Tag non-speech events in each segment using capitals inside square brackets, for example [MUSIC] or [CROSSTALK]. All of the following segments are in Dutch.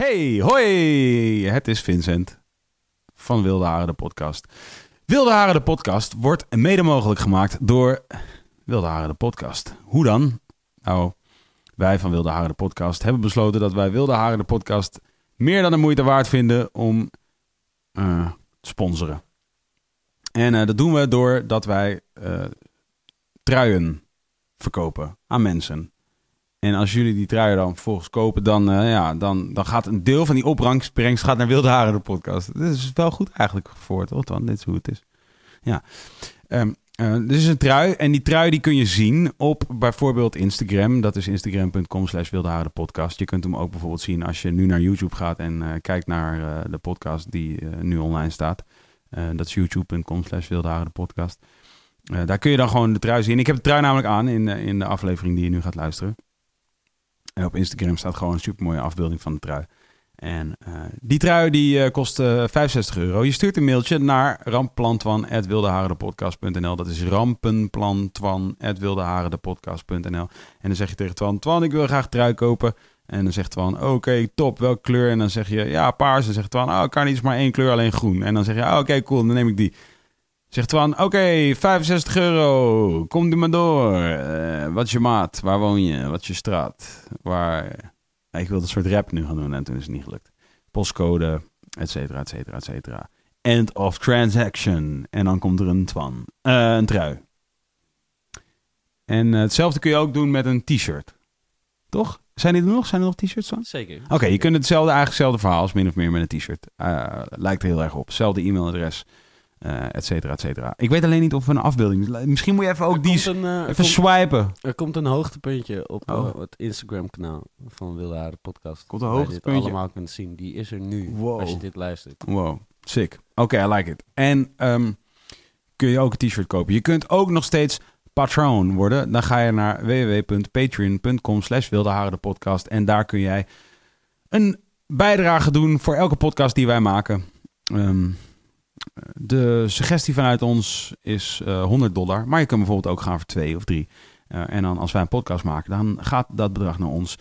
Hey, hoi! Het is Vincent van Wilde Haren, de podcast. Wilde Haren, de podcast wordt mede mogelijk gemaakt door Wilde Haren, de podcast. Hoe dan? Nou, wij van Wilde Haren, de podcast hebben besloten dat wij Wilde Haren, de podcast meer dan de moeite waard vinden om eh, te sponsoren. En eh, dat doen we doordat wij eh, truien verkopen aan mensen. En als jullie die truien dan vervolgens kopen, dan, eh, ja, dan, dan gaat een deel van die opbrengst gaat naar Wilde Haren, de podcast. Dat is wel goed eigenlijk voor, toch? Want dit is hoe het is. Ja. Um, uh, dit is een trui en die trui die kun je zien op bijvoorbeeld Instagram. Dat is instagram.com slash podcast. Je kunt hem ook bijvoorbeeld zien als je nu naar YouTube gaat en uh, kijkt naar uh, de podcast die nu online staat. dat is youtube.com slash podcast. daar kun je dan gewoon de trui zien. Ik heb de trui namelijk aan in, in de aflevering die je nu gaat luisteren. En op Instagram staat gewoon een super mooie afbeelding van de trui. En uh, die trui die uh, kost uh, 65 euro. Je stuurt een mailtje naar ramplantwan.wildeharendepodcast.nl. Dat is rampenplantwan.wildeharendepodcast.nl. En dan zeg je tegen Twan, Twan, ik wil graag trui kopen. En dan zegt Twan, oké, top, welke kleur? En dan zeg je, ja, paars. En zegt Twan, oh, kan niet, maar één kleur, alleen groen. En dan zeg je, oh, oké, cool, dan neem ik die. Zegt Twan, oké, okay, 65 euro, kom er maar door. Uh, wat is je maat? Waar woon je? Wat is je straat? Waar... Ik wilde een soort rap nu gaan doen en toen is het niet gelukt. Postcode, et cetera, et cetera, et cetera. End of transaction. En dan komt er een Twan. Uh, een trui. En uh, hetzelfde kun je ook doen met een t-shirt. Toch? Zijn die er nog? Zijn er nog t-shirts van? Zeker. Oké, okay, je kunt hetzelfde, eigenlijk hetzelfde verhaal als min of meer met een t-shirt. Uh, lijkt er heel erg op. Hetzelfde e-mailadres. Uh, et cetera, et cetera. Ik weet alleen niet of we een afbeelding... Misschien moet je even ook er die een, uh, even komt, swipen. Er komt een hoogtepuntje op Oh. uh, het Instagram-kanaal van Wilde Haren Podcast. Komt een hoogtepuntje? dit allemaal kunt zien. Die is er nu, Wow. als je dit luistert. Wow, sick. Oké, I like it. En um, kun je ook een t-shirt kopen. Je kunt ook nog steeds patroon worden. Dan ga je naar www.patreon.com slash podcast. En daar kun jij een bijdrage doen voor elke podcast die wij maken. Um, de suggestie vanuit ons is uh, 100 dollar. Maar je kunt bijvoorbeeld ook gaan voor twee of drie. Uh, en dan als wij een podcast maken, dan gaat dat bedrag naar ons.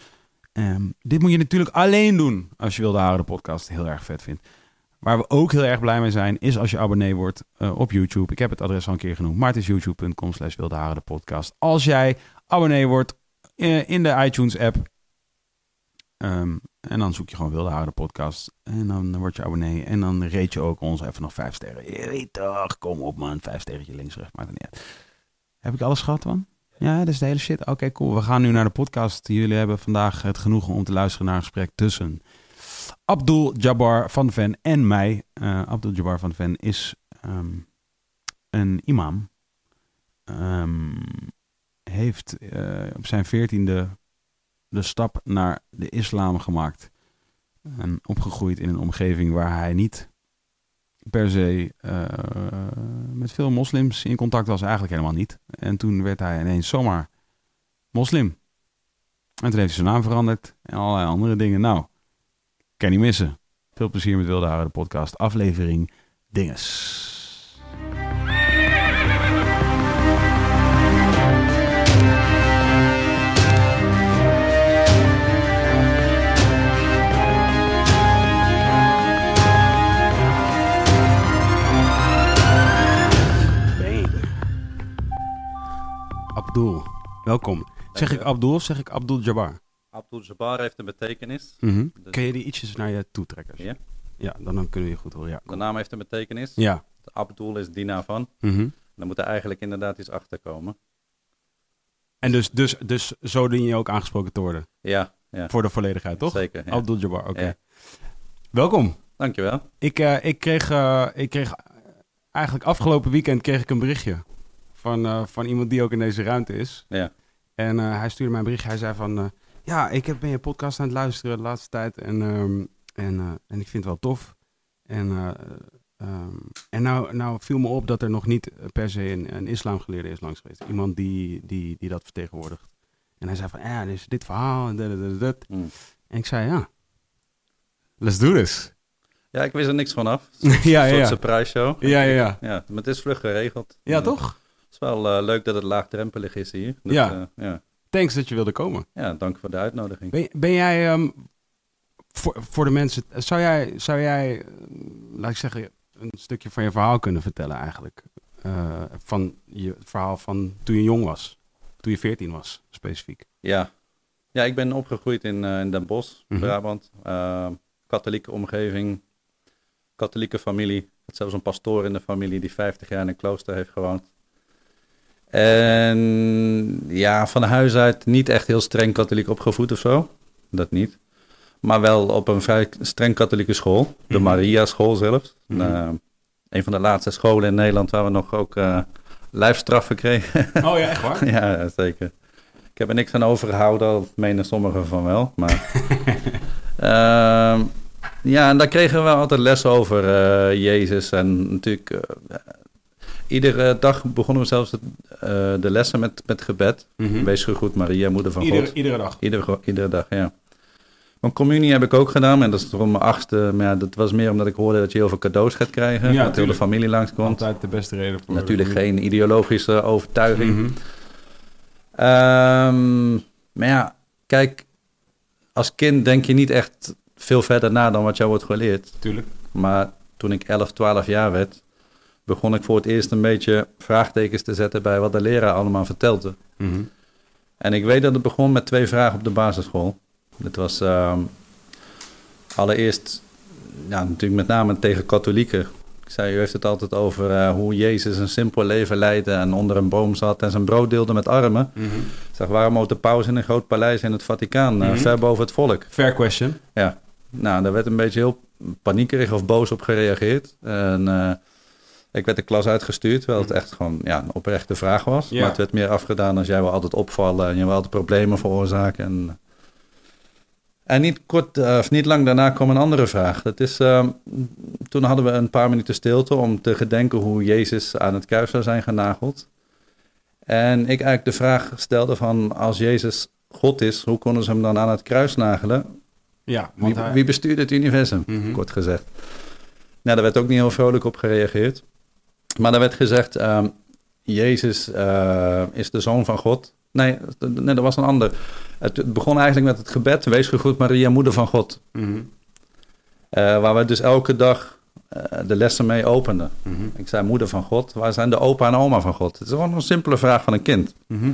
Um, dit moet je natuurlijk alleen doen als je Wilde Haren de podcast heel erg vet vindt. Waar we ook heel erg blij mee zijn, is als je abonnee wordt uh, op YouTube. Ik heb het adres al een keer genoemd, maar het is youtube.com slash de podcast. Als jij abonnee wordt in de iTunes app, um, en dan zoek je gewoon Wilde Haren podcast. En dan word je abonnee. En dan reed je ook ons even nog vijf sterren. Je weet toch, kom op man. Vijf sterretje links, rechts, maakt niet. Heb ik alles gehad, man? Ja, dat is de hele shit. Oké, cool. We gaan nu naar de podcast. Jullie hebben vandaag het genoegen om te luisteren naar een gesprek tussen Abdul Jabbar van Ven en mij. Uh, Abdul Jabbar van Ven is um, een imam. Um, heeft uh, op zijn veertiende de stap naar de islam gemaakt. En opgegroeid in een omgeving waar hij niet per se uh, met veel moslims in contact was. Eigenlijk helemaal niet. En toen werd hij ineens zomaar moslim. En toen heeft hij zijn naam veranderd en allerlei andere dingen. Nou, kan niet missen. Veel plezier met Wilde Haren, de podcast. Aflevering Dinges. Abdul. Welkom. Zeg ik Abdul of zeg ik Abdul Jabbar? Abdul Jabbar heeft een betekenis. Mm -hmm. dus Kun je die ietsjes naar je toe trekken? Ja. Ja, dan, dan kunnen we je goed horen. Ja, de naam heeft een betekenis. Ja. De Abdul is dienaar van. Mm -hmm. Dan moet er eigenlijk inderdaad iets achter komen. En dus, dus, dus zo dien je ook aangesproken te worden? Ja. ja. Voor de volledigheid, toch? Zeker. Ja. Abdul Jabbar, oké. Okay. Ja. Welkom. Dankjewel. Ik, uh, ik, kreeg, uh, ik kreeg eigenlijk afgelopen weekend kreeg ik een berichtje van, uh, van iemand die ook in deze ruimte is. Ja. En uh, hij stuurde mij een bericht. Hij zei van, uh, ja, ik heb, ben je podcast aan het luisteren de laatste tijd en, ehm, en, eh, en ik vind het wel tof. En, eh, ehm, en nou, nou viel me op dat er nog niet per se een, een islamgeleerde is langs geweest. Iemand die, die, die dat vertegenwoordigt. En hij zei van, ja, dus dit verhaal en dit, dit, dit, dit. Mm. En ik zei, ja, let's do this. Ja, ik wist er niks vanaf. ja, [LAUGHS] Een ja, soort ja. surprise show. Ja, ja, ja. Ja, maar het is vlug geregeld. Ja, Eh, toch? Is wel eh, leuk dat het laagdrempelig is hier. Dat, Ja. eh, ja. Thanks dat je wilde komen. ja, dank voor de uitnodiging. Ben, ben jij, ehm, voor, voor de mensen, zou jij, zou jij, eh, laat ik zeggen, een stukje van je verhaal kunnen vertellen eigenlijk? Eh, van je verhaal van toen je jong was, toen je 14 was, specifiek. Ja. ja, ik ben opgegroeid in, in Den Bosch, Mhm. Brabant. Eh, katholieke omgeving, katholieke familie. Zelfs een pastoor in de familie die 50 jaar in een klooster heeft gewoond. En ja, van huis uit niet echt heel streng katholiek opgevoed of zo. Dat niet. Maar wel op een vrij streng katholieke school. De Mhm. Maria School zelfs. Mhm. Eh, een van de laatste scholen in Nederland waar we nog ook eh lijfstraffen kregen. Oh ja, echt waar? [LAUGHS] ja, zeker. Ik heb er niks aan overgehouden, al menen sommigen van wel. Maar, [LAUGHS] Ehm, ja, en daar kregen we altijd les over eh, Jezus. En natuurlijk, eh, iedere dag begonnen we zelfs het, eh, de lessen met, met gebed. Mhm. Wees gegroet Maria, moeder van iedere, God. iedere dag. Iedere, iedere dag, ja. Want communie heb ik ook gedaan, en dat is rond mijn achtste. Maar ja, dat was meer omdat ik hoorde dat je heel veel cadeaus gaat krijgen. Ja, dat heel de familie langskomt. Altijd de beste reden voor. Natuurlijk geen ideologische overtuiging. Mhm. Ehm, maar ja, kijk, als kind denk je niet echt veel verder na dan wat jou wordt geleerd. Tuurlijk. Maar toen ik 11, 12 jaar werd, begon ik voor het eerst een beetje vraagtekens te zetten bij wat de leraar allemaal vertelde. Mhm. En ik weet dat het begon met twee vragen op de basisschool. Dat was ehm, allereerst, ja, natuurlijk met name tegen katholieken. Ik zei, u heeft het altijd over eh, hoe Jezus een simpel leven leidde en onder een boom zat en zijn brood deelde met armen. Mhm. Ik zeg, waarom woont de paus in een groot paleis in het Vaticaan, eh, Mhm. ver boven het volk? Fair question. Nou, daar werd een beetje heel paniekerig of boos op gereageerd. En eh, ik werd de klas uitgestuurd, terwijl het echt gewoon ja, een oprechte vraag was. Ja. Maar het werd meer afgedaan als jij wil altijd opvallen en je wil altijd problemen veroorzaken. En, en niet, kort, eh, of niet lang daarna kwam een andere vraag. Dat is, ehm, toen hadden we een paar minuten stilte om te gedenken hoe Jezus aan het kruis zou zijn genageld. En ik eigenlijk de vraag stelde van, als Jezus God is, hoe konden ze hem dan aan het kruis nagelen? Ja, Wie, want hij- wie bestuurt het universum, Mhm. kort gezegd? Nou, daar werd ook niet heel vrolijk op gereageerd. Maar daar werd gezegd, ehm, Jezus eh, is de zoon van God. Nee, nee, dat was een ander. Het, begon eigenlijk met het gebed, wees gegroet Maria, moeder van God. Mhm. Eh, waar we dus elke dag eh, de lessen mee openden. Mhm. Ik zei, moeder van God, waar zijn de opa en oma van God? Het is gewoon een simpele vraag van een kind. Mhm.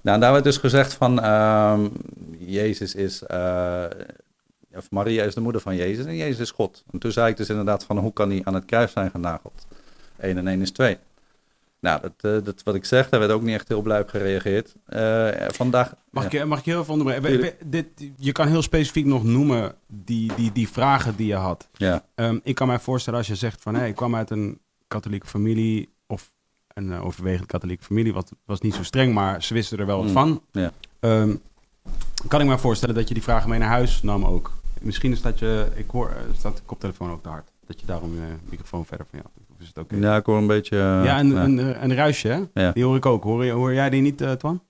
Nou, en daar werd dus gezegd van, ehm, Jezus is, of Maria is de moeder van Jezus en Jezus is God. En toen zei ik dus inderdaad van, hoe kan hij aan het kruis zijn genageld? 1 en 1 is 2. Nou, dat, eh, dat wat ik zeg, daar werd ook niet echt heel blij op gereageerd. Eh, vandaag... Mag, ja. ik, mag ik je heel even onderbreken? Dit, je kan heel specifiek nog noemen die, die, die vragen die je had. Ja, Ehm, ik kan mij voorstellen als je zegt van... Hey, ik kwam uit een katholieke familie... of een eh, overwegend katholieke familie... wat was niet zo streng, maar ze wisten er wel wat Mm, van. ja. Ehm, kan ik me voorstellen dat je die vragen mee naar huis nam ook. Misschien is dat je... Ik hoor, staat de koptelefoon ook te hard. Dat je daarom je microfoon verder van je af. Of is het oké? ja ik hoor een beetje... eh, ja, een, ja. een, eh, een ruisje, hè? Ja. Die hoor ik ook. Hoor, je, hoor jij die niet, eh, Twan?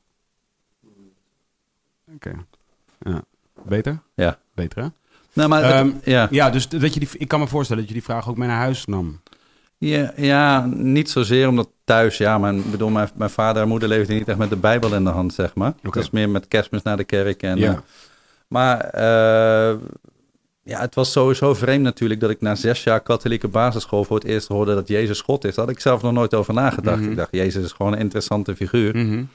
Oké. Ja. Beter? Ja. Beter, hè? Nou, maar het- Ehm, ja. Ja, dus dat je die, ik kan me voorstellen dat je die vraag ook mee naar huis nam. Ja, ja, niet zozeer omdat thuis, ja, maar ik bedoel, mijn, mijn vader en moeder leefden niet echt met de Bijbel in de hand, zeg maar. Oké. Het was meer met kerstmis naar de kerk. En, Ja. eh, maar eh, ja, het was sowieso vreemd natuurlijk dat ik na zes jaar katholieke basisschool voor het eerst hoorde dat Jezus God is. Daar had ik zelf nog nooit over nagedacht. Mhm. Ik dacht, Jezus is gewoon een interessante figuur.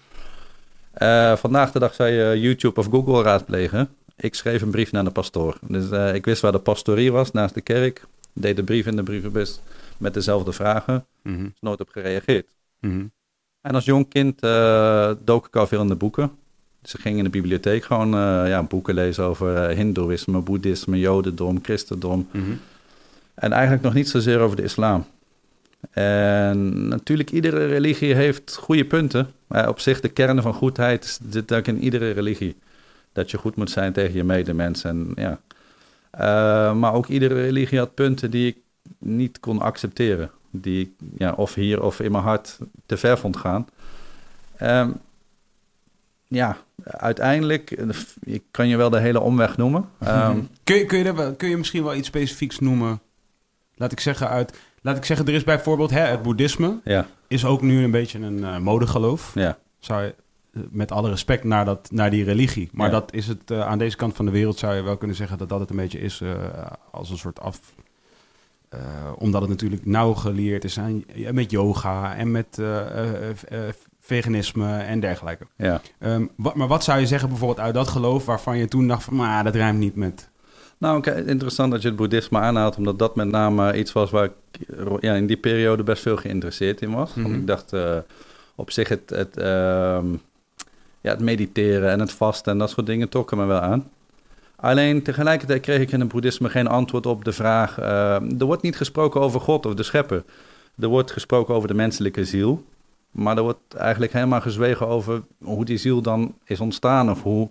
Eh, vandaag de dag zou je YouTube of Google raadplegen. Ik schreef een brief naar de pastoor. Dus eh, ik wist waar de pastorie was, naast de kerk. Deed de brief in de brievenbus met dezelfde vragen. Mhm. is nooit op gereageerd. Mhm. En als jong kind eh, dook ik al veel in de boeken. Dus ik ging in de bibliotheek gewoon eh, ja, boeken lezen over eh, hindoeïsme, boeddhisme, jodendom, christendom. Mhm. En eigenlijk nog niet zozeer over de islam. En natuurlijk, iedere religie heeft goede punten. Maar op zich, de kern van goedheid zit ook in iedere religie. Dat je goed moet zijn tegen je medemens. En, ja. Eh, maar ook iedere religie had punten die ik niet kon accepteren. Die ik ja, of hier of in mijn hart te ver vond gaan. Ehm, ja, uiteindelijk, eh, ik kan je wel de hele omweg noemen. Ehm, Kun je, kun, je er kun je misschien wel iets specifieks noemen? Laat ik zeggen uit... Laat ik zeggen, er is bijvoorbeeld hè, het boeddhisme. ja, Is ook nu een beetje een eh, modegeloof. ja, Zou je, eh, met alle respect naar, dat, naar die religie. Maar Ja. dat is het, aan deze kant van de wereld zou je wel kunnen zeggen dat dat het een beetje is als een soort af... omdat het natuurlijk nauw geleerd is aan, met yoga en met veganisme en dergelijke. ja. Ehm, wat, maar wat zou je zeggen bijvoorbeeld uit dat geloof waarvan je toen dacht van, maar dat rijmt niet met... Nou, oké, interessant dat je het boeddhisme aanhaalt, omdat dat met name iets was waar ik ja, in die periode best veel geïnteresseerd in was. Want Mhm. ik dacht eh, op zich het, het, ehm, ja, het mediteren en het vasten en dat soort dingen trokken me wel aan. Alleen tegelijkertijd kreeg ik in het boeddhisme geen antwoord op de vraag. eh, er wordt niet gesproken over God of de schepper. Er wordt gesproken over de menselijke ziel. Maar er wordt eigenlijk helemaal gezwegen over hoe die ziel dan is ontstaan of hoe.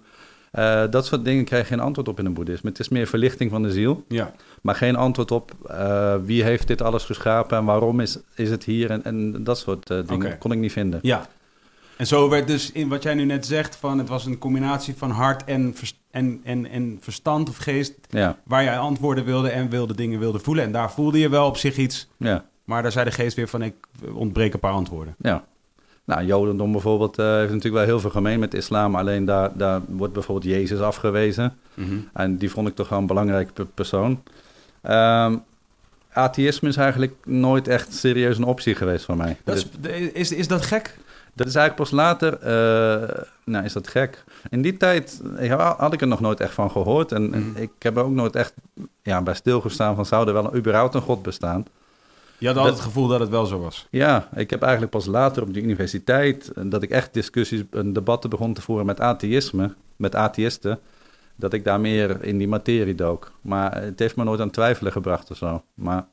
eh, dat soort dingen krijg je geen antwoord op in het boeddhisme. Het is meer verlichting van de ziel. Ja, Maar geen antwoord op eh, wie heeft dit alles geschapen en waarom is, is het hier en, en dat soort eh, dingen Oké. kon ik niet vinden. ja. En zo werd dus in wat jij nu net zegt van het was een combinatie van hart en, en, en, en verstand of geest Ja, waar jij antwoorden wilde en wilde dingen wilde voelen. En daar voelde je wel op zich iets, ja, maar daar zei de geest weer van ik ontbreek een paar antwoorden. ja. Nou, Jodendom bijvoorbeeld eh, heeft natuurlijk wel heel veel gemeen met islam. Alleen daar, daar wordt bijvoorbeeld Jezus afgewezen. En die vond ik toch wel een belangrijke pe- persoon. Ehm, atheïsme is eigenlijk nooit echt serieus een optie geweest voor mij. Dat is, is, is dat gek? Dat is eigenlijk pas later, eh, nou is dat gek. In die tijd ja, had ik er nog nooit echt van gehoord. En, en Mhm. ik heb er ook nooit echt ja, bij stilgestaan van zou er wel überhaupt een God bestaan. Je had altijd Dat- het gevoel dat het wel zo was. Ja, ik heb eigenlijk pas later op de universiteit, eh, dat ik echt discussies en debatten begon te voeren met atheïsme, met atheïsten, dat ik daar meer in die materie dook. Maar het heeft me nooit aan twijfelen gebracht of zo. Maar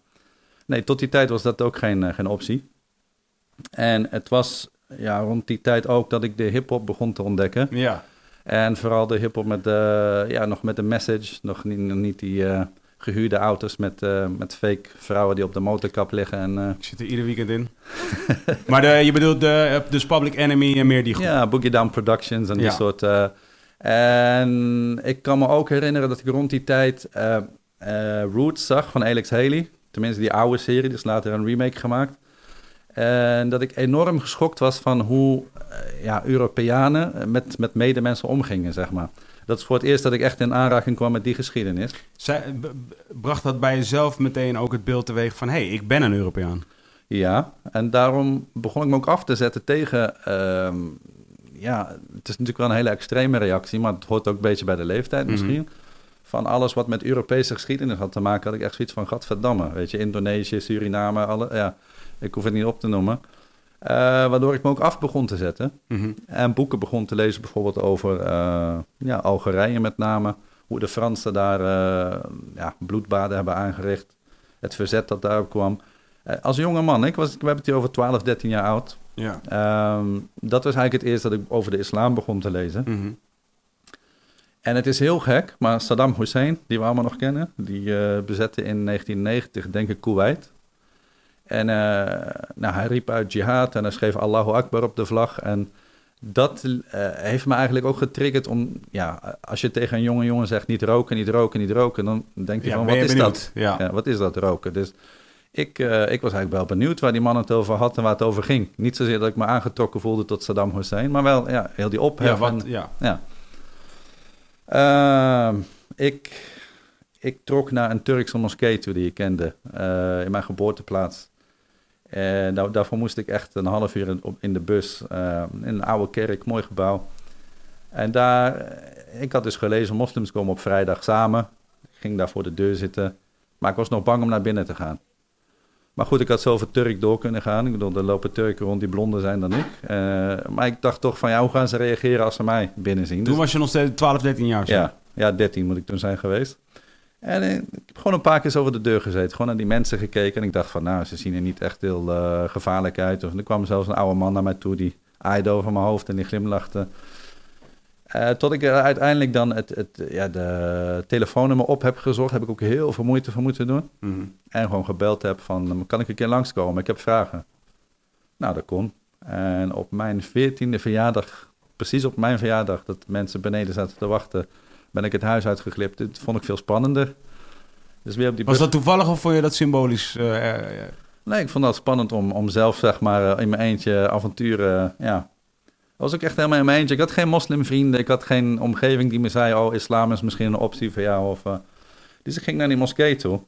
nee, tot die tijd was dat ook geen, eh, geen optie. En het was ja, rond die tijd ook dat ik de hip-hop begon te ontdekken. Ja, En vooral de hip-hop met, de ja, nog met de message, nog niet, nog niet die eh, gehuurde auto's met, eh, met fake vrouwen die op de motorkap liggen. En, eh, ik zit er ieder weekend in. [LAUGHS] maar de, je bedoelt de, dus Public Enemy en meer die groep. Ja, Boogie Down Productions en die soort. eh, en ik kan me ook herinneren dat ik rond die tijd eh, eh, Roots zag van Alex Haley. Tenminste, die oude serie, dus later een remake gemaakt. En dat ik enorm geschokt was van hoe eh, ja, Europeanen met, met medemensen omgingen, zeg maar. Dat is voor het eerst dat ik echt in aanraking kwam met die geschiedenis. Zij, bracht dat bij jezelf meteen ook het beeld teweeg van... hé, hey, ik ben een Europeaan. Ja, en daarom begon ik me ook af te zetten tegen. ehm, ja, het is natuurlijk wel een hele extreme reactie, maar het hoort ook een beetje bij de leeftijd Mhm. misschien. Van alles wat met Europese geschiedenis had te maken, had ik echt zoiets van: gadverdamme. Weet je, Indonesië, Suriname, alle, ja, ik hoef het niet op te noemen. Eh, waardoor ik me ook af begon te zetten. Mhm. En boeken begon te lezen, bijvoorbeeld over eh, ja, Algerije met name. Hoe de Fransen daar eh, ja, bloedbaden hebben aangericht. Het verzet dat daarop kwam. Als jonge man, ik, was, we hebben het hier over 12, 13 jaar oud. Ja. Ehm, dat was eigenlijk het eerst dat ik over de islam begon te lezen. Mhm. En het is heel gek, maar Saddam Hussein, die we allemaal nog kennen, die bezette in 1990, denk ik, Kuwait. En eh, nou, hij riep uit jihad en hij schreef Allahu Akbar op de vlag. En dat eh, heeft me eigenlijk ook getriggerd om, ja, als je tegen een jonge jongen zegt niet roken, niet roken, niet roken, dan denk je Ja, van, wat is benieuwd? dat? Ja. Ja, wat is dat roken? Dus ik, eh, ik was eigenlijk wel benieuwd waar die man het over had en waar het over ging. Niet zozeer dat ik me aangetrokken voelde tot Saddam Hussein, maar wel ja, heel die ophef. Ja, wat, en- ja. ja. Ehm, ik, ik trok naar een Turkse moskee toe die ik kende in mijn geboorteplaats. En daar, daarvoor moest ik echt een half uur in, op- in de bus eh, in een oude kerk, mooi gebouw. En daar, eh, ik had dus gelezen, moslims komen op vrijdag samen. Ik ging daar voor de deur zitten, maar ik was nog bang om naar binnen te gaan. Maar goed, ik had zoveel Turk door kunnen gaan. Ik bedoel, er lopen Turken rond die blonder zijn dan ik. Eh, maar ik dacht toch van, ja, hoe gaan ze reageren als ze mij binnen zien? Toen Dus- was je nog steeds 12, 13 jaar. zo. ja, ja, 13 moet ik toen zijn geweest. En ik heb gewoon een paar keer over de deur gezeten. Gewoon naar die mensen gekeken. En ik dacht van, nou, ze zien er niet echt heel eh, gevaarlijk uit. Of, er kwam zelfs een oude man naar mij toe. Die aaide over mijn hoofd en die glimlachte. Eh, tot ik uiteindelijk dan het, het, ja, de telefoonnummer op heb gezocht, heb ik ook heel veel moeite voor moeten doen. Mhm. En gewoon gebeld heb van, kan ik een keer langskomen? Ik heb vragen. Nou, dat kon. En op mijn veertiende verjaardag, precies op mijn verjaardag, dat mensen beneden zaten te wachten, ben ik het huis uitgeglipt. Dit vond ik veel spannender. Dus weer op die Was dat toevallig of vond je dat symbolisch? eh, eh, eh, Nee, ik vond dat spannend om, om zelf, zeg maar, in mijn eentje avonturen, ja. Dat was ook echt helemaal in mijn eentje. Ik had geen moslimvrienden, ik had geen omgeving die me zei, oh, islam is misschien een optie voor jou. Of. Dus ik ging naar die moskee toe.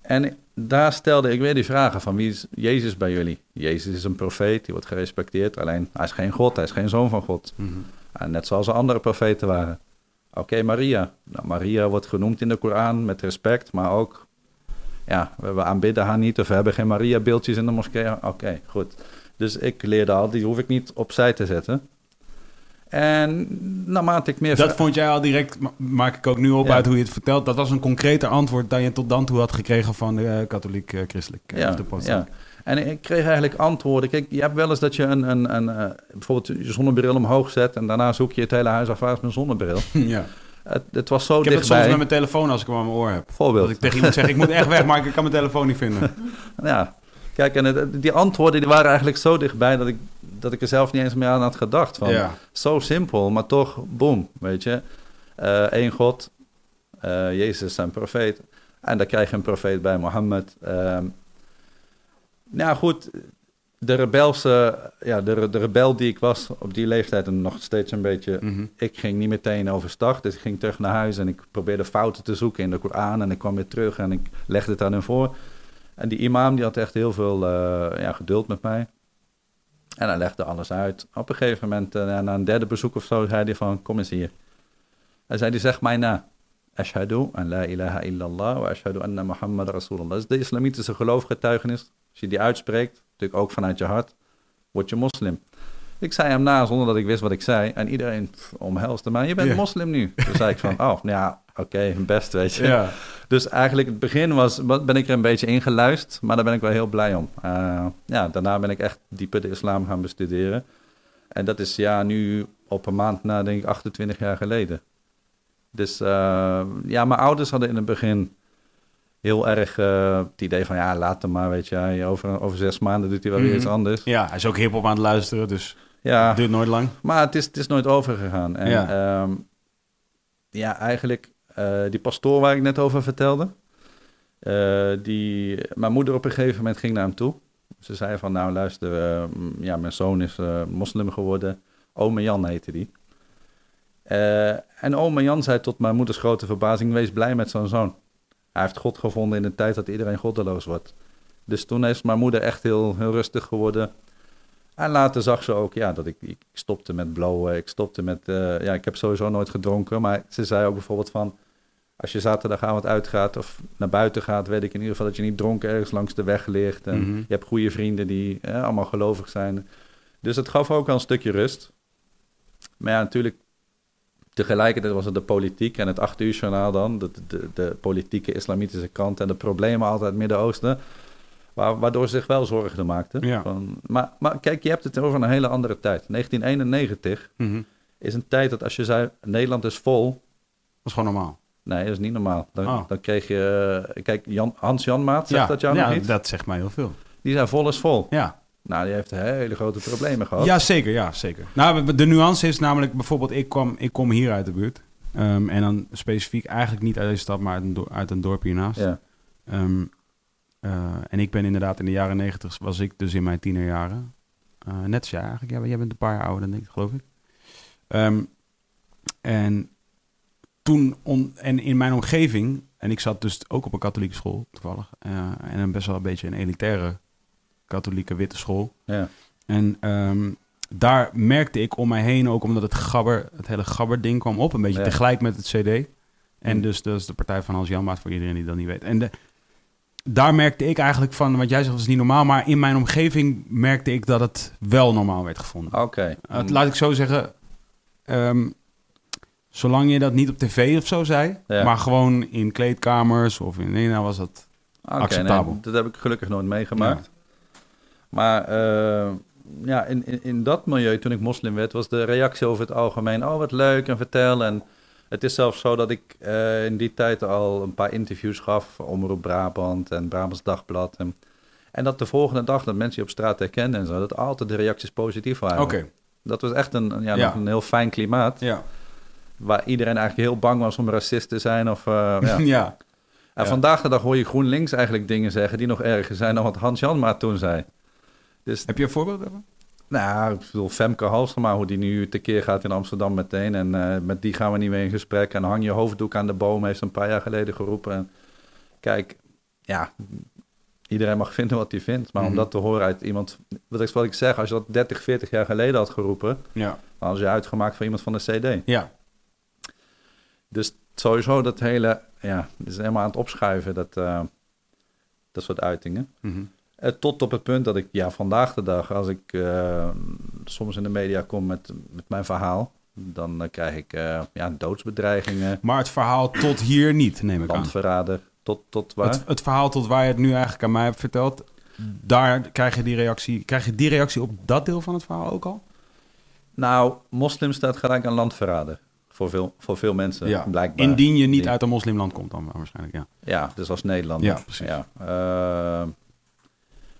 En daar stelde ik weer die vragen van, wie is Jezus bij jullie? Jezus is een profeet, die wordt gerespecteerd. Alleen, hij is geen God, hij is geen zoon van God. mhm. Net zoals de andere profeten waren. Oké, Maria. Nou, Maria wordt genoemd in de Koran met respect, maar ook, ja, we, aanbidden haar niet of we hebben geen Maria-beeldjes in de moskee. Oké, goed. Dus ik leerde al, die hoef ik niet opzij te zetten. En naarmate ik meer... Dat vond jij al direct, ma- maak ik ook nu op Ja. uit hoe je het vertelt. Dat was een concreter antwoord dan je tot dan toe had gekregen van de eh, katholiek-christelijk. eh, ja, of de ja. En ik kreeg eigenlijk antwoorden. Kijk, je hebt wel eens dat je een, een, een, eh, bijvoorbeeld je zonnebril omhoog zet... en daarna zoek je het hele huis af, waar is mijn zonnebril? [LAUGHS] ja. Het, het was zo Ik heb het soms met mijn telefoon als ik hem aan mijn oor heb. Voorbeeld. Dat ik tegen iemand zeg, ik moet echt weg, maar ik kan mijn telefoon niet vinden. [LAUGHS] Ja, kijk, en het- die antwoorden die waren eigenlijk zo dichtbij dat ik, dat ik er zelf niet eens meer aan had gedacht. Van, Ja. Zo simpel, maar toch, boom, weet je. Eén God, eh, Jezus zijn profeet. En daar krijg je een profeet bij, Mohammed. Ehm nou goed, de rebelse, ja, de, de rebel die ik was op die leeftijd en nog steeds een beetje... Mhm. Ik ging niet meteen overstag, dus ik ging terug naar huis en ik probeerde fouten te zoeken in de Koran. En ik kwam weer terug en ik legde het aan hen voor. En die imam die had echt heel veel eh, ja, geduld met mij. En hij legde alles uit. Op een gegeven moment, eh, na een derde bezoek of zo, zei hij van, kom eens hier. Hij zei, die zeg mij na. Ashhadu an la ilaha illallah wa ashhadu anna Muhammad rasulullah. Dat is de islamitische geloofgetuigenis. Als je die uitspreekt, natuurlijk ook vanuit je hart, word je moslim. Ik zei hem na zonder dat ik wist wat ik zei. En iedereen omhelste mij. Je bent moslim nu. Toen zei ik van, [LAUGHS] oh, nou ja, oké, best, weet je. Dus eigenlijk het begin was, wat- ben ik er een beetje ingeluisterd, maar daar ben ik wel heel blij om. Eh, ja, daarna ben ik echt dieper de islam gaan bestuderen. En dat is ja, nu op een maand na, denk ik, 28 jaar geleden. Dus eh, ja, mijn ouders hadden in het begin heel erg eh, het idee van, ja, laat hem maar, weet je. Over, over zes maanden doet hij wel weer Mhm. iets anders. ja, hij is ook hip-hop aan het luisteren, dus Ja, het duurt nooit lang. maar het is, het is nooit overgegaan. En Ja. ja, ja eigenlijk eh, die pastoor waar ik net over vertelde. eh, die, mijn moeder op een gegeven moment ging naar hem toe. Ze zei van, nou luister, eh, m, ja, mijn zoon is moslim geworden. Ome Jan heette die. En ome Jan zei tot mijn moeders grote verbazing, wees blij met zo'n zoon. Hij heeft God gevonden in een tijd dat iedereen goddeloos wordt. Dus toen is mijn moeder echt heel, heel rustig geworden. En later zag ze ook ja, dat ik, ik stopte met blowen. Ik stopte met. eh, ja, ik heb sowieso nooit gedronken. Maar ze zei ook bijvoorbeeld van. Als je zaterdagavond uitgaat of naar buiten gaat, weet ik in ieder geval dat je niet dronken ergens langs de weg ligt. En Mhm. je hebt goede vrienden die eh, allemaal gelovig zijn. Dus het gaf ook wel een stukje rust. Maar ja, natuurlijk. Tegelijkertijd was het de politiek en het acht uur journaal dan. De, de, de politieke islamitische kant en de problemen altijd Midden-Oosten. Wa- Waardoor ze zich wel zorgen maakten. Ja. Van, maar, maar kijk, je hebt het over een hele andere tijd. 1991 Mhm. is een tijd dat als je zei, Nederland is vol. Dat is gewoon normaal. Nee, dat is niet normaal. Dan, Oh. dan kreeg je, eh, kijk, Jan, Hans Janmaat, zegt ja, dat jou ja, nog iets? dat zegt mij heel veel. Die zei vol is vol. Ja. Nou, die heeft hele grote problemen gehad. Ja, zeker. Ja, zeker. Nou, de nuance is namelijk bijvoorbeeld, ik, kwam, ik kom hier uit de buurt. Ehm, en dan specifiek eigenlijk niet uit deze stad, maar uit een, do- uit een dorp hiernaast. Ja. Ehm, eh, en ik ben inderdaad in de jaren negentig, was ik dus in mijn tienerjaren. Eh, net als jij eigenlijk. Ja, jij bent een paar jaar ouder dan ik, geloof ik. Ehm, en toen, on- en in mijn omgeving, en ik zat dus ook op een katholieke school, toevallig. eh, en een best wel een beetje een elitaire katholieke witte school. Ja. En ehm, daar merkte ik om mij heen ook, omdat het gabber, het hele gabber-ding kwam op, een beetje Ja. tegelijk met het CD. En dus dat is de partij van Hans Janmaat, voor iedereen die dat niet weet. En de, daar merkte ik eigenlijk van, wat jij zegt, was niet normaal, maar in mijn omgeving merkte ik dat het wel normaal werd gevonden. Oké. Uh, het- laat ik zo zeggen, ehm, zolang je dat niet op tv of zo zei, Ja. maar gewoon in kleedkamers of in, nee, nou was dat acceptabel. nee, dat heb ik gelukkig nooit meegemaakt. Maar eh, ja, in, in, in dat milieu, toen ik moslim werd, was de reactie over het algemeen... oh, wat leuk en vertel. En het is zelfs zo dat ik eh, in die tijd al een paar interviews gaf... Omroep Brabant en Brabants Dagblad. En, en dat de volgende dag dat mensen je op straat herkenden en zo... dat altijd de reacties positief waren. Oké, Dat was echt een, ja, Ja. nog een heel fijn klimaat... ja. waar iedereen eigenlijk heel bang was om racist te zijn. Of, eh, [LAUGHS] ja. ja. En vandaag de dag hoor je GroenLinks eigenlijk dingen zeggen... die nog erger zijn dan wat Hans Janma toen zei. Dus Heb je een voorbeeld daarvan? nou, ik bedoel, Femke Halsema, hoe die nu tekeer gaat in Amsterdam meteen. En eh, met die gaan we niet meer in gesprek. En hang je hoofddoek aan de boom, heeft ze een paar jaar geleden geroepen. En kijk, ja, iedereen mag vinden wat hij vindt. Maar Mhm. om dat te horen uit iemand... Wat ik, wat ik zeg, als je dat 30, 40 jaar geleden had geroepen... Ja. dan had je uitgemaakt voor iemand van de CD. Ja. Dus sowieso dat hele... Ja, het is helemaal aan het opschuiven, dat, eh, dat soort uitingen. Mhm. Eh, tot op het punt dat ik, ja, vandaag de dag, als ik eh, soms in de media kom met, met mijn verhaal, dan eh, krijg ik eh, ja, doodsbedreigingen, Maar het verhaal tot hier niet, neem ik aan. landverrader, tot, tot waar? Het, het verhaal tot waar je het nu eigenlijk aan mij hebt verteld, daar krijg je die reactie. Krijg je die reactie op dat deel van het verhaal ook al? Nou, moslim staat gelijk aan landverrader. Voor veel, voor veel mensen, blijkbaar. Indien je niet Die- uit een moslimland komt dan waarschijnlijk, ja. Ja, dus als Nederlander. Ja, precies. Ja, Eh,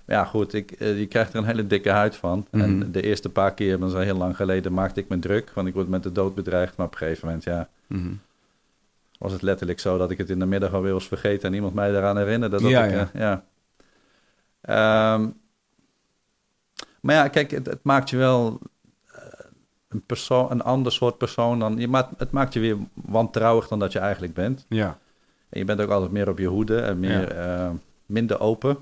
ja goed, ik, eh, je krijgt er een hele dikke huid van. Mhm. En de eerste paar keer, dat is al heel lang geleden, maakte ik me druk. Want ik word met de dood bedreigd. Maar op een gegeven moment, ja, Mhm. was het letterlijk zo dat ik het in de middag alweer was vergeten en iemand mij daaraan herinnerde. Dat Ja, ik, ja. eh, ja. Ehm, maar ja, kijk, het, het maakt je wel eh, een, persoon, een ander soort persoon dan. Je maakt, het maakt je weer wantrouwig dan dat je eigenlijk bent. Ja. En je bent ook altijd meer op je hoede en meer, minder open.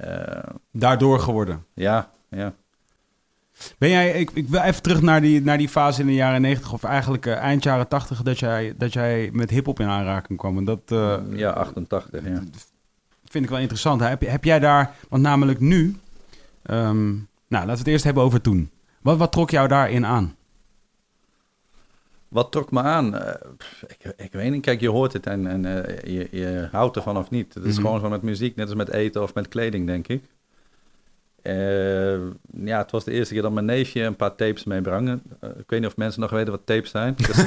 Eh, Daardoor geworden. ja, ja. Ben jij, ik, ik wil even terug naar die, naar die fase in de jaren 90 of eigenlijk eh, eind jaren 80 dat jij, dat jij met hip-hop in aanraking kwam. En dat eh, ja, 88, ja. vind ik wel interessant. Heb, heb jij daar, want namelijk nu, ehm, nou laten we het eerst hebben over toen. Wat, wat trok jou daarin aan? Wat trok me aan? Eh, ik, ik weet niet. Kijk, je hoort het en, en eh, je, je houdt ervan of niet. Het is Mhm. gewoon zo met muziek, net als met eten of met kleding, denk ik. Eh, ja, het was de eerste keer dat mijn neefje een paar tapes meebrang. Ik weet niet of mensen nog weten wat tapes zijn. [LAUGHS] Dus?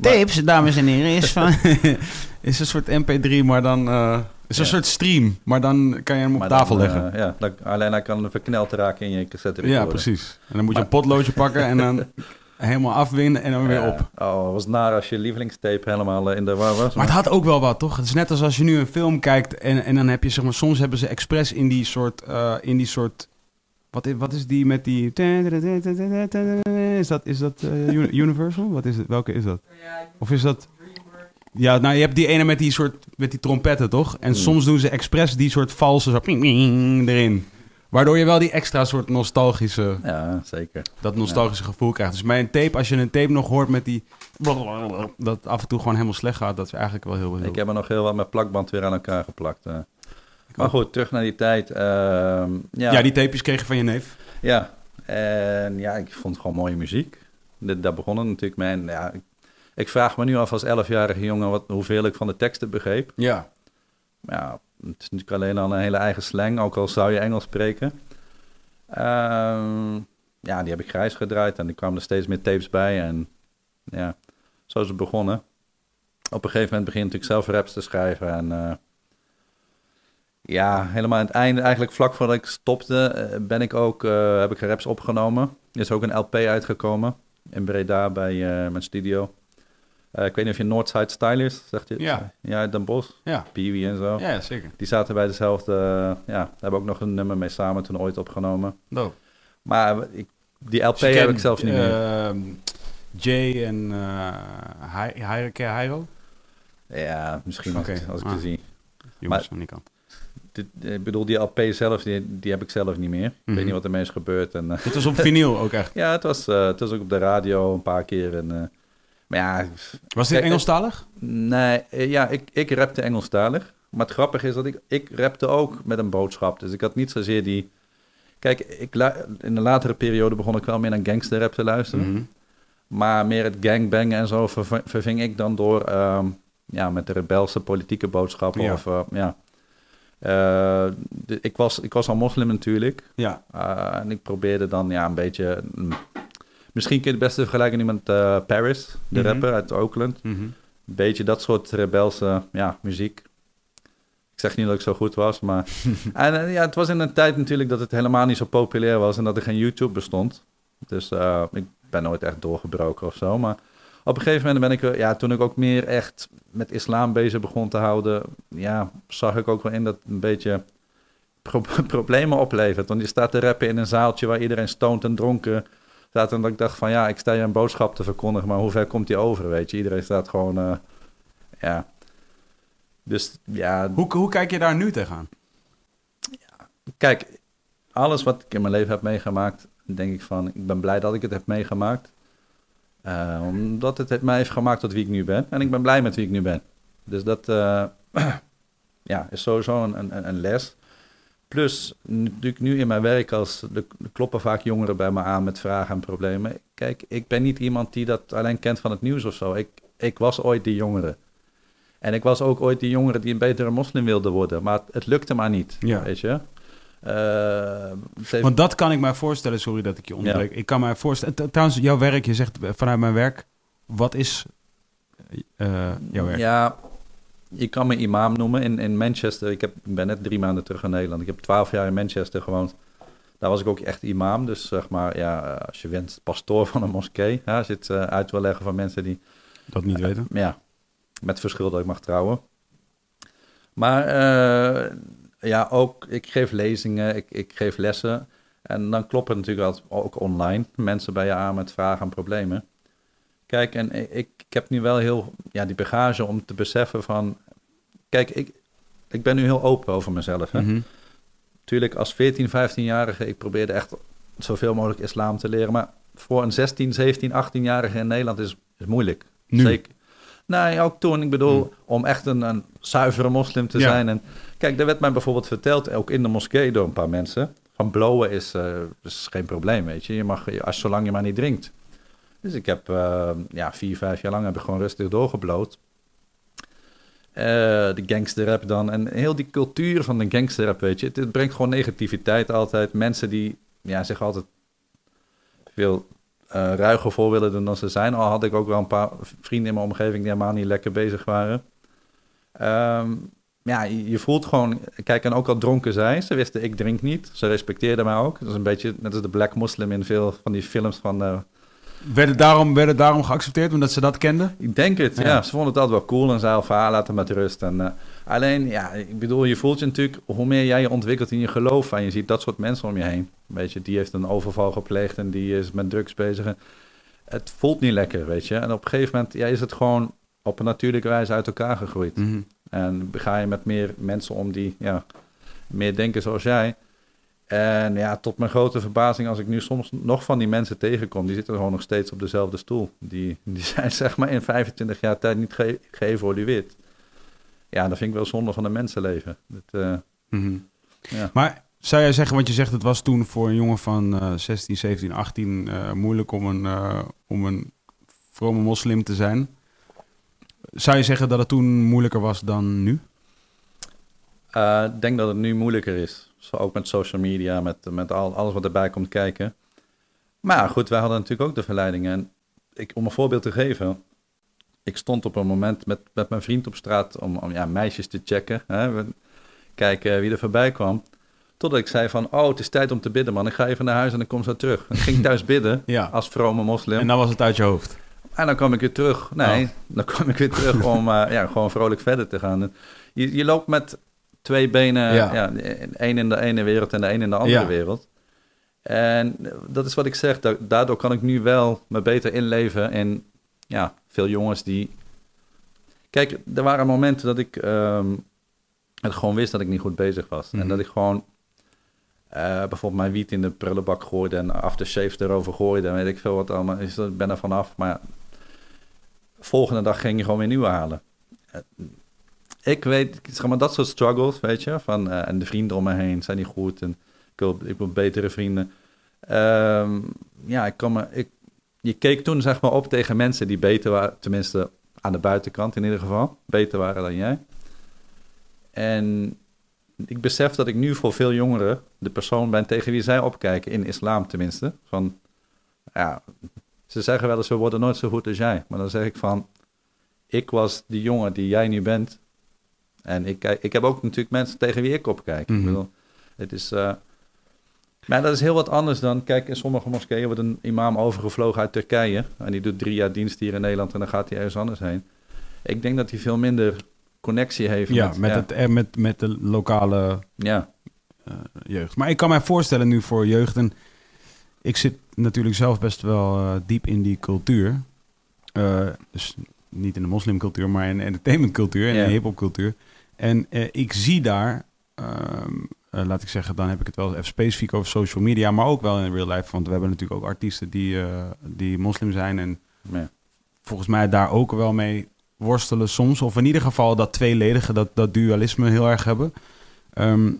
Tapes, dames en heren, is, van, [LAUGHS] is een soort mp3, maar dan... eh, is een Ja. soort stream, maar dan kan je hem op Maar tafel dan, leggen. ja, dan, alleen hij kan verkneld raken in je cassette ja, precies. En dan moet je een potloodje pakken en dan [LAUGHS] helemaal afwinnen en dan weer op. Oh, het was naar als je lievelingstape helemaal eh, in de war was. Maar het had ook wel wat, toch? Het is net als als je nu een film kijkt en, en dan heb je, zeg maar, soms hebben ze expres in die soort, eh, in die soort, wat is, wat is die met die, is dat, is dat eh, Uni- Universal? Wat is het? Welke is dat? Of is dat, ja, nou je hebt die ene met die soort, met die trompetten, toch? En Hmm. soms doen ze expres die soort valse zo, ping, ping, erin. Waardoor je wel die extra soort nostalgische, Ja, zeker. dat nostalgische gevoel krijgt. Dus bij een tape, als je een tape nog hoort met die, dat af en toe gewoon helemaal slecht gaat, dat is eigenlijk wel heel, heel Ik heb er nog heel wat met plakband weer aan elkaar geplakt. eh. Maar goed, terug naar die tijd. ehm, ja, Ja, die tapejes kreeg je van je neef. ja. En ja, ik vond het gewoon mooie muziek. Dit- Daar begon het natuurlijk mee. En ja, ik, ik vraag me nu af als 11-jarige jongen wat, hoeveel ik van de teksten begreep. Ja. Ja, het is natuurlijk alleen al een hele eigen slang, ook al zou je Engels spreken. Ehm, ja, die heb ik grijs gedraaid en er kwamen er steeds meer tapes bij. En ja, zo is het begonnen. Op een gegeven moment begin natuurlijk zelf raps te schrijven. En eh, ja, helemaal aan het einde, eigenlijk vlak voordat ik stopte, eh, ben ik ook, eh, heb ik raps opgenomen. Er is ook een LP uitgekomen in Breda bij mijn studio. Eh, ik weet niet of je Northside Stylers, zegt je? Ja. Ja, uit Den Bosch. Ja. Peewee en zo. Ja, zeker. Die zaten bij dezelfde, eh, ja, hebben ook nog een nummer mee samen toen ooit opgenomen. Dope. Maar ik, die LP Dus heb ik zelfs niet meer. ehm, Jay en uh, Hyreke Hyro? Ja, misschien als, Oké, als ik ah. zie. Jongens Maar- van die kant. Dit- Ik bedoel, die LP zelf, die, die heb ik zelf niet meer. Ik Mhm. weet niet wat ermee is gebeurd. En, eh, Dit was op vinyl ook echt. [LAUGHS] ja, het was, eh, het was ook op de radio een paar keer. En, eh, maar ja, Was dit Kijk, Engelstalig? nee, eh, ja, ik, ik rapte Engelstalig. Maar het grappige is dat ik, ik rapte ook met een boodschap. Dus ik had niet zozeer die... Kijk, ik, in de latere periode begon ik wel meer naar gangsterrap te luisteren. Mhm. Maar meer het gangbangen en zo verv- verving ik dan door ehm, ja, met de rebelse politieke boodschappen. Ja. Of, eh, ja. Eh, de- ik, was, ik was al moslim natuurlijk. Ja. Eh, en ik probeerde dan ja, een beetje... mm, misschien kun je het beste vergelijken met eh, Paris, de Mhm. rapper uit Oakland. Een beetje dat soort rebelse ja, muziek. Ik zeg niet dat ik zo goed was, maar... [LAUGHS] en eh, ja, het was in een tijd natuurlijk dat het helemaal niet zo populair was... en dat er geen YouTube bestond. Dus eh, ik ben nooit echt doorgebroken of zo. Maar op een gegeven moment ben ik... Ja, toen ik ook meer echt met islam bezig begon te houden... ja, zag ik ook wel in dat een beetje... pro- [LAUGHS] problemen oplevert. Want je staat te rappen in een zaaltje waar iedereen stoned en dronken staat. En dat ik dacht van ja, ik sta hier een boodschap te verkondigen, maar hoe ver komt die over, weet je? Iedereen staat gewoon, eh, ja. Dus ja, Hoe, hoe kijk je daar nu tegenaan? kijk, alles wat ik in mijn leven heb meegemaakt, denk ik van, ik ben blij dat ik het heb meegemaakt. Eh, omdat het het mij heeft gemaakt tot wie ik nu ben. En ik ben blij met wie ik nu ben. Dus dat eh, [CLEARS THROAT] ja, is sowieso een, een, een les. Plus, natuurlijk nu in mijn werk, als, er er kloppen vaak jongeren bij me aan met vragen en problemen. Kijk, ik ben niet iemand die dat alleen kent van het nieuws of zo. Ik, ik was ooit die jongere. En ik was ook ooit die jongere die een betere moslim wilde worden. Maar het, het lukte maar niet, Ja. weet je. Eh, Want dat kan ik mij voorstellen, sorry dat ik je onderbreek. Ik kan mij voorstellen, trouwens, jouw werk, je zegt eh, vanuit mijn werk, wat is eh, jouw werk? Ja, je kan me imam noemen in, in Manchester. Ik, heb, ik ben net drie maanden terug in Nederland. Ik heb twaalf jaar in Manchester gewoond. Daar was ik ook echt imam. Dus zeg maar, ja, als je wenst, pastoor van een moskee. Ja, als je het eh, uit wil leggen van mensen die Dat niet weten. ja, met verschil dat ik mag trouwen. Maar eh, ja, ook ik geef lezingen, ik, ik geef lessen. En dan kloppen natuurlijk ook online mensen bij je aan met vragen en problemen. Kijk, en ik, ik heb nu wel heel ja, die bagage om te beseffen van... Kijk, ik, ik ben nu heel open over mezelf. Hè? Mhm. Tuurlijk, als 14, 15-jarige, ik probeerde echt zoveel mogelijk islam te leren. Maar voor een 16, 17, 18-jarige in Nederland is is moeilijk. Nu? Zeker. Nee, ook toen. Ik bedoel, om echt een, een zuivere moslim te Ja. zijn. En kijk, er werd mij bijvoorbeeld verteld, ook in de moskee door een paar mensen. Van blowen is, eh, is geen probleem, weet je. Je mag, als, zolang je maar niet drinkt. Dus ik heb, eh, ja, vier, vijf jaar lang heb ik gewoon rustig doorgebloot. Eh, de gangsterrap dan. En heel die cultuur van de gangsterrap, weet je. Het, brengt gewoon negativiteit altijd. Mensen die ja, zich altijd veel eh ruiger voor willen doen dan ze zijn. Al had ik ook wel een paar vrienden in mijn omgeving die helemaal niet lekker bezig waren. Ehm, ja, je, je voelt gewoon... Kijk, en ook al dronken zij, ze wisten ik drink niet. Ze respecteerden mij ook. Dat is een beetje net als de black muslim in veel van die films van... Werd, het daarom, werd het daarom geaccepteerd, omdat ze dat kenden? ik denk het, Ja. ja. Ze vonden het altijd wel cool en zeiden van, laat hem met rust. En, eh, alleen, ja, ik bedoel, je voelt je natuurlijk, hoe meer jij je ontwikkelt in je geloof en je ziet dat soort mensen om je heen. Weet je, die heeft een overval gepleegd en die is met drugs bezig. En het voelt niet lekker, weet je. En op een gegeven moment ja, is het gewoon op een natuurlijke wijze uit elkaar gegroeid. Mhm. En ga je met meer mensen om die ja, meer denken zoals jij. En ja, tot mijn grote verbazing, als ik nu soms nog van die mensen tegenkom, die zitten gewoon nog steeds op dezelfde stoel. Die, die zijn [LAUGHS] zeg maar in 25 jaar tijd niet ge geëvolueerd. Ja, dat vind ik wel zonde van een mensenleven. Dat, eh, Mhm. ja. Maar zou jij zeggen, want je zegt het was toen voor een jongen van eh 16, 17, 18 eh, moeilijk om een, eh, om een vrome moslim te zijn. Zou je zeggen dat het toen moeilijker was dan nu? Eh, ik denk dat het nu moeilijker is. Zo ook met social media, met, met al, alles wat erbij komt kijken. Maar goed, wij hadden natuurlijk ook de verleidingen. En ik, om een voorbeeld te geven. Ik stond op een moment met, met mijn vriend op straat om, om ja, meisjes te checken. Hè, we- kijken wie er voorbij kwam. Totdat ik zei van, oh, het is tijd om te bidden, man. Ik ga even naar huis en ik kom zo terug. En ik ging thuis bidden [LAUGHS] Ja. als vrome moslim. En dan was het uit je hoofd. En dan kwam ik weer terug. Nee, Oh. dan kwam ik weer terug om [LAUGHS] eh, ja, gewoon vrolijk verder te gaan. Je, je loopt met twee benen, Ja. ja. één in de ene wereld en de een in de andere Ja. wereld. En dat is wat ik zeg. da- Daardoor kan ik nu wel me beter inleven in ja, veel jongens die... Kijk, er waren momenten dat ik ehm, het gewoon wist dat ik niet goed bezig was. Mhm. En dat ik gewoon eh, bijvoorbeeld mijn wiet in de prullenbak gooide en aftershave erover gooide en weet ik veel wat allemaal. Dus ik ben er vanaf. Maar volgende dag ging je gewoon weer nieuwe halen. Ik weet, zeg maar, dat soort struggles, weet je, van, eh, en de vrienden om me heen zijn niet goed en ik wil, betere vrienden. Ehm, ja, ik kan ik, je keek toen zeg maar op tegen mensen die beter waren, tenminste aan de buitenkant in ieder geval, beter waren dan jij. En ik besef dat ik nu voor veel jongeren de persoon ben tegen wie zij opkijken, in islam tenminste. Van, ja, ze zeggen wel eens, we worden nooit zo goed als jij. Maar dan zeg ik van, ik was die jongen die jij nu bent. En ik, ik heb ook natuurlijk mensen tegen wie ik opkijk. Mhm. Ik bedoel, het is... eh, maar dat is heel wat anders dan, kijk, in sommige moskeeën wordt een imam overgevlogen uit Turkije. En die doet drie jaar dienst hier in Nederland en dan gaat hij ergens anders heen. Ik denk dat hij veel minder connectie heeft Ja, met, met, ja, Het, eh, met, met de lokale ja, eh, jeugd. Maar ik kan mij voorstellen nu voor jeugd. En ik zit natuurlijk zelf best wel diep in die cultuur. Dus niet in de moslimcultuur, maar in de entertainmentcultuur en in de hiphopcultuur. En eh, ik zie daar, ehm, eh, laat ik zeggen, dan heb ik het wel even specifiek over social media, maar ook wel in real life. Want we hebben natuurlijk ook artiesten die, eh, die moslim zijn en ja. volgens mij daar ook wel mee worstelen soms. Of in ieder geval dat tweeledige, dat, dat dualisme heel erg hebben. Ehm,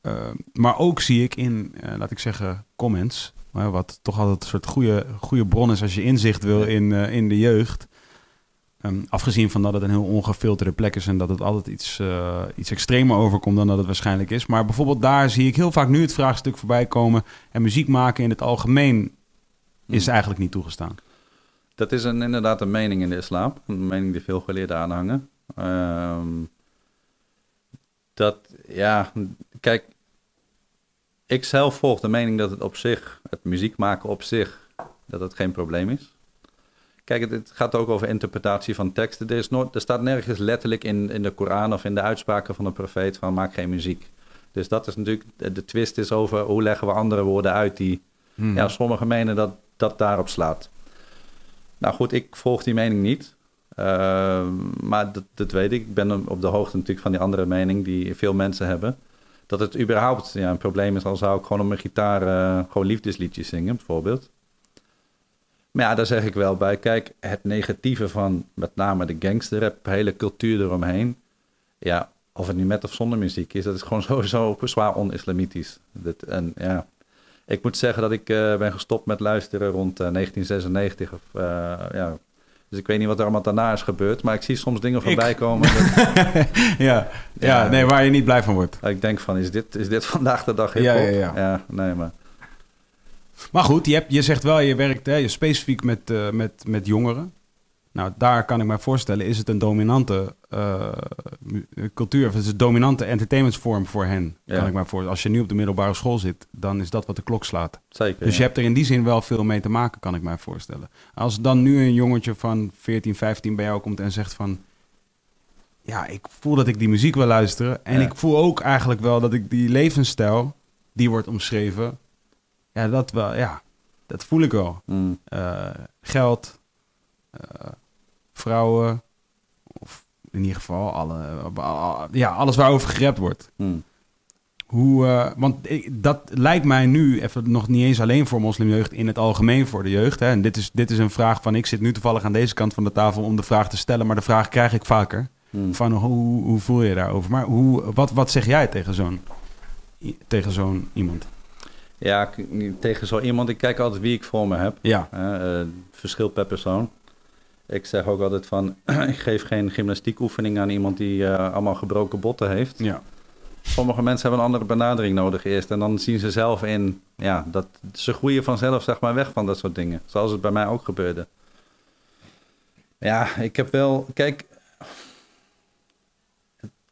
eh, maar ook zie ik in, laat ik zeggen, comments. wat toch altijd een soort goede, goede bron is als je inzicht wil in, in de jeugd. Ehm, afgezien van dat het een heel ongefilterde plek is en dat het altijd iets, eh, iets extremer overkomt dan dat het waarschijnlijk is. Maar bijvoorbeeld daar zie ik heel vaak nu het vraagstuk voorbij komen. En muziek maken in het algemeen is Hmm. eigenlijk niet toegestaan. Dat is een, inderdaad een mening in de islam. Een mening die veel geleerden aanhangen. Ehm, dat, ja, kijk, ik zelf volg de mening dat het op zich, het muziek maken op zich, dat het geen probleem is. Kijk, het, gaat ook over interpretatie van teksten. Er, is nooit, er staat nergens letterlijk in, in de Koran of in de uitspraken van de profeet van maak geen muziek. Dus dat is natuurlijk, de, de twist is over hoe leggen we andere woorden uit die Hmm. ja, sommigen menen dat dat daarop slaat. Nou goed, ik volg die mening niet. Ehm, maar dat, dat weet ik. Ik ben op de hoogte natuurlijk van die andere mening die veel mensen hebben. Dat het überhaupt ja, een probleem is, al zou ik gewoon op mijn gitaar eh, gewoon liefdesliedjes zingen, bijvoorbeeld. Maar ja, daar zeg ik wel bij. Kijk, het negatieve van met name de gangsterrap, hele cultuur eromheen. Ja, of het nu met of zonder muziek is, dat is gewoon [LAUGHS] sowieso zwaar on-islamitisch. En ja, ik moet zeggen dat ik eh, ben gestopt met luisteren rond eh, 1996. Of, eh, ja. Dus ik weet niet wat er allemaal daarna is gebeurd. Maar ik zie soms dingen voorbij komen. Dat, [LAUGHS] ja, ja, Ja. nee, waar je niet blij van wordt. ik denk van, is dit, is dit [LAUGHS] vandaag de dag Ja, hip-hop? ja, ja. nee, maar... Maar goed, je, hebt, je zegt wel, je werkt hè, je specifiek met, eh, met, met jongeren. Nou, daar kan ik me voorstellen, is het een dominante eh, mu- cultuur, of het is een dominante entertainmentsvorm voor hen. Ja. Kan ik me voorstellen. Als je nu op de middelbare school zit, dan is dat wat de klok slaat. Zeker, Dus ja. je hebt er in die zin wel veel mee te maken, kan ik mij voorstellen. Als dan nu een jongetje van 14, 15 bij jou komt en zegt van... Ja, ik voel dat ik die muziek wil luisteren. En Ja. ik voel ook eigenlijk wel dat ik die levensstijl, die wordt omschreven... Ja, dat wel, ja, dat voel ik wel. Mm, Eh, geld, eh, vrouwen, of in ieder geval alle, ja, alles waarover gerept wordt. mm. Hoe, eh, want ik- dat lijkt mij nu even nog niet eens alleen voor moslimjeugd, in het algemeen voor de jeugd. Hè. En dit is, dit is een vraag van, ik zit nu toevallig aan deze kant van de tafel om de vraag te stellen, maar de vraag krijg ik vaker. Mm. Van hoe, hoe voel je daarover? Maar hoe, wat, wat zeg jij tegen zo'n, tegen zo'n iemand? Ja, tegen zo iemand, ik kijk altijd wie ik voor me heb. Ja, eh, verschil per persoon. Ik zeg ook altijd van, [CLEARS THROAT] ik geef geen gymnastiekoefening aan iemand die eh, allemaal gebroken botten heeft. ja. Sommige mensen hebben een andere benadering nodig eerst. En dan zien ze zelf in, ja, dat ze groeien vanzelf zeg maar weg van dat soort dingen. Zoals het bij mij ook gebeurde. Ja, ik heb wel, kijk,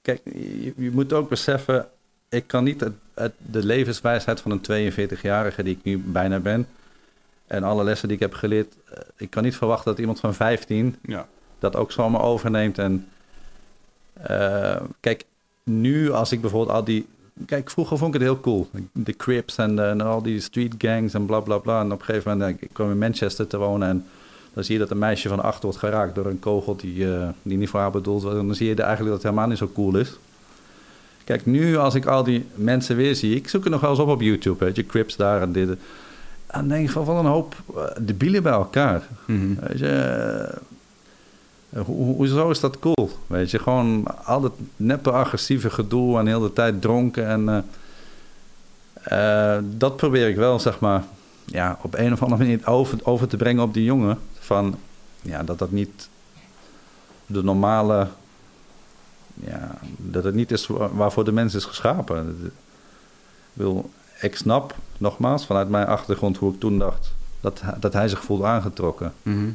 kijk, je, je moet ook beseffen, ik kan niet het, het- de levenswijsheid van een 42-jarige die ik nu bijna ben en alle lessen die ik heb geleerd, eh, ik kan niet verwachten dat iemand van 15 ja. dat ook zomaar overneemt. En eh, kijk, nu als ik bijvoorbeeld al die... Kijk, vroeger vond ik het heel cool. De Crips en, de- en al die street gangs en bla bla bla. En op een gegeven moment, eh, ik kwam in Manchester te wonen en dan zie je dat een meisje van acht wordt geraakt door een kogel die, eh, die niet voor haar bedoeld was. En dan zie je eigenlijk dat het helemaal niet zo cool is. Kijk, nu als ik al die mensen weer zie, ik zoek er nog wel eens op op YouTube, weet je, Crips daar en dit. En dan denk ik van, wat een hoop uh, debielen bij elkaar. Mhm. Weet je, eh, ho- ho- hoezo is dat cool? Weet je, gewoon al dat neppe agressieve gedoe en heel de tijd dronken. En eh, eh, dat probeer ik wel, zeg maar, ja, op een of andere manier over, over te brengen op die jongen. Van, ja, dat dat niet de normale, ja, dat het niet is wa- waarvoor de mens is geschapen. Ik, wil, ik snap, nogmaals, vanuit mijn achtergrond hoe ik toen dacht... dat, hij- dat hij zich voelde aangetrokken. Mhm.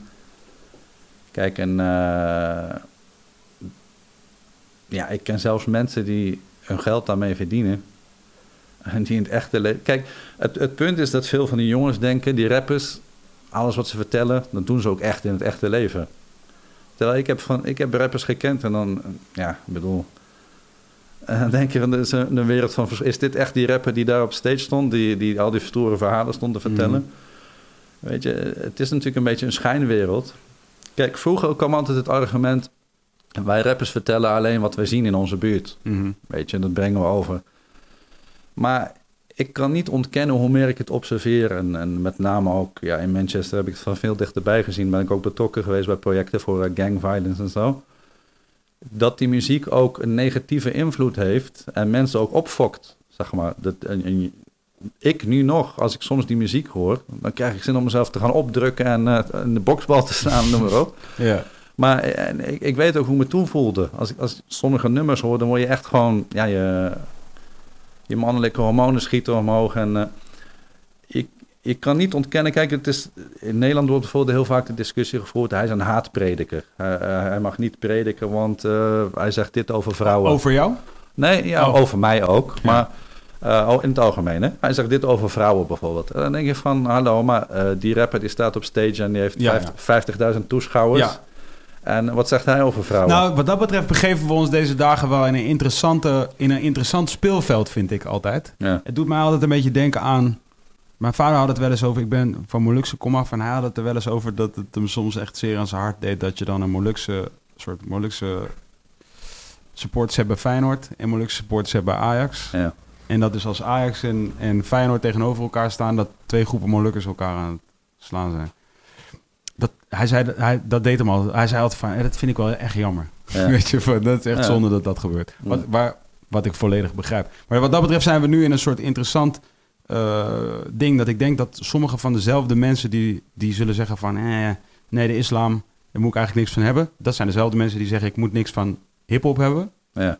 Kijk, en eh, ja, ik ken zelfs mensen die hun geld daarmee verdienen. En die in het echte leven. Kijk, het, het punt is dat veel van die jongens denken, die rappers, alles wat ze vertellen, dat doen ze ook echt in het echte leven. Terwijl ik heb, van, ik heb rappers gekend en dan, ja, ik bedoel. En dan denk je, van, is een, een wereld van. Is dit echt die rapper die daar op stage stond, die, die al die stoere verhalen stond te vertellen? Weet je, het is natuurlijk een beetje een schijnwereld. Kijk, vroeger kwam altijd het argument... wij rappers vertellen alleen wat wij zien in onze buurt. Mhm. Weet je, dat brengen we over. Maar ik kan niet ontkennen hoe meer ik het observeer. En, en met name ook ja, in Manchester heb ik het van veel dichterbij gezien. Ben ik ook betrokken geweest bij projecten voor eh, gang violence en zo. Dat die muziek ook een negatieve invloed heeft en mensen ook opfokt. Zeg maar. Dat, en, en ik nu nog, als ik soms die muziek hoor, dan krijg ik zin om mezelf te gaan opdrukken en eh, in de boksbal te staan, noem maar op. Ja. Maar eh, en ik, ik weet ook hoe me toen voelde. Als ik als sommige nummers hoor, dan word je echt gewoon... Ja, je, je mannelijke hormonen schieten omhoog. En eh, ik, ik kan niet ontkennen... Kijk, het is, in Nederland wordt bijvoorbeeld heel vaak de discussie gevoerd... hij is een haatprediker. Hij, eh, hij mag niet prediken, want eh, hij zegt dit over vrouwen. Over jou? Nee, ja, Oh. over mij ook. Maar oh, in het algemeen, hè. Hij zegt dit over vrouwen bijvoorbeeld. En dan denk je van, hallo, maar die rapper die staat op stage... en die heeft Ja, vijftig- 50.000 toeschouwers... Ja. En wat zegt hij over vrouwen? Nou, wat dat betreft begeven we ons deze dagen wel in een, interessante, in een interessant speelveld, vind ik altijd. ja. Het doet mij altijd een beetje denken aan... Mijn vader had het wel eens over... Ik ben van Molukse kom af en hij had het er wel eens over... dat het hem soms echt zeer aan zijn hart deed... dat je dan een Molukse soort Molukse supporters hebt bij Feyenoord... en Molukse supporters hebt bij Ajax. Ja. En dat dus als Ajax en, en Feyenoord tegenover elkaar staan... dat twee groepen Molukkers elkaar aan het slaan zijn. Hij zei, dat- hij, dat deed hem al. Hij zei altijd van... "Eh, dat vind ik wel echt jammer. Ja. [LAUGHS] Weet je, van, dat is echt Ja. zonde dat dat gebeurt. Wat, waar, wat ik volledig begrijp. Maar wat dat betreft zijn we nu in een soort interessant eh, ding... dat ik denk dat sommige van dezelfde mensen die, die zullen zeggen van... Eh, nee, de islam, daar moet ik eigenlijk niks van hebben. Dat zijn dezelfde mensen die zeggen... ik moet niks van hiphop hebben. Ja.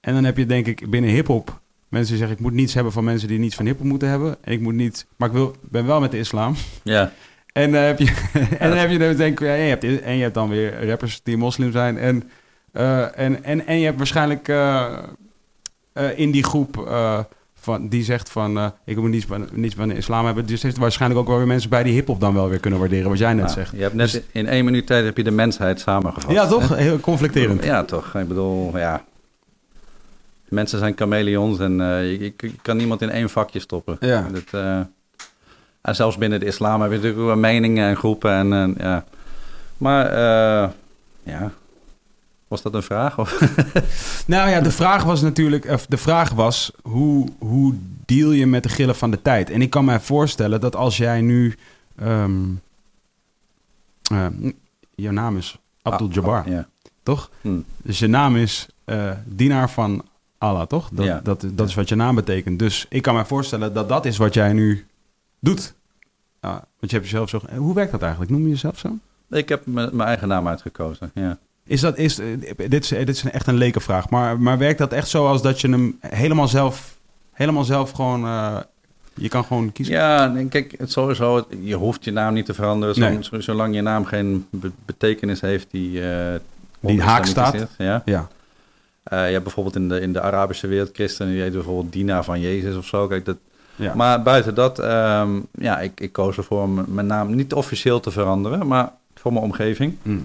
En dan heb je denk ik binnen hiphop mensen die zeggen... ik moet niets hebben van mensen die niets van hiphop moeten hebben. En ik moet niet... Maar ik wil, ben wel met de islam. ja. [LAUGHS] En, dan heb je, [LAUGHS] en dan heb je dan denk ik, ja, je hebt, en je hebt dan weer rappers die moslim zijn. En, eh, en, en, en je hebt waarschijnlijk eh, eh, in die groep eh, van, die zegt van eh, ik moet niets van, niets van de islam hebben. Dus heeft waarschijnlijk ook wel weer mensen bij die hip-hop dan wel weer kunnen waarderen, wat jij net Nou, zegt. je hebt net in één minuut tijd heb je de mensheid samengevat. Ja, toch? Heel conflicterend. Ja, toch. Ik bedoel, ja. Mensen zijn chameleons en eh, je, je kan niemand in één vakje stoppen. Ja. Dat, eh, en zelfs binnen de islam heb je natuurlijk meningen en groepen. En, eh, ja. Maar, eh, ja. Was dat een vraag? Of? [LAUGHS] Nou ja, de vraag was natuurlijk, of de vraag was, hoe, hoe deal je met de gillen van de tijd? En ik kan mij voorstellen dat als jij nu, eh, jouw naam is Abdul Jabbar, Ah, ja. toch? Hm. Dus je naam is eh dienaar van Allah, toch? Dat, Ja. dat, dat is wat je naam betekent. Dus ik kan mij voorstellen dat dat is wat jij nu doet. Want je hebt jezelf zo... Hoe werkt dat eigenlijk? Noem je jezelf zo? Ik heb mijn eigen naam uitgekozen, ja. Is dat, is, dit, is, dit is echt een lekenvraag, maar, maar werkt dat echt zo als dat je hem helemaal zelf, helemaal zelf gewoon, eh, je kan gewoon kiezen? Ja, kijk, het sowieso, je hoeft je naam niet te veranderen, Nee. zo- zolang je naam geen be- betekenis heeft die... eh Die haak staat. is, Ja. Ja. Eh, je hebt bijvoorbeeld in de, in de Arabische wereld christenen, die heet bijvoorbeeld dienaar van Jezus of zo. Kijk, dat, ja. Maar buiten dat, ehm, ja, ik, ik koos ervoor om mijn naam niet officieel te veranderen, maar voor mijn omgeving. Hm.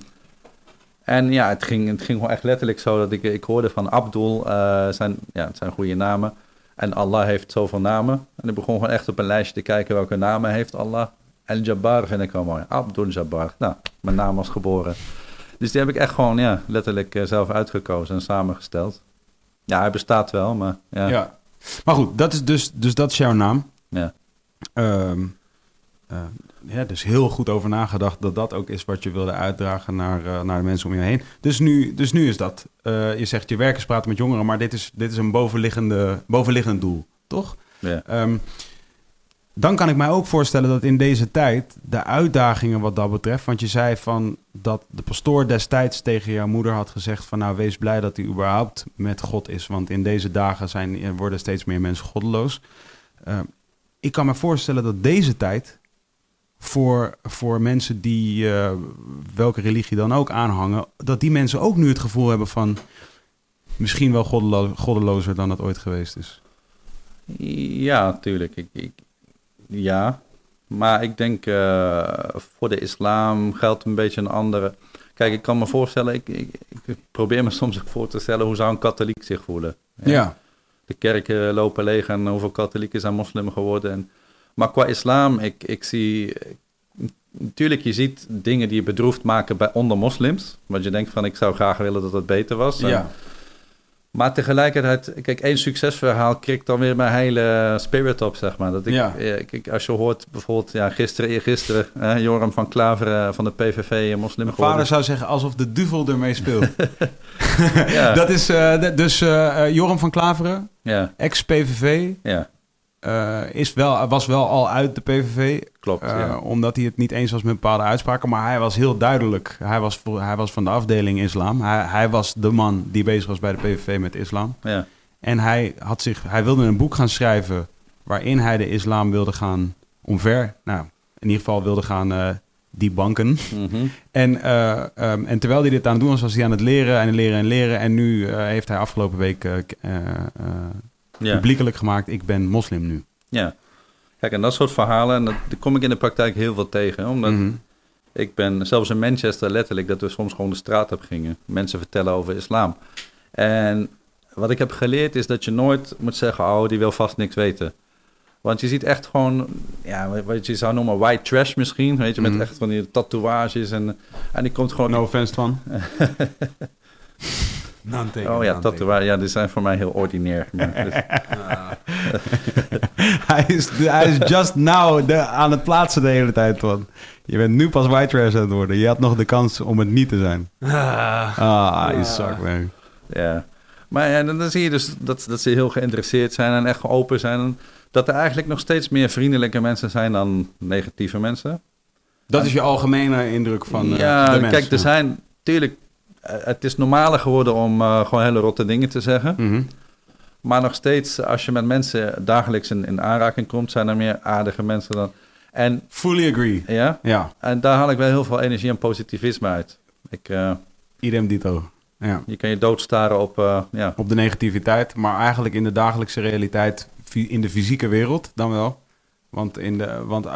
En ja, het ging, het ging gewoon echt letterlijk zo dat ik, ik hoorde van Abdul, eh, zijn, ja, het zijn goede namen. En Allah heeft zoveel namen. En ik begon gewoon echt op een lijstje te kijken welke namen heeft Allah. El Jabbar vind ik wel mooi. Abdul Jabbar. Nou, mijn naam was geboren. Dus die heb ik echt gewoon ja, letterlijk eh, zelf uitgekozen en samengesteld. Ja, hij bestaat wel, maar ja. Ja. Maar goed, dat is dus, dus dat is jouw naam. Ja. Ehm, eh, ja, dus heel goed over nagedacht dat dat ook is wat je wilde uitdragen naar, eh, naar de mensen om je heen. Dus nu, dus nu is dat. eh, je zegt je werk is praten met jongeren, maar dit is, dit is een bovenliggende, bovenliggend doel, toch? ja. Ehm, dan kan ik mij ook voorstellen dat in deze tijd de uitdagingen wat dat betreft. Want je zei van dat de pastoor destijds tegen jouw moeder had gezegd: van nou wees blij dat hij überhaupt met God is. Want in deze dagen zijn, er worden steeds meer mensen goddeloos. Uh, ik kan me voorstellen dat deze tijd voor, voor mensen die uh, welke religie dan ook aanhangen, dat die mensen ook nu het gevoel hebben van misschien wel goddelo goddelozer dan het ooit geweest is. Ja, natuurlijk. Ik, ik, ja, maar ik denk uh, voor de islam geldt een beetje een andere. Kijk, ik kan me voorstellen, ik, ik, ik, probeer me soms voor te stellen hoe zou een katholiek zich voelen. Ja. ja. De kerken lopen leeg en hoeveel katholieken zijn moslim geworden. En, maar qua islam, ik, ik zie. Natuurlijk, je ziet dingen die je bedroefd maken bij onder moslims. Want je denkt van, ik zou graag willen dat het beter was. Ja. Maar tegelijkertijd, kijk, één succesverhaal krikt dan weer mijn hele spirit op, zeg maar. Dat ik, Ja. kijk, als je hoort bijvoorbeeld, ja, gisteren, eergisteren, hè, Joram van Klaveren van de PVV, een moslim Mijn vader zou zeggen alsof de duvel ermee speelt. [LAUGHS] [LAUGHS] Ja, Dat is eh, dus eh, eh, Joram van Klaveren, ja, ex-PVV, ja, eh, is wel, was wel al uit de PVV. klopt. eh, ja. Omdat hij het niet eens was met bepaalde uitspraken. Maar hij was heel duidelijk. Hij was, voor, hij was van de afdeling islam. Hij, hij was de man die bezig was bij de PVV met islam. ja. En hij, had zich, hij wilde een boek gaan schrijven waarin hij de islam wilde gaan omver. Nou, in ieder geval wilde gaan eh debunken. Mhm. En, eh, ehm, en terwijl hij dit aan het doen was, was hij aan het leren en leren en leren. En nu heeft hij afgelopen week ja. publiekelijk gemaakt, ik ben moslim nu. Ja. Kijk, en dat soort verhalen, en dat, daar kom ik in de praktijk heel veel tegen. Omdat Mhm. ik ben, zelfs in Manchester letterlijk, dat we soms gewoon de straat op gingen. Mensen vertellen over islam. En wat ik heb geleerd is dat je nooit moet zeggen, oh, die wil vast niks weten. Want je ziet echt gewoon, ja, wat je zou noemen white trash misschien. Weet je, met Mhm. echt van die tatoeages. En, en die komt gewoon... No offense van. [LAUGHS] oh ja, tatoeages. Ja, die zijn voor mij heel ordinair. Maar, [LAUGHS] dus- hij, is, hij is just now de, aan het plaatsen de hele tijd. Man. Je bent nu pas white trash aan het worden. Je had nog de kans om het niet te zijn. Ah, je zak, man. Ja, maar ja, dan, dan zie je dus dat, dat ze heel geïnteresseerd zijn en echt open zijn. En dat er eigenlijk nog steeds meer vriendelijke mensen zijn dan negatieve mensen. Dat is je algemene indruk van eh, ja, de mens. kijk, er zijn natuurlijk. Eh, Het is normaler geworden om eh, gewoon hele rotte dingen te zeggen. Mhm. Maar nog steeds, als je met mensen dagelijks in, in aanraking komt, zijn er meer aardige mensen dan. En Fully agree. ja, Ja, en daar haal ik wel heel veel energie en positivisme uit. Ik, eh, idem dito. Ja. je kan je doodstaren op, ja, Op de negativiteit, maar eigenlijk in de dagelijkse realiteit, in de fysieke wereld dan wel. Want, in de, want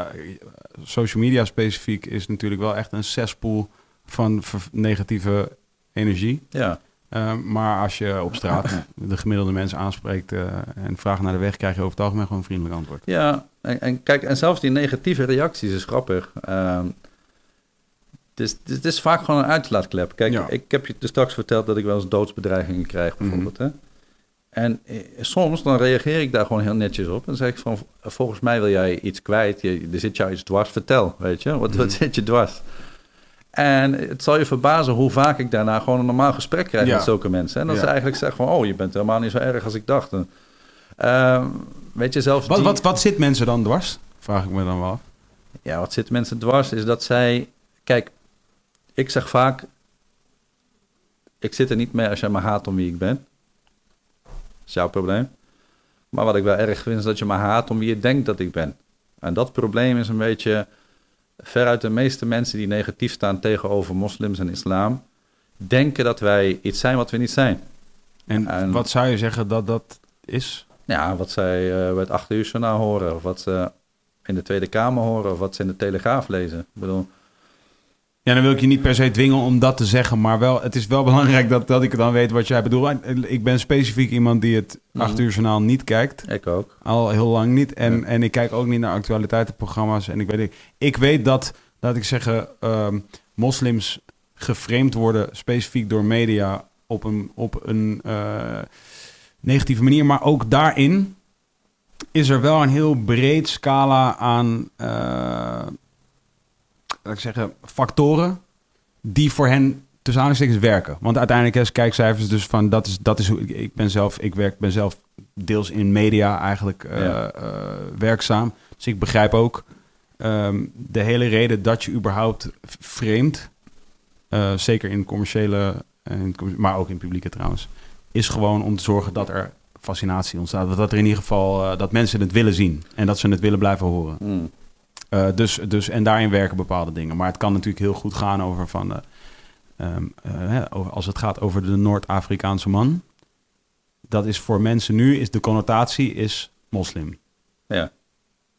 social media specifiek is natuurlijk wel echt een cesspool van negatieve energie. ja, Uh, maar als je op straat [CLEARS THROAT] de gemiddelde mensen aanspreekt uh, en vraagt naar de weg, krijg je over het algemeen gewoon een vriendelijk antwoord. Ja, en, en kijk, en zelfs die negatieve reacties is grappig. Ehm, het, is, het is vaak gewoon een uitlaatklep. Kijk, Ja. ik heb je dus straks verteld dat ik wel eens doodsbedreigingen krijg, bijvoorbeeld. Mhm. hè? En eh, soms dan reageer ik daar gewoon heel netjes op. En zeg ik van, volgens mij wil jij iets kwijt. Je, er zit jou iets dwars. Vertel, weet je. Wat, wat Mhm. zit je dwars? En het zal je verbazen hoe vaak ik daarna gewoon een normaal gesprek krijg Ja. met zulke mensen. En dat Ja. ze eigenlijk zeggen van, oh, je bent helemaal niet zo erg als ik dacht. En, ehm, weet je, zelfs Wat, die- wat, wat zit mensen dan dwars? Vraag ik me dan wel af. ja, wat zit mensen dwars is dat zij... Kijk, ik zeg vaak... Ik zit er niet mee als jij me haat om wie ik ben. Dat is jouw probleem. Maar wat ik wel erg vind is dat je me haat om wie je denkt dat ik ben. En dat probleem is een beetje... Veruit de meeste mensen die negatief staan tegenover moslims en islam... denken dat wij iets zijn wat we niet zijn. En, En- wat zou je zeggen dat dat is? Ja, wat zij eh, bij het 8 uur journaal horen... of wat ze in de Tweede Kamer horen... of wat ze in de Telegraaf lezen. Ik bedoel... Ja, dan wil ik je niet per se dwingen om dat te zeggen, maar wel, het is wel [LAUGHS] belangrijk dat, dat ik dan weet wat jij bedoelt. Ik ben specifiek iemand die het Mhm. 8 uur journaal niet kijkt. Ik ook. Al heel lang niet. En, Ja. en ik kijk ook niet naar actualiteitenprogramma's. En ik weet, ik weet dat, laat ik zeggen, ehm, moslims geframed worden specifiek door media op een, op een eh, negatieve manier. Maar ook daarin is er wel een heel breed scala aan, eh, laat ik zeggen, factoren die voor hen tussen aanhalingstekens werken. Want uiteindelijk is kijkcijfers dus van dat is, dat is hoe ik, ik ben zelf, ik werk, ben zelf deels in media eigenlijk eh, Ja. eh, werkzaam. Dus ik begrijp ook ehm, de hele reden dat je überhaupt vreemd, eh, zeker in commerciële, in maar ook in publieke trouwens, is gewoon om te zorgen dat er fascinatie ontstaat. Dat er in ieder geval dat mensen het willen zien en dat ze het willen blijven horen. Hmm. Eh, dus, dus, en daarin werken bepaalde dingen. Maar het kan natuurlijk heel goed gaan over van. eh, ehm, eh, als het gaat over de Noord-Afrikaanse man. Dat is voor mensen nu, is de connotatie is moslim. Ja.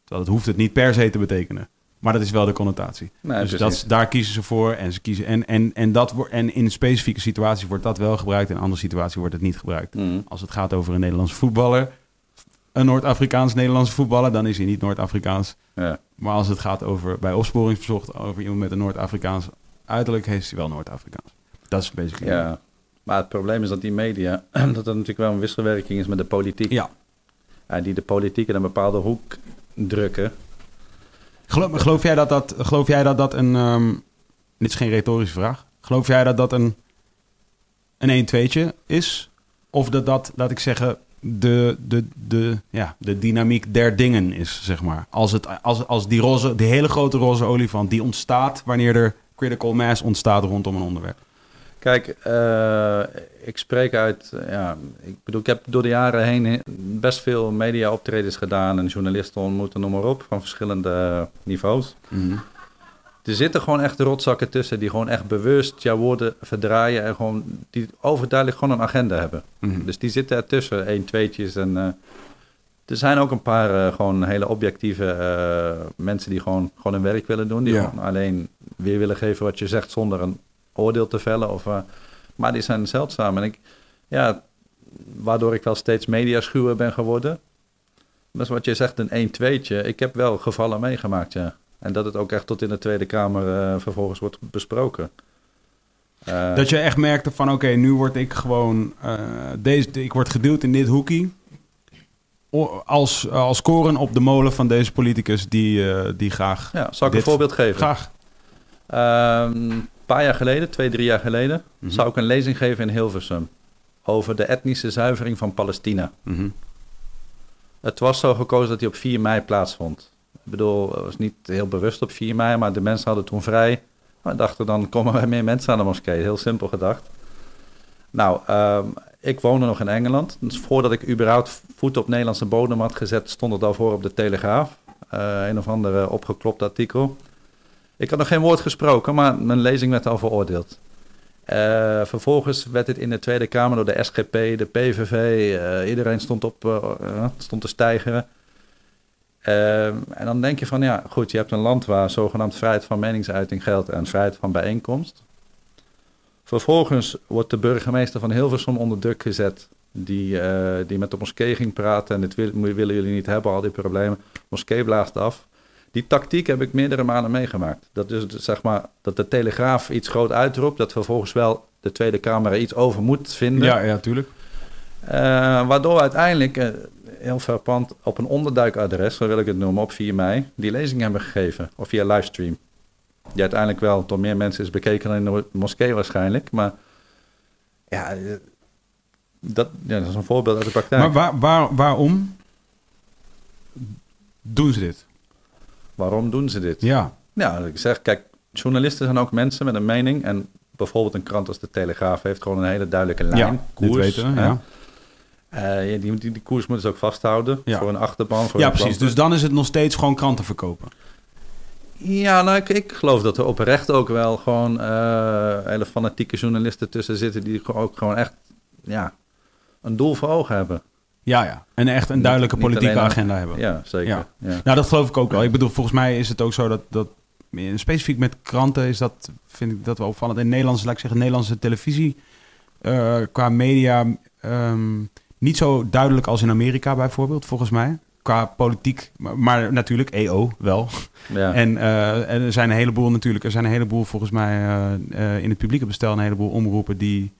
Dat hoeft het niet per se te betekenen. Maar dat is wel de connotatie. Nee, dus dat, daar kiezen ze voor. En, ze kiezen, en, en, en, dat, en in specifieke situaties wordt dat wel gebruikt. In andere situaties wordt het niet gebruikt. Hmm. Als het gaat over een Nederlandse voetballer. Een Noord-Afrikaans-Nederlandse voetballer. Dan is hij niet Noord-Afrikaans. Ja. Maar als het gaat over, bij opsporing verzocht, over iemand met een Noord-Afrikaans uiterlijk, heeft hij wel Noord-Afrikaans. Dat is basically. ja. Maar het probleem is dat die media, [CLEARS THROAT] dat er natuurlijk wel een wisselwerking is met de politiek. Ja. Ja, die de politiek in een bepaalde hoek drukken. Geloof, geloof jij dat dat, geloof jij dat, dat een, ehm, dit is geen retorische vraag, geloof jij dat dat een, een 1-2'tje is? Of dat dat, laat ik zeggen, de, de, de, ja, de dynamiek der dingen is, zeg maar. Als, het, als, als die, roze, die hele grote roze olifant, die ontstaat wanneer er critical mass ontstaat rondom een onderwerp. Kijk, eh, ik spreek uit, ja, ik bedoel, ik heb door de jaren heen best veel media-optredens gedaan en journalisten ontmoet noem maar op, van verschillende niveaus. Er zitten gewoon echt rotzakken tussen die gewoon echt bewust jouw woorden verdraaien en gewoon, die overduidelijk gewoon een agenda hebben. Mhm. Dus die zitten ertussen, één, tweetjes en... eh, er zijn ook een paar eh, gewoon hele objectieve eh, mensen die gewoon, gewoon hun werk willen doen. Die Ja. gewoon alleen weer willen geven wat je zegt zonder een oordeel te vellen. Of, maar die zijn zeldzaam. En ik, ja, waardoor ik wel steeds mediaschuwer ben geworden. Dat is wat je zegt, een 1 tweetje. Ik heb wel gevallen meegemaakt, ja. En dat het ook echt tot in de Tweede Kamer eh, vervolgens wordt besproken. Eh, Dat je echt merkte van, oké, nu word ik gewoon, eh, deze, ik word geduwd in dit hoekie. Als, als koren op de molen van deze politicus die, die graag, ja, zal ik dit- een voorbeeld geven? graag. Ehm, een paar jaar geleden, twee, drie jaar geleden, Mhm. zou ik een lezing geven in Hilversum. Over de etnische zuivering van Palestina. Mhm. Het was zo gekozen dat die op 4 mei plaatsvond. Ik bedoel, het was niet heel bewust op 4 mei, maar de mensen hadden toen vrij. We dachten dan komen er meer mensen aan de moskee. Heel simpel gedacht. Nou, ehm, ik woonde nog in Engeland. Dus voordat ik überhaupt voet op Nederlandse bodem had gezet, stond het al voor op de Telegraaf. Eh, een of ander eh, opgeklopt artikel. Ik had nog geen woord gesproken, maar mijn lezing werd al veroordeeld. Eh, vervolgens werd het in de Tweede Kamer door de SGP, de PVV, eh, iedereen stond, op, stond te stijgeren. Eh, en dan denk je van, ja, goed, je hebt een land waar zogenaamd vrijheid van meningsuiting geldt en vrijheid van bijeenkomst. Vervolgens wordt de burgemeester van Hilversum onder druk gezet, die, eh, die met de moskee ging praten en dit wil- willen jullie niet hebben, al die problemen. Moskee blaast af. Die tactiek heb ik meerdere malen meegemaakt. Dat dus, zeg maar dat de Telegraaf iets groot uitroept, dat vervolgens wel de Tweede Kamer er iets over moet vinden. Ja, ja, tuurlijk. Eh, waardoor uiteindelijk, eh, heel verpand, op een onderduikadres, zo wil ik het noemen, op 4 mei, die lezing hebben gegeven. Of via livestream. Die uiteindelijk wel door meer mensen is bekeken dan in de moskee waarschijnlijk. Maar ja, eh, dat, ja, dat is een voorbeeld uit de praktijk. Maar waar, waar, waarom doen ze dit? Waarom doen ze dit? Ja, Ja, ik zeg, kijk, journalisten zijn ook mensen met een mening. En bijvoorbeeld een krant als de Telegraaf heeft gewoon een hele duidelijke lijn. ja koers. dit weten we. ja, die, die, die koers moeten ze ook vasthouden. Ja. Voor een achterban. Voor ja precies. Dus dan is het nog steeds gewoon kranten verkopen. Ja, nou, ik, ik geloof dat er oprecht ook wel gewoon eh, hele fanatieke journalisten tussen zitten die ook gewoon echt ja, een doel voor ogen hebben. Ja, ja. En echt een duidelijke niet politieke agenda hebben. Ja, zeker. Ja. Ja. Nou, dat geloof ik ook wel. Ik bedoel, volgens mij is het ook zo dat, dat specifiek met kranten is dat, vind ik dat wel opvallend. In Nederlandse, laat ik zeggen, Nederlandse televisie eh, qua media ehm, niet zo duidelijk als in Amerika bijvoorbeeld, volgens mij. Qua politiek, maar, maar natuurlijk EO wel. Ja. En, eh, en er zijn een heleboel natuurlijk, er zijn een heleboel volgens mij eh, eh, in het publieke bestel een heleboel omroepen die,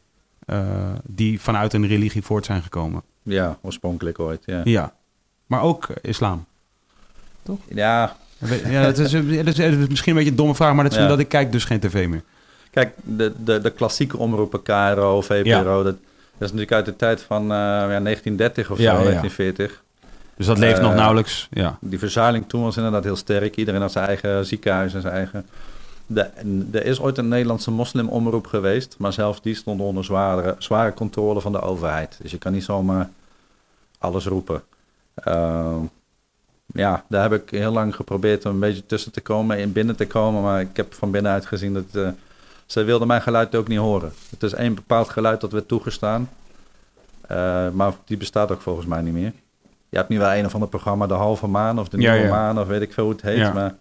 die vanuit een religie voort zijn gekomen. ja, oorspronkelijk ooit. Ja, Ja, maar ook islam. ja Ja, dat is, dat is misschien een beetje een domme vraag, maar dat is Ja. omdat ik kijk dus geen tv meer. kijk, de, de, de klassieke omroepen, KRO, VPRO, Ja. dat, Dat is natuurlijk uit de tijd van eh, ja, 1930 of zo, Ja, ja, ja. 1940. Dus dat leeft nog Eh, nauwelijks. Ja. Die verzuiling toen was inderdaad heel sterk. Iedereen had zijn eigen ziekenhuis en zijn eigen... De, en er is ooit een Nederlandse moslimomroep geweest, maar zelfs die stond onder zware, zware controle van de overheid. Dus je kan niet zomaar alles roepen. Ehm, ja, daar heb ik heel lang geprobeerd om een beetje tussen te komen, in binnen te komen, maar ik heb van binnenuit gezien dat eh, ze wilden mijn geluid ook niet horen. Het is één bepaald geluid dat werd toegestaan, eh, maar die bestaat ook volgens mij niet meer. Je hebt nu wel een of ander programma, De Halve Maan of De Nieuwe ja. Maan of weet ik veel hoe het heet, Ja. maar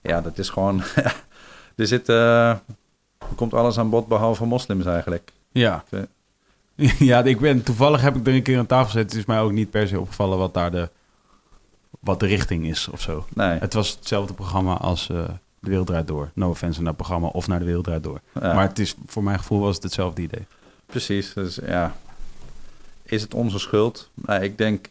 ja, dat is gewoon... [LAUGHS] er zit... eh, er komt alles aan bod behalve moslims eigenlijk. Ja. [LAUGHS] Ja, ik ben, toevallig heb ik er een keer aan tafel gezet. Het is mij ook niet per se opgevallen wat daar de, wat de richting is of zo. Nee. Het was hetzelfde programma als eh, De Wereld Draait Door. No offense naar het programma of naar De Wereld Draait Door. Ja, Maar het is, voor mijn gevoel was het hetzelfde idee. Precies, dus ja. Is het onze schuld? Nou, ik denk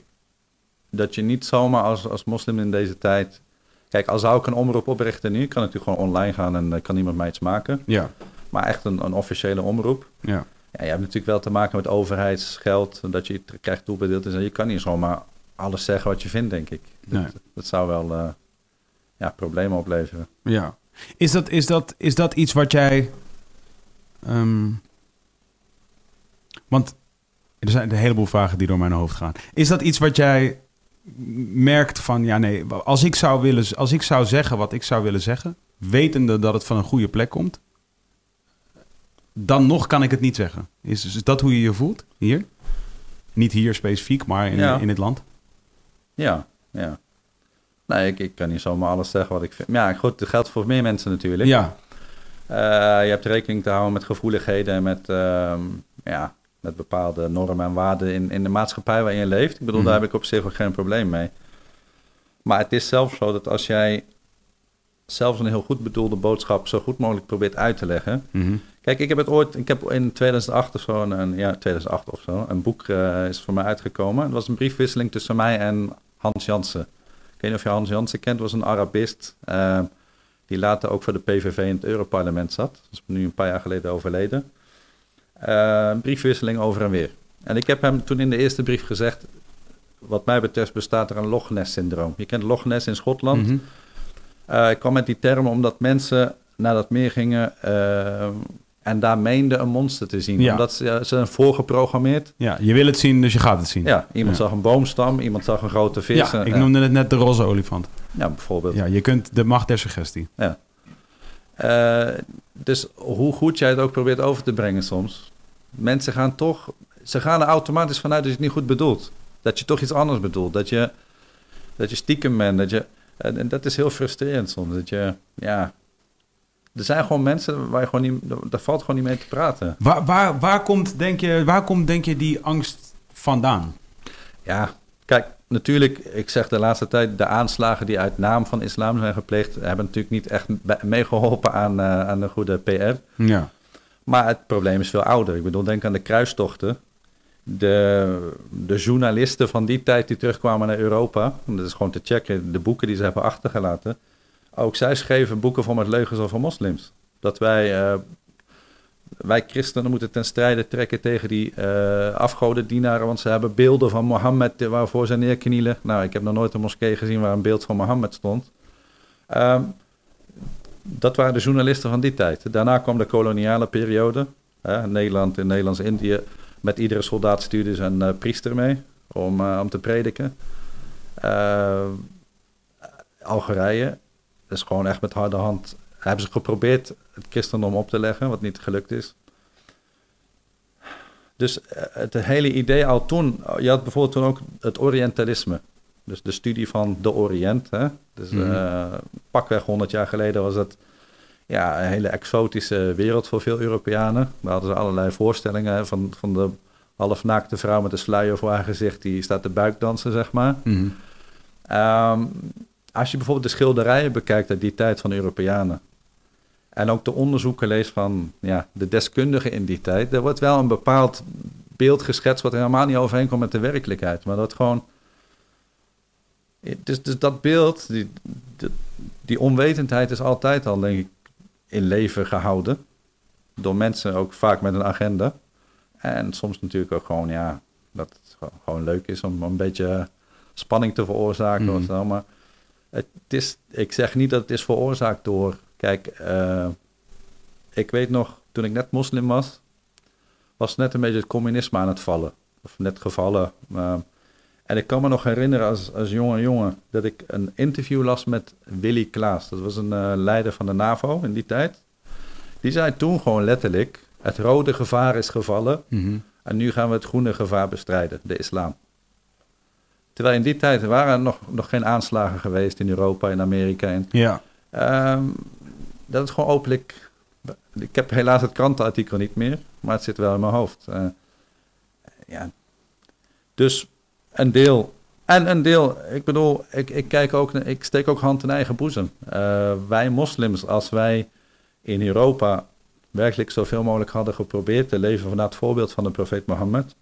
dat je niet zomaar als, als moslim in deze tijd... Kijk, als zou ik een omroep oprichten nu, ik kan natuurlijk gewoon online gaan en uh, kan iemand mij iets maken. Ja, Maar echt een, een officiële omroep. ja. Ja, je hebt natuurlijk wel te maken met overheidsgeld, dat je krijgt toebedeeld. Dus je kan niet zomaar alles zeggen wat je vindt, denk ik. Nee. Dat, dat zou wel eh, ja, problemen opleveren. Ja. Is dat, is dat, is dat iets wat jij. ehm, want er zijn een heleboel vragen die door mijn hoofd gaan. Is dat iets wat jij merkt van ja, nee, als ik zou willen, als ik zou zeggen wat ik zou willen zeggen, wetende dat het van een goede plek komt, dan nog kan ik het niet zeggen. Is, is dat hoe je je voelt hier? Niet hier specifiek, maar in, Ja. in het land? Ja, ja. Nee, ik, ik kan niet zomaar alles zeggen wat ik vind. Maar Ja, goed, dat geldt voor meer mensen natuurlijk. Ja, Eh, je hebt rekening te houden met gevoeligheden en met, ehm, ja, met bepaalde normen en waarden in, in de maatschappij waarin je leeft. Ik bedoel, Mhm. daar heb ik op zich ook geen probleem mee. Maar het is zelfs zo dat als jij zelfs een heel goed bedoelde boodschap zo goed mogelijk probeert uit te leggen. Mhm. Kijk, ik heb het ooit, ik heb in 2008 of zo, een, een- ja, 2008 of zo, een boek eh, is voor mij uitgekomen. Het was een briefwisseling tussen mij en Hans Jansen. Ik weet niet of je Hans Jansen kent, was een Arabist. eh, die later ook voor de PVV in het Europarlement zat. Dat is nu een paar jaar geleden overleden. Een briefwisseling over en weer. En ik heb hem toen in de eerste brief gezegd... wat mij betreft bestaat er een Loch Ness-syndroom. Je kent Loch Ness in Schotland. Mhm. Eh, ik kwam met die term omdat mensen naar dat meer gingen... en daar meenden een monster te zien. Ja. Omdat ze, ze zijn voorgeprogrammeerd. ja, je wil het zien, dus je gaat het zien. Ja, iemand Ja. zag een boomstam, iemand zag een grote vis. Ja, en- ik ja. noemde het net de roze olifant. ja, bijvoorbeeld. Ja, je kunt de macht der suggestie. Eh, dus hoe goed jij het ook probeert over te brengen soms. Mensen gaan toch... Ze gaan er automatisch vanuit dat je het niet goed bedoelt. Dat je toch iets anders bedoelt. Dat je, dat je stiekem bent. Dat je, en, en dat is heel frustrerend soms. Dat je, ja... Er zijn gewoon mensen waar je gewoon niet... Daar valt gewoon niet mee te praten. Waar, waar, waar, komt, denk je, waar komt, denk je, die angst vandaan? Ja, kijk, natuurlijk, ik zeg de laatste tijd, de aanslagen die uit naam van islam zijn gepleegd, hebben natuurlijk niet echt meegeholpen aan, eh, aan de goede PR. Ja. Maar het probleem is veel ouder. Ik bedoel, denk aan de kruistochten. De, de journalisten van die tijd die terugkwamen naar Europa, dat is gewoon te checken, de boeken die ze hebben achtergelaten. Ook zij schreven boeken vol met leugens over moslims. Dat wij, eh, wij christenen moeten ten strijde trekken tegen die eh afgodendienaren, want ze hebben beelden van Mohammed waarvoor ze neerknielen. Nou, ik heb nog nooit een moskee gezien waar een beeld van Mohammed stond. Ehm, dat waren de journalisten van die tijd. Daarna kwam de koloniale periode. Nederland en Nederlands-Indië. Met iedere soldaat stuurde ze een eh, priester mee om, om te prediken. Eh, Algerije, is gewoon echt met harde hand. Hebben ze geprobeerd het christendom op te leggen, wat niet gelukt is. Dus eh, het hele idee al toen, je had bijvoorbeeld toen ook het Orientalisme. Dus de studie van de Oriënt. Hè? Dus Mhm. eh, pakweg 100 jaar geleden was dat ja, een hele exotische wereld voor veel Europeanen. Daar hadden ze allerlei voorstellingen hè, van, van de halfnaakte vrouw met een sluier voor haar gezicht. Die staat te buikdansen, zeg maar. Ehm, als je bijvoorbeeld de schilderijen bekijkt uit die tijd van de Europeanen. En ook de onderzoeken leest van ja, de deskundigen in die tijd. Er wordt wel een bepaald beeld geschetst wat helemaal niet overeenkomt met de werkelijkheid. Maar dat gewoon... Dus, dus dat beeld, die, die, die onwetendheid is altijd al, denk ik, in leven gehouden. Door mensen ook vaak met een agenda. En soms natuurlijk ook gewoon, ja, dat het gewoon- leuk is om een beetje spanning te veroorzaken Mhm. of zo. Maar het is, ik zeg niet dat het is veroorzaakt door, kijk, eh, ik weet nog, toen ik net moslim was, was net een beetje het communisme aan het vallen. Of net gevallen. eh, en ik kan me nog herinneren als, als jonge jongen dat ik een interview las met Willy Klaas. Dat was een eh, leider van de NAVO in die tijd. Die zei toen gewoon letterlijk, het rode gevaar is gevallen Mhm. en nu gaan we het groene gevaar bestrijden, de islam. Terwijl in die tijd waren er nog, nog geen aanslagen geweest in Europa, in Amerika. En, Ja. Ehm, dat is gewoon openlijk. Ik heb helaas het krantenartikel niet meer, maar het zit wel in mijn hoofd. Eh, ja. Dus een deel. En een deel, ik bedoel, ik, ik, kijk ook, ik steek ook hand in eigen boezem. Eh, wij moslims, als wij in Europa werkelijk zoveel mogelijk hadden geprobeerd te leven vanuit het voorbeeld van de profeet Mohammed,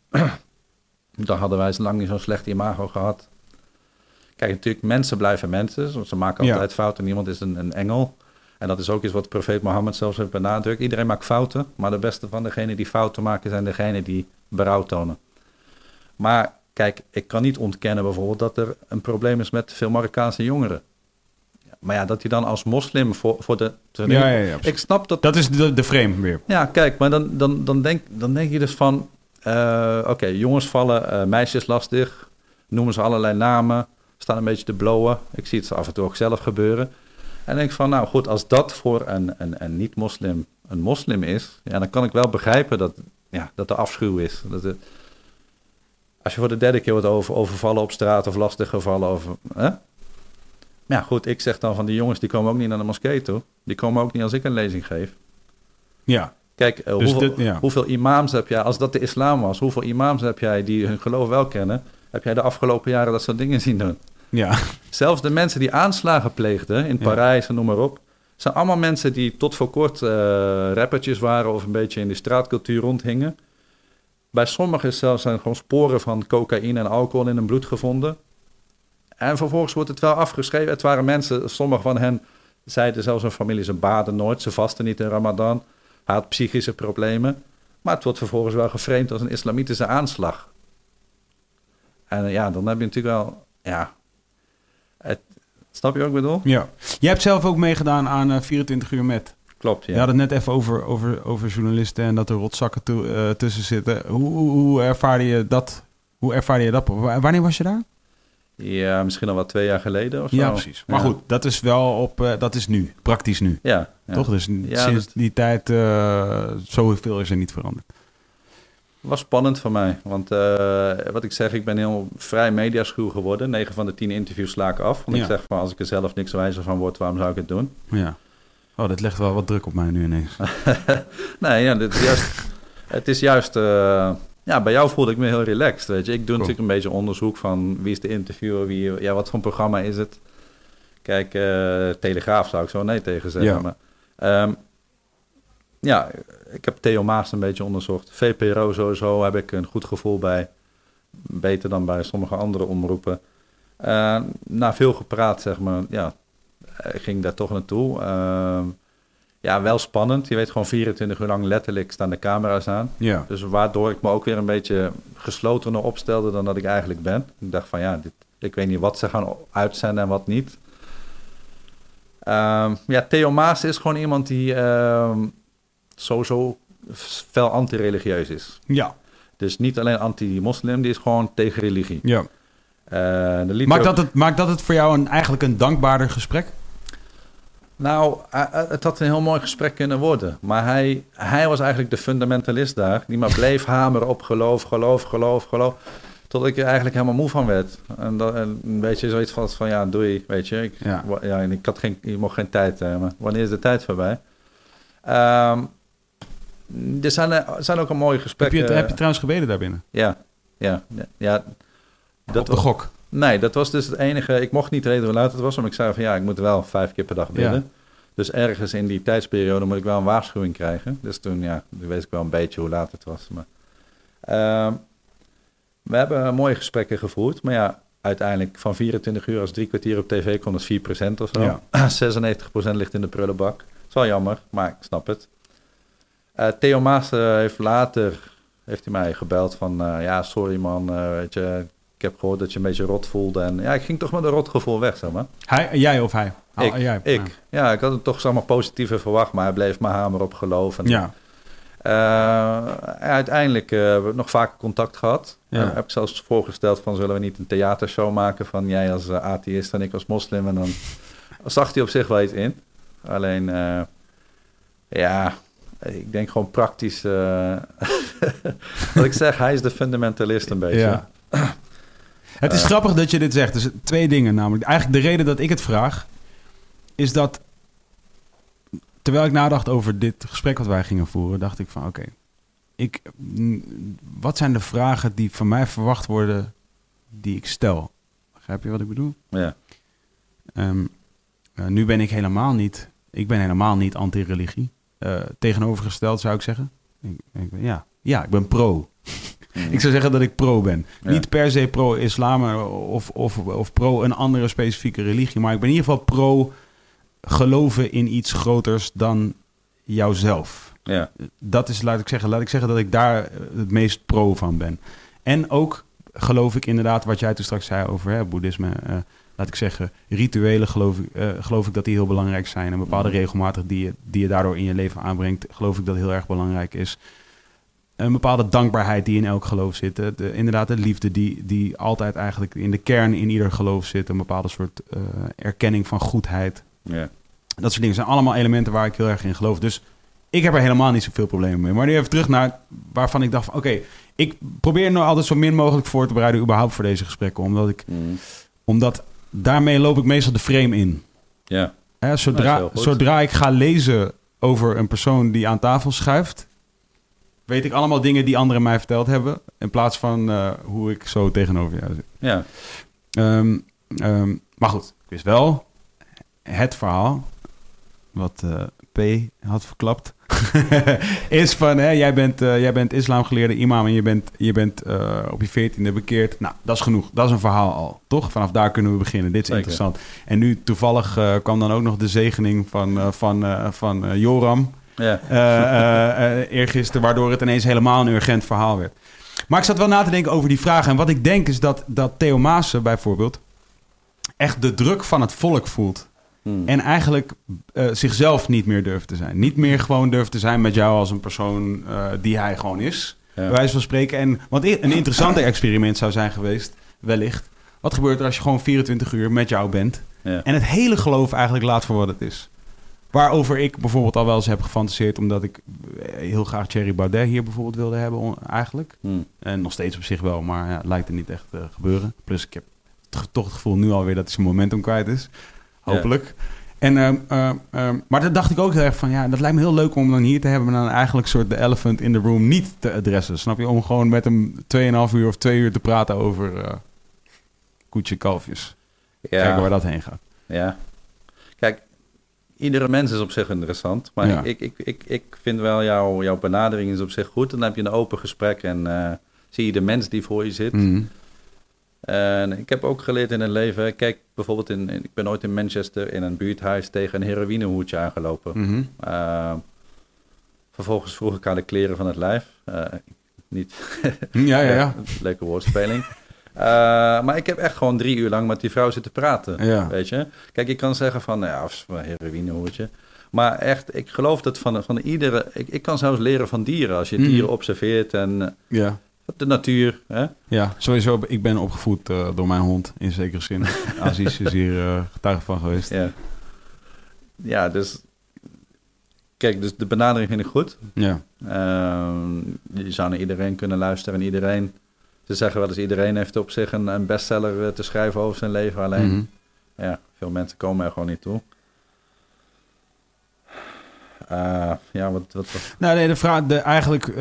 dan hadden wij lang niet zo'n slecht imago gehad. Kijk, natuurlijk, mensen blijven mensen. Ze maken Ja. altijd fouten. Niemand is een, een engel. En dat is ook iets wat profeet Mohammed zelfs heeft benadrukt. Iedereen maakt fouten, maar de beste van degenen die fouten maken zijn degenen die berouw tonen. Maar kijk, ik kan niet ontkennen bijvoorbeeld dat er een probleem is met veel Marokkaanse jongeren. Maar ja, dat hij dan als moslim voor, voor de... Ja, ja, ja, ik snap dat Dat is de, de frame weer. ja, kijk, maar dan, dan, dan, denk, dan denk je dus van... eh, Oké, jongens vallen, eh, meisjes lastig. Noemen ze allerlei namen. Staan een beetje te blowen. Ik zie het af en toe ook zelf gebeuren. En denk van, nou goed, als dat voor een, een, een niet-moslim een moslim is... Ja, dan kan ik wel begrijpen dat, ja, dat er afschuw is. Dat het, als je voor de derde keer wordt over, overvallen op straat of lastig gevallen... Of, hè? Maar ja, goed, ik zeg dan van die jongens, die komen ook niet naar de moskee toe. Die komen ook niet als ik een lezing geef. Ja. Kijk, eh, Dus hoeveel, dit- ja. hoeveel imams heb jij, als dat de islam was, hoeveel imams heb jij die hun geloof wel kennen, heb jij de afgelopen jaren dat soort dingen zien doen? Ja. Zelfs de mensen die aanslagen pleegden in. Parijs en noem maar op, zijn allemaal mensen die tot voor kort eh, rappertjes waren of een beetje in de straatcultuur rondhingen. Bij sommigen zelfs zijn gewoon sporen van cocaïne en alcohol in hun bloed gevonden. En vervolgens wordt het wel afgeschreven. Het waren mensen, sommige van hen zeiden zelfs hun familie, ze baden nooit, ze vasten niet in Ramadan. Hij had psychische problemen. Maar het wordt vervolgens wel geframed als een islamitische aanslag. En eh, ja, dan heb je natuurlijk wel, ja, het, snap je wat ik bedoel? ja. Jij hebt zelf ook meegedaan aan eh, 24 uur met. Klopt, ja. Je had het net even over, over, over journalisten en dat er rotzakken eh, tussen zitten. Hoe, hoe, hoe ervaarde je dat? Hoe ervaarde je dat? Wa- Wanneer was je daar? Ja, misschien al wel twee jaar geleden of zo. Ja, precies. Maar Ja. goed, dat is wel op, eh, dat is nu, praktisch nu. Ja, ja. Toch? Dus Ja, sinds dat- die tijd, eh zoveel is er niet veranderd. was spannend voor mij. Want eh, wat ik zeg, ik ben heel vrij mediaschuw geworden. 9 van de 10 interviews sla ik af. Want ik zeg van, als ik er zelf niks wijzer van word, waarom zou ik het doen? Ja. Oh, dat legt wel wat druk op mij nu ineens. [LAUGHS] nee, ja, dit is juist, het is juist... eh, ja, bij jou voelde ik me heel relaxed, weet je. Ik doe Cool. natuurlijk een beetje onderzoek van wie is de interviewer, wie, ja, wat voor een programma is het. Kijk, eh, Telegraaf zou ik zo nee tegen zeggen. Ja. Maar, ehm, ja, ik heb Theo Maas een beetje onderzocht. VPRO sowieso heb ik een goed gevoel bij. Beter dan bij sommige andere omroepen. Eh, na veel gepraat, zeg maar, ja, ik ging daar toch naartoe. Ehm, ja, wel spannend. Je weet gewoon 24 uur lang letterlijk staan de camera's aan. Ja. Dus waardoor ik me ook weer een beetje geslotener opstelde dan dat ik eigenlijk ben. Ik dacht van ja, dit, ik weet niet wat ze gaan uitzenden en wat niet. Ehm, ja, Theo Maas is gewoon iemand die ehm, sowieso fel anti-religieus is. Ja. Dus niet alleen anti-moslim, die is gewoon tegen religie. ja. Eh, Maakt, dat het, maakt dat het voor jou een, eigenlijk een dankbaarder gesprek? Nou, eh, eh, het had een heel mooi gesprek kunnen worden. Maar hij, hij was eigenlijk de fundamentalist daar. Die maar bleef hameren op geloof, geloof, geloof, geloof. Tot ik er eigenlijk helemaal moe van werd. En, dan, en een beetje zoiets van, van ja, doei, weet je. Ik, Ja. ja, en ik had geen, je mocht geen tijd hebben. Wanneer is de tijd voorbij? Ehm, er zijn, er zijn ook een mooie Heb gesprekken. je, het, heb je trouwens gebeden daarbinnen? Ja, ja, ja. ja. op de gok? Nee, dat was dus het enige. Ik mocht niet weten hoe laat het was, maar ik zei van ja, ik moet wel vijf keer per dag bidden. Ja. Dus ergens in die tijdsperiode moet ik wel een waarschuwing krijgen. Dus toen, ja, toen wist ik wel een beetje hoe laat het was. Maar, Ehm, we hebben mooie gesprekken gevoerd, maar ja, uiteindelijk van 24 uur als drie kwartier op tv kon het 4% of zo. Ja. [CLEARS THROAT] 96% ligt in de prullenbak. Dat is wel jammer, maar ik snap het. Eh, Theo Maas heeft later heeft hij mij gebeld van... eh, ja, sorry man, eh, weet je, ik heb gehoord dat je een beetje rot voelde. En ja, ik ging toch met een rotgevoel weg, zeg maar. Hij, jij of hij? Ik, Oh, jij. ik. Ja, ik had het toch zeg maar positiever verwacht, maar hij bleef mijn hamer op geloven. Ja. Eh, uiteindelijk hebben we nog vaker contact gehad. Ja. Eh, heb ik zelfs voorgesteld van zullen we niet een theatershow maken van jij als atheïst en ik als moslim. En dan zag hij op zich wel iets in. Alleen, ja, ik denk gewoon praktisch. [LAUGHS] wat ik zeg, hij is de fundamentalist een beetje. Ja. [CLEARS THROAT] Het is Eh. grappig dat je dit zegt. Dus twee dingen namelijk. Eigenlijk de reden dat ik het vraag... is dat... terwijl ik nadacht over dit gesprek wat wij gingen voeren... dacht ik van oké... ik, mm, wat zijn de vragen die van mij verwacht worden... die ik stel? Begrijp je wat ik bedoel? Ja. Ehm, eh, nu ben ik helemaal niet... ik ben helemaal niet anti-religie. Eh, tegenovergesteld zou ik zeggen. Ik, ik, ben- ja, ja, ik ben pro. Ik zou zeggen dat ik pro ben. Ja. Niet per se pro-islam of, of, of pro een andere specifieke religie. Maar ik ben in ieder geval pro geloven in iets groters dan jouzelf. Ja. Dat is, laat ik zeggen, laat ik zeggen dat ik daar eh, het meest pro van ben. En ook geloof ik inderdaad wat jij toen straks zei over hè, boeddhisme. eh, laat ik zeggen, rituelen geloof ik, eh, geloof ik dat die heel belangrijk zijn. En bepaalde regelmatig die je, die je daardoor in je leven aanbrengt, geloof ik dat heel erg belangrijk is. Een bepaalde dankbaarheid die in elk geloof zit. De, de- inderdaad, de liefde die, die altijd eigenlijk in de kern in ieder geloof zit. Een bepaalde soort eh, erkenning van goedheid. Ja. Dat soort dingen zijn allemaal elementen waar ik heel erg in geloof. Dus ik heb er helemaal niet zoveel problemen mee. Maar nu even terug naar waarvan ik dacht van... oké, ik probeer nou altijd zo min mogelijk voor te bereiden... überhaupt voor deze gesprekken. Omdat, ik, Mm. omdat daarmee loop ik meestal de frame in. Ja. Hè, zodra, zodra ik ga lezen over een persoon die aan tafel schuift... weet ik allemaal dingen die anderen mij verteld hebben... in plaats van eh, hoe ik zo tegenover jou zit. Ja. Ehm, ehm, maar goed, ik wist wel het verhaal wat eh, P had verklapt. [LAUGHS] is van, hè, jij, bent, eh, jij bent islamgeleerde imam en je bent, je bent op je veertiende bekeerd. Nou, dat is genoeg. Dat is een verhaal al, toch? Vanaf daar kunnen we beginnen. Dit is interessant. En nu toevallig kwam dan ook nog de zegening van, van, van Joram Ja. eh eh, eh, eergisteren, waardoor het ineens helemaal een urgent verhaal werd. Maar ik zat wel na te denken over die vragen. En wat ik denk is dat, dat Theo Maassen bijvoorbeeld echt de druk van het volk voelt. Mm. En eigenlijk zichzelf niet meer durft te zijn. Niet meer gewoon durft te zijn met jou als een persoon die hij gewoon is. Ja. Bij wijze van spreken. En, want een interessanter experiment zou zijn geweest, wellicht. Wat gebeurt er als je gewoon 24 uur met jou bent... Ja. En het hele geloof eigenlijk laat voor wat het is. Waarover ik bijvoorbeeld al wel eens heb gefantaseerd... omdat ik eh, heel graag Thierry Baudet hier bijvoorbeeld wilde hebben eigenlijk. Mm. En nog steeds op zich wel, maar ja, het lijkt er niet echt te gebeuren. Plus ik heb toch het gevoel nu alweer dat hij zijn momentum kwijt is. Hopelijk. En, ehm, ehm, ehm, maar dan dacht ik ook heel erg van... ja, dat lijkt me heel leuk om dan hier te hebben... en dan eigenlijk soort de elephant in the room niet te adressen. Snap je? Om gewoon met hem 2,5 uur of 2 uur te praten over... eh koetje kalfjes. Kijken waar dat heen gaat. Ja. Kijk, iedere mens is op zich interessant. Maar Ja. ik, ik, ik, ik vind wel jouw, jouw benadering is op zich goed. Dan heb je een open gesprek en eh, zie je de mens die voor je zit. Mhm. En ik heb ook geleerd in het leven. Kijk, bijvoorbeeld, in, in- ik ben ooit in Manchester in een buurthuis tegen een heroïnehoedje aangelopen. Mhm. Eh, vervolgens vroeg ik aan de kleren van het lijf. Eh, niet Ja, ja, ja. [LAUGHS] leuke woordspeling. Eh, maar ik heb echt gewoon drie uur lang met die vrouw zitten praten. Ja. Weet je? Kijk, je kan zeggen van, nou ja, of een heroïnehoertje. Maar echt, ik geloof dat van, van iedere... Ik, ik kan zelfs leren van dieren. Als je Mhm. dieren observeert en eh, Ja. de natuur. Hè? Ja, sowieso. Ik ben opgevoed eh, door mijn hond, in zekere zin. [LAUGHS] Aziz is hier eh, getuige van geweest. Ja. ja, dus... Kijk, dus de benadering vind ik goed. Ja. Ehm, je zou naar iedereen kunnen luisteren en iedereen... Ze zeggen wel eens, iedereen heeft op zich een, een bestseller eh, te schrijven over zijn leven. Alleen, Mhm. ja, veel mensen komen er gewoon niet toe. Eh, ja, wat, wat, wat Nou, nee, de vraag, de, eigenlijk, eh,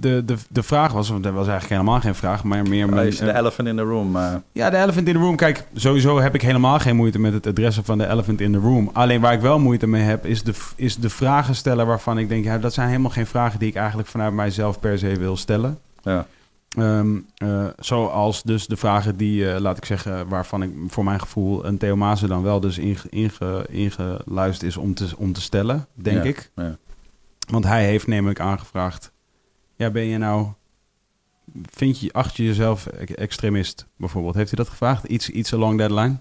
de, de, de vraag was, want dat was eigenlijk helemaal geen vraag, maar meer... oh, de elephant in the room. ja, de elephant in the room. Kijk, sowieso heb ik helemaal geen moeite met het adressen van de elephant in the room. Alleen waar ik wel moeite mee heb, is de, is de vragen stellen waarvan ik denk, ja, dat zijn helemaal geen vragen die ik eigenlijk vanuit mijzelf per se wil stellen. ja. Ehm, eh, zoals dus de vragen die, eh, laat ik zeggen, waarvan ik voor mijn gevoel een Theo Maassen dan wel dus inge, inge, ingeluisterd is om te, om te stellen, denk Ja, ik. ja. Want hij heeft namelijk aangevraagd, ja, ben je nou vind je, acht je jezelf e- extremist bijvoorbeeld? Heeft hij dat gevraagd? Iets, iets along that line?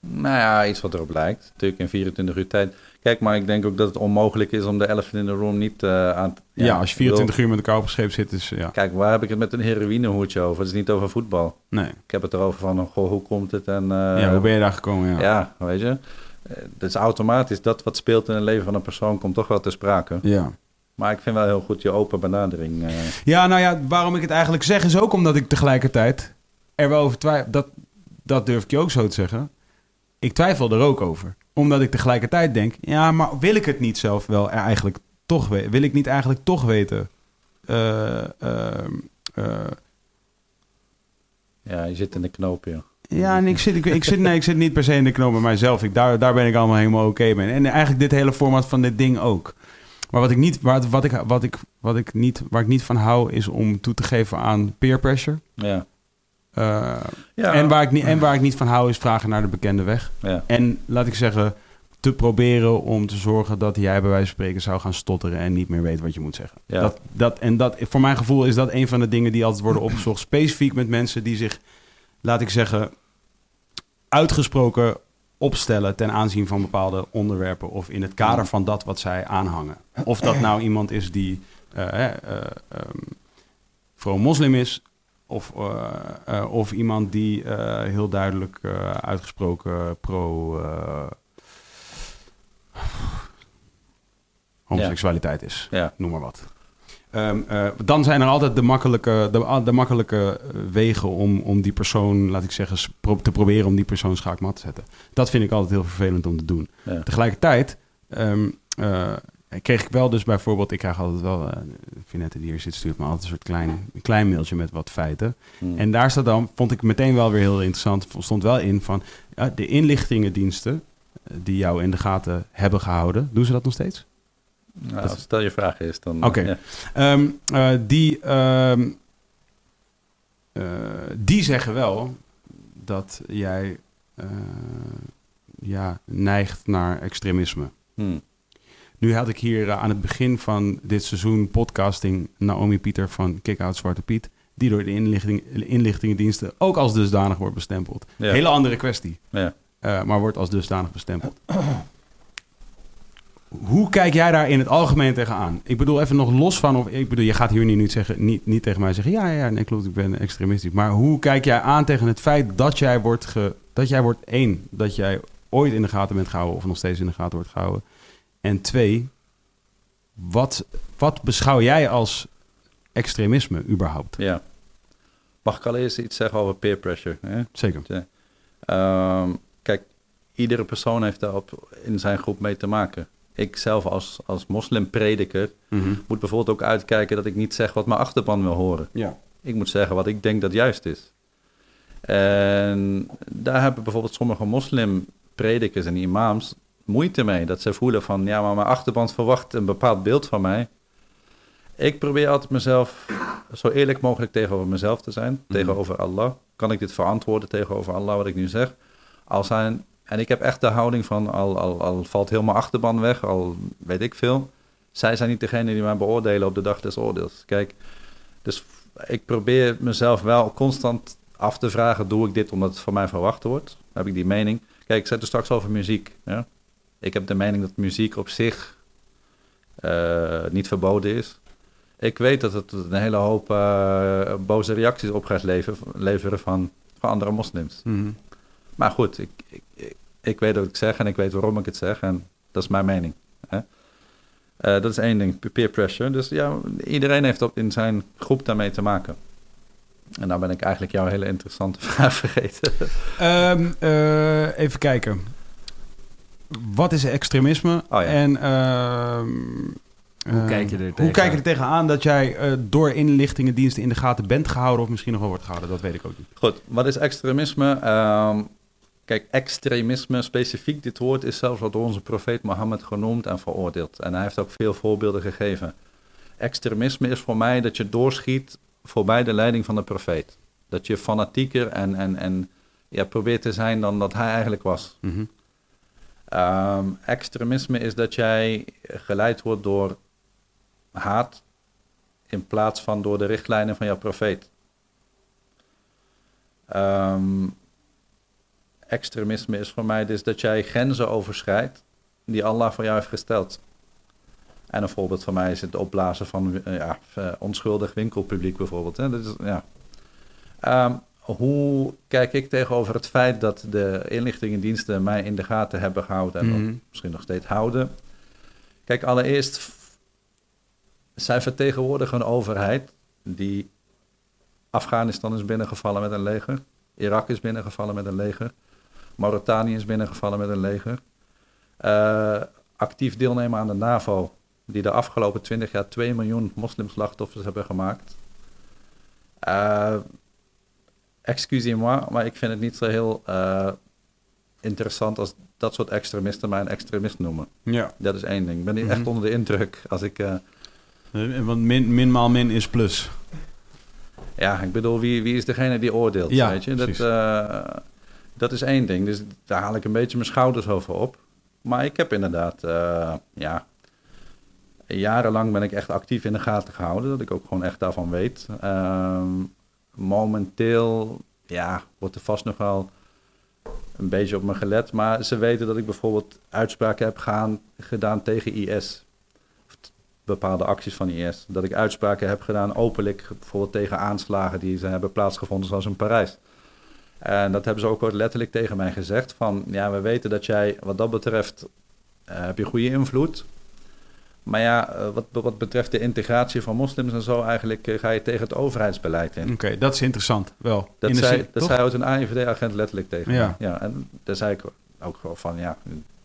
Nou ja, iets wat erop lijkt. Natuurlijk in 24 uur tijd. Kijk, maar ik denk ook dat het onmogelijk is om de elephant in the room niet eh, aan... te- Ja, als je ik 24 bedoel, uur met elkaar op een scheep zit, is ja. Kijk, waar heb ik het met een heroïnehoedje over? Het is niet over voetbal. Nee. Ik heb het erover van, goh, hoe komt het? En, eh, ja, hoe ben je daar gekomen? Ja. Ja, weet je. Eh, Dat is automatisch. Dat wat speelt in het leven van een persoon komt toch wel te sprake. ja. Maar ik vind wel heel goed je open benadering. eh. Ja, nou ja, waarom ik het eigenlijk zeg is ook omdat ik tegelijkertijd er wel over twijfel. Dat, dat durf ik je ook zo te zeggen. Ik twijfel er ook over. Omdat ik tegelijkertijd denk, ja, maar wil ik het niet zelf wel eigenlijk toch weten? Wil ik niet eigenlijk toch weten? eh, ehm, eh, ja, je zit in de knoop, joh. ja, en ik zit, ik, ik, zit, nee, ik zit niet per se in de knoop met mijzelf. Ik, daar, daar ben ik allemaal helemaal oké mee. En eigenlijk dit hele format van dit ding ook. Maar wat ik niet, wat, wat ik, wat ik, wat ik niet, waar ik niet van hou, is om toe te geven aan peer pressure. Ja. Eh, ja. en, waar ik niet, en waar ik niet van hou, is vragen naar de bekende weg. Ja. En laat ik zeggen, te proberen om te zorgen dat jij bij wijze van spreken zou gaan stotteren en niet meer weet wat je moet zeggen. Ja. Dat, dat, en dat, voor mijn gevoel is dat een van de dingen die altijd worden opgezocht. [CLEARS THROAT] Specifiek met mensen die zich, laat ik zeggen, uitgesproken opstellen ten aanzien van bepaalde onderwerpen of in het kader van dat wat zij aanhangen. Of dat nou iemand is die ehm, vooral moslim is, of, eh, eh, of iemand die eh, heel duidelijk uitgesproken pro homoseksualiteit is. Ja. Noem maar wat. Ehm, eh, dan zijn er altijd de makkelijke, de, de makkelijke wegen om, om die persoon, laat ik zeggen, pro- te proberen om die persoon schaakmat te zetten. Dat vind ik altijd heel vervelend om te doen. Ja. Tegelijkertijd ehm, eh, kreeg ik wel dus bijvoorbeeld, ik krijg altijd wel, eh Vinette die hier zit stuurt me altijd een soort klein, klein mailtje met wat feiten. Hmm. En daar staat dan, vond ik meteen wel weer heel interessant, stond wel in van de inlichtingendiensten eh, die jou in de gaten hebben gehouden, doen ze dat nog steeds? Nou, als stel je vraag is, dan... Oké. ja. Ehm, eh, die, ehm, eh, die zeggen wel dat jij eh, ja, neigt naar extremisme. Hmm. Nu had ik hier eh, aan het begin van dit seizoen podcasting Naomi Pieter van Kick-Out Zwarte Piet, die door de inlichting, inlichtingendiensten ook als dusdanig wordt bestempeld. Ja. Hele andere kwestie, Ja. eh, maar wordt als dusdanig bestempeld. [CLEARS THROAT] Hoe kijk jij daar in het algemeen tegenaan? Ik bedoel, even nog los van of ik bedoel, je gaat hier nu niet, zeggen, niet, niet tegen mij zeggen, ja, ja, nee, klopt, ik ben extremistisch. Maar hoe kijk jij aan tegen het feit dat jij wordt, ge, dat jij wordt één, dat jij ooit in de gaten bent gehouden of nog steeds in de gaten wordt gehouden? En twee, wat, wat beschouw jij als extremisme überhaupt? ja. Mag ik allereerst iets zeggen over peer pressure? Hè? Zeker. Ehm, kijk, iedere persoon heeft daar op, in zijn groep mee te maken. Ik zelf als, als moslimprediker Mhm. moet bijvoorbeeld ook uitkijken dat ik niet zeg wat mijn achterban wil horen. Ja. Ik moet zeggen wat ik denk dat juist is. En daar hebben bijvoorbeeld sommige moslimpredikers en imams moeite mee. Dat ze voelen van, ja, maar mijn achterban verwacht een bepaald beeld van mij. Ik probeer altijd mezelf zo eerlijk mogelijk tegenover mezelf te zijn. Tegenover Allah. Kan ik dit verantwoorden tegenover Allah, wat ik nu zeg? Al zijn, en ik heb echt de houding van, al, al, al valt heel mijn achterban weg, al weet ik veel. Zij zijn niet degene die mij beoordelen op de dag des oordeels. Kijk, dus ik probeer mezelf wel constant af te vragen: doe ik dit omdat het van mij verwacht wordt? Dan heb ik die mening. Kijk, ik zei er straks over muziek. Ja? Ik heb de mening dat muziek op zich eh, niet verboden is. Ik weet dat het een hele hoop eh, boze reacties op gaat leveren, leveren van, van andere moslims. Mhm. Maar goed, ik, ik, ik, ik weet wat ik zeg en ik weet waarom ik het zeg. En dat is mijn mening. Hè? Eh, dat is één ding, peer pressure. Dus ja, iedereen heeft op in zijn groep daarmee te maken. En nou ben ik eigenlijk jouw hele interessante [LAUGHS] vraag vergeten. Ehm, eh, even kijken. Wat is extremisme? Oh ja. En ehm, Hoe eh, kijk je er Hoe tegenaan? kijk je er tegenaan dat jij eh, door inlichtingendiensten in de gaten bent gehouden of misschien nog wel wordt gehouden? Dat weet ik ook niet. Goed, wat is extremisme? Ehm, kijk, extremisme, specifiek dit woord, is zelfs al door onze profeet Mohammed genoemd en veroordeeld. En hij heeft ook veel voorbeelden gegeven. Extremisme is voor mij dat je doorschiet voorbij de leiding van de profeet. Dat je fanatieker en, en, en ja, probeert te zijn dan dat hij eigenlijk was. Mhm. Ehm, extremisme is dat jij geleid wordt door haat in plaats van door de richtlijnen van jouw profeet. Ehm, extremisme is voor mij dus dat jij grenzen overschrijdt die Allah voor jou heeft gesteld. En een voorbeeld van mij is het opblazen van eh, ja, eh, onschuldig winkelpubliek bijvoorbeeld. Hè. Dat is, ja. Ehm, hoe kijk ik tegenover het feit dat de inlichtingendiensten mij in de gaten hebben gehouden en Mhm. misschien nog steeds houden? Kijk, allereerst, zij vertegenwoordigen een overheid die Afghanistan is binnengevallen met een leger, Irak is binnengevallen met een leger, Mauritanië is binnengevallen met een leger. Eh, actief deelnemen aan de NAVO, die de afgelopen 20 jaar 2 miljoen moslimslachtoffers hebben gemaakt. Eh excusez-moi, maar ik vind het niet zo heel eh, interessant als dat soort extremisten mij een extremist noemen. Ja. Dat is één ding. Ik ben niet Mhm. echt onder de indruk als ik... eh, Eh, Want min, min maal min is plus. ja, ik bedoel, wie, wie is degene die oordeelt? Ja, weet je? Dat, dat is één ding. Dus daar haal ik een beetje mijn schouders over op. Maar ik heb inderdaad, ja... Jarenlang ben ik echt actief in de gaten gehouden. Dat ik ook gewoon echt daarvan weet. Ehm, momenteel, ja, wordt er vast nog wel een beetje op me gelet. Maar ze weten dat ik bijvoorbeeld uitspraken heb gedaan tegen IS. Of bepaalde acties van IS. Dat ik uitspraken heb gedaan openlijk, bijvoorbeeld tegen aanslagen die ze hebben plaatsgevonden, zoals in Parijs. En dat hebben ze ook letterlijk tegen mij gezegd. Van ja, we weten dat jij wat dat betreft eh, heb je goede invloed. Maar ja, eh, wat, wat betreft de integratie van moslims en zo, eigenlijk eh, ga je tegen het overheidsbeleid in. Oké, dat is interessant. Wel. Dat In zei, zin- dat zei ooit een AIVD-agent letterlijk tegen Ja. me. Ja, en daar zei ik ook gewoon van, ja,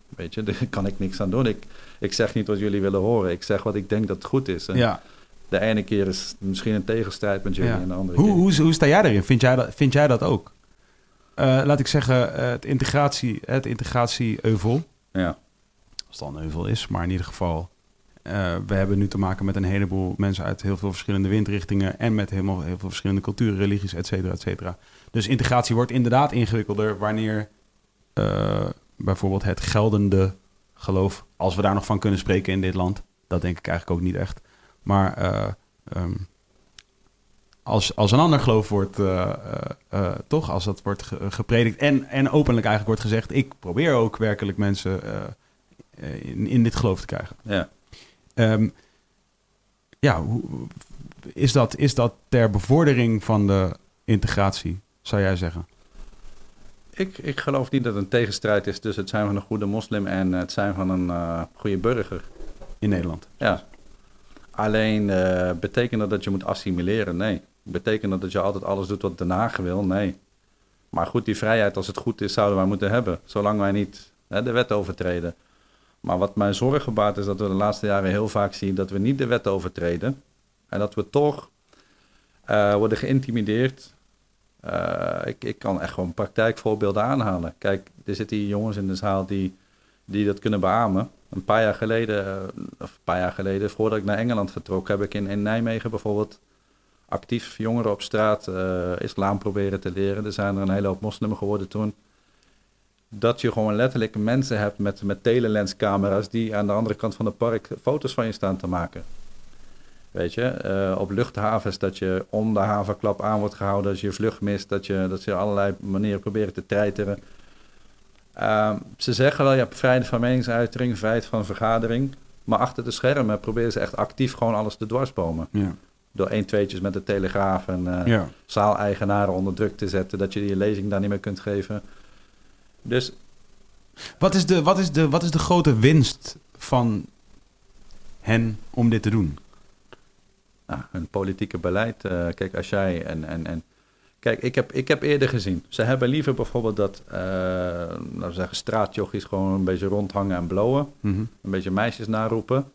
weet je, [LAUGHS] daar kan ik niks aan doen. Ik, ik zeg niet wat jullie willen horen. Ik zeg wat ik denk dat goed is. En Ja. De ene keer is misschien een tegenstrijd met jullie Ja. en de andere Hoe, keer... hoe, hoe sta jij daarin? Vind jij dat, vind jij dat ook? Eh, laat ik zeggen, het integratie, het integratie-euvel. Ja, Als het al een euvel is, maar in ieder geval... eh, we hebben nu te maken met een heleboel mensen uit heel veel verschillende windrichtingen... en met helemaal, heel veel verschillende culturen, religies, et cetera, et cetera. Dus integratie wordt inderdaad ingewikkelder wanneer eh, bijvoorbeeld het geldende geloof... als we daar nog van kunnen spreken in dit land... dat denk ik eigenlijk ook niet echt. Maar eh, ehm, als, als een ander geloof wordt, toch, als dat wordt ge- gepredikt en, en openlijk eigenlijk wordt gezegd, ik probeer ook werkelijk mensen in, in dit geloof te krijgen. ja. Ehm, ja, is, dat, is dat ter bevordering van de integratie, zou jij zeggen? Ik, ik geloof niet dat het een tegenstrijd is tussen het zijn van een goede moslim en het zijn van een eh, goede burger. In Nederland. Ja. Alleen eh, betekent dat dat je moet assimileren? Nee. Betekent dat dat je altijd alles doet wat Den Haag wil? Nee. Maar goed, die vrijheid, als het goed is, zouden wij moeten hebben. Zolang wij niet hè, de wet overtreden. Maar wat mij zorgen baart is dat we de laatste jaren heel vaak zien dat we niet de wet overtreden. En dat we toch eh, worden geïntimideerd. Eh, ik, ik kan echt gewoon praktijkvoorbeelden aanhalen. Kijk, er zitten hier jongens in de zaal die, die dat kunnen beamen. Een paar jaar geleden, eh, of een paar jaar geleden, voordat ik naar Engeland vertrok, heb ik in, in Nijmegen bijvoorbeeld actief jongeren op straat islam proberen te leren. Er zijn er een hele hoop moslimen geworden toen. Dat je gewoon letterlijk mensen hebt met, met telelenscamera's die aan de andere kant van het park foto's van je staan te maken. Weet je, eh, op luchthavens dat je om de havenklap aan wordt gehouden als je vlucht mist, dat je, dat ze allerlei manieren proberen te treiteren. Ehm, ze zeggen wel, je hebt vrijheid van meningsuiting, vrijheid van vergadering. Maar achter de schermen proberen ze echt actief gewoon alles te dwarsbomen. Ja. Door één tweetjes met de telegraaf en ja. zaaleigenaren onder druk te zetten. Dat je je lezing daar niet meer kunt geven. Dus Wat, is de, wat, is de, wat is de grote winst van hen om dit te doen? nou, hun politieke beleid. eh, kijk, als jij en, en, en Kijk, ik heb, ik heb eerder gezien. Ze hebben liever bijvoorbeeld dat, eh laten we zeggen, straatjochies gewoon een beetje rondhangen en blowen. Mhm. Een beetje meisjes naroepen.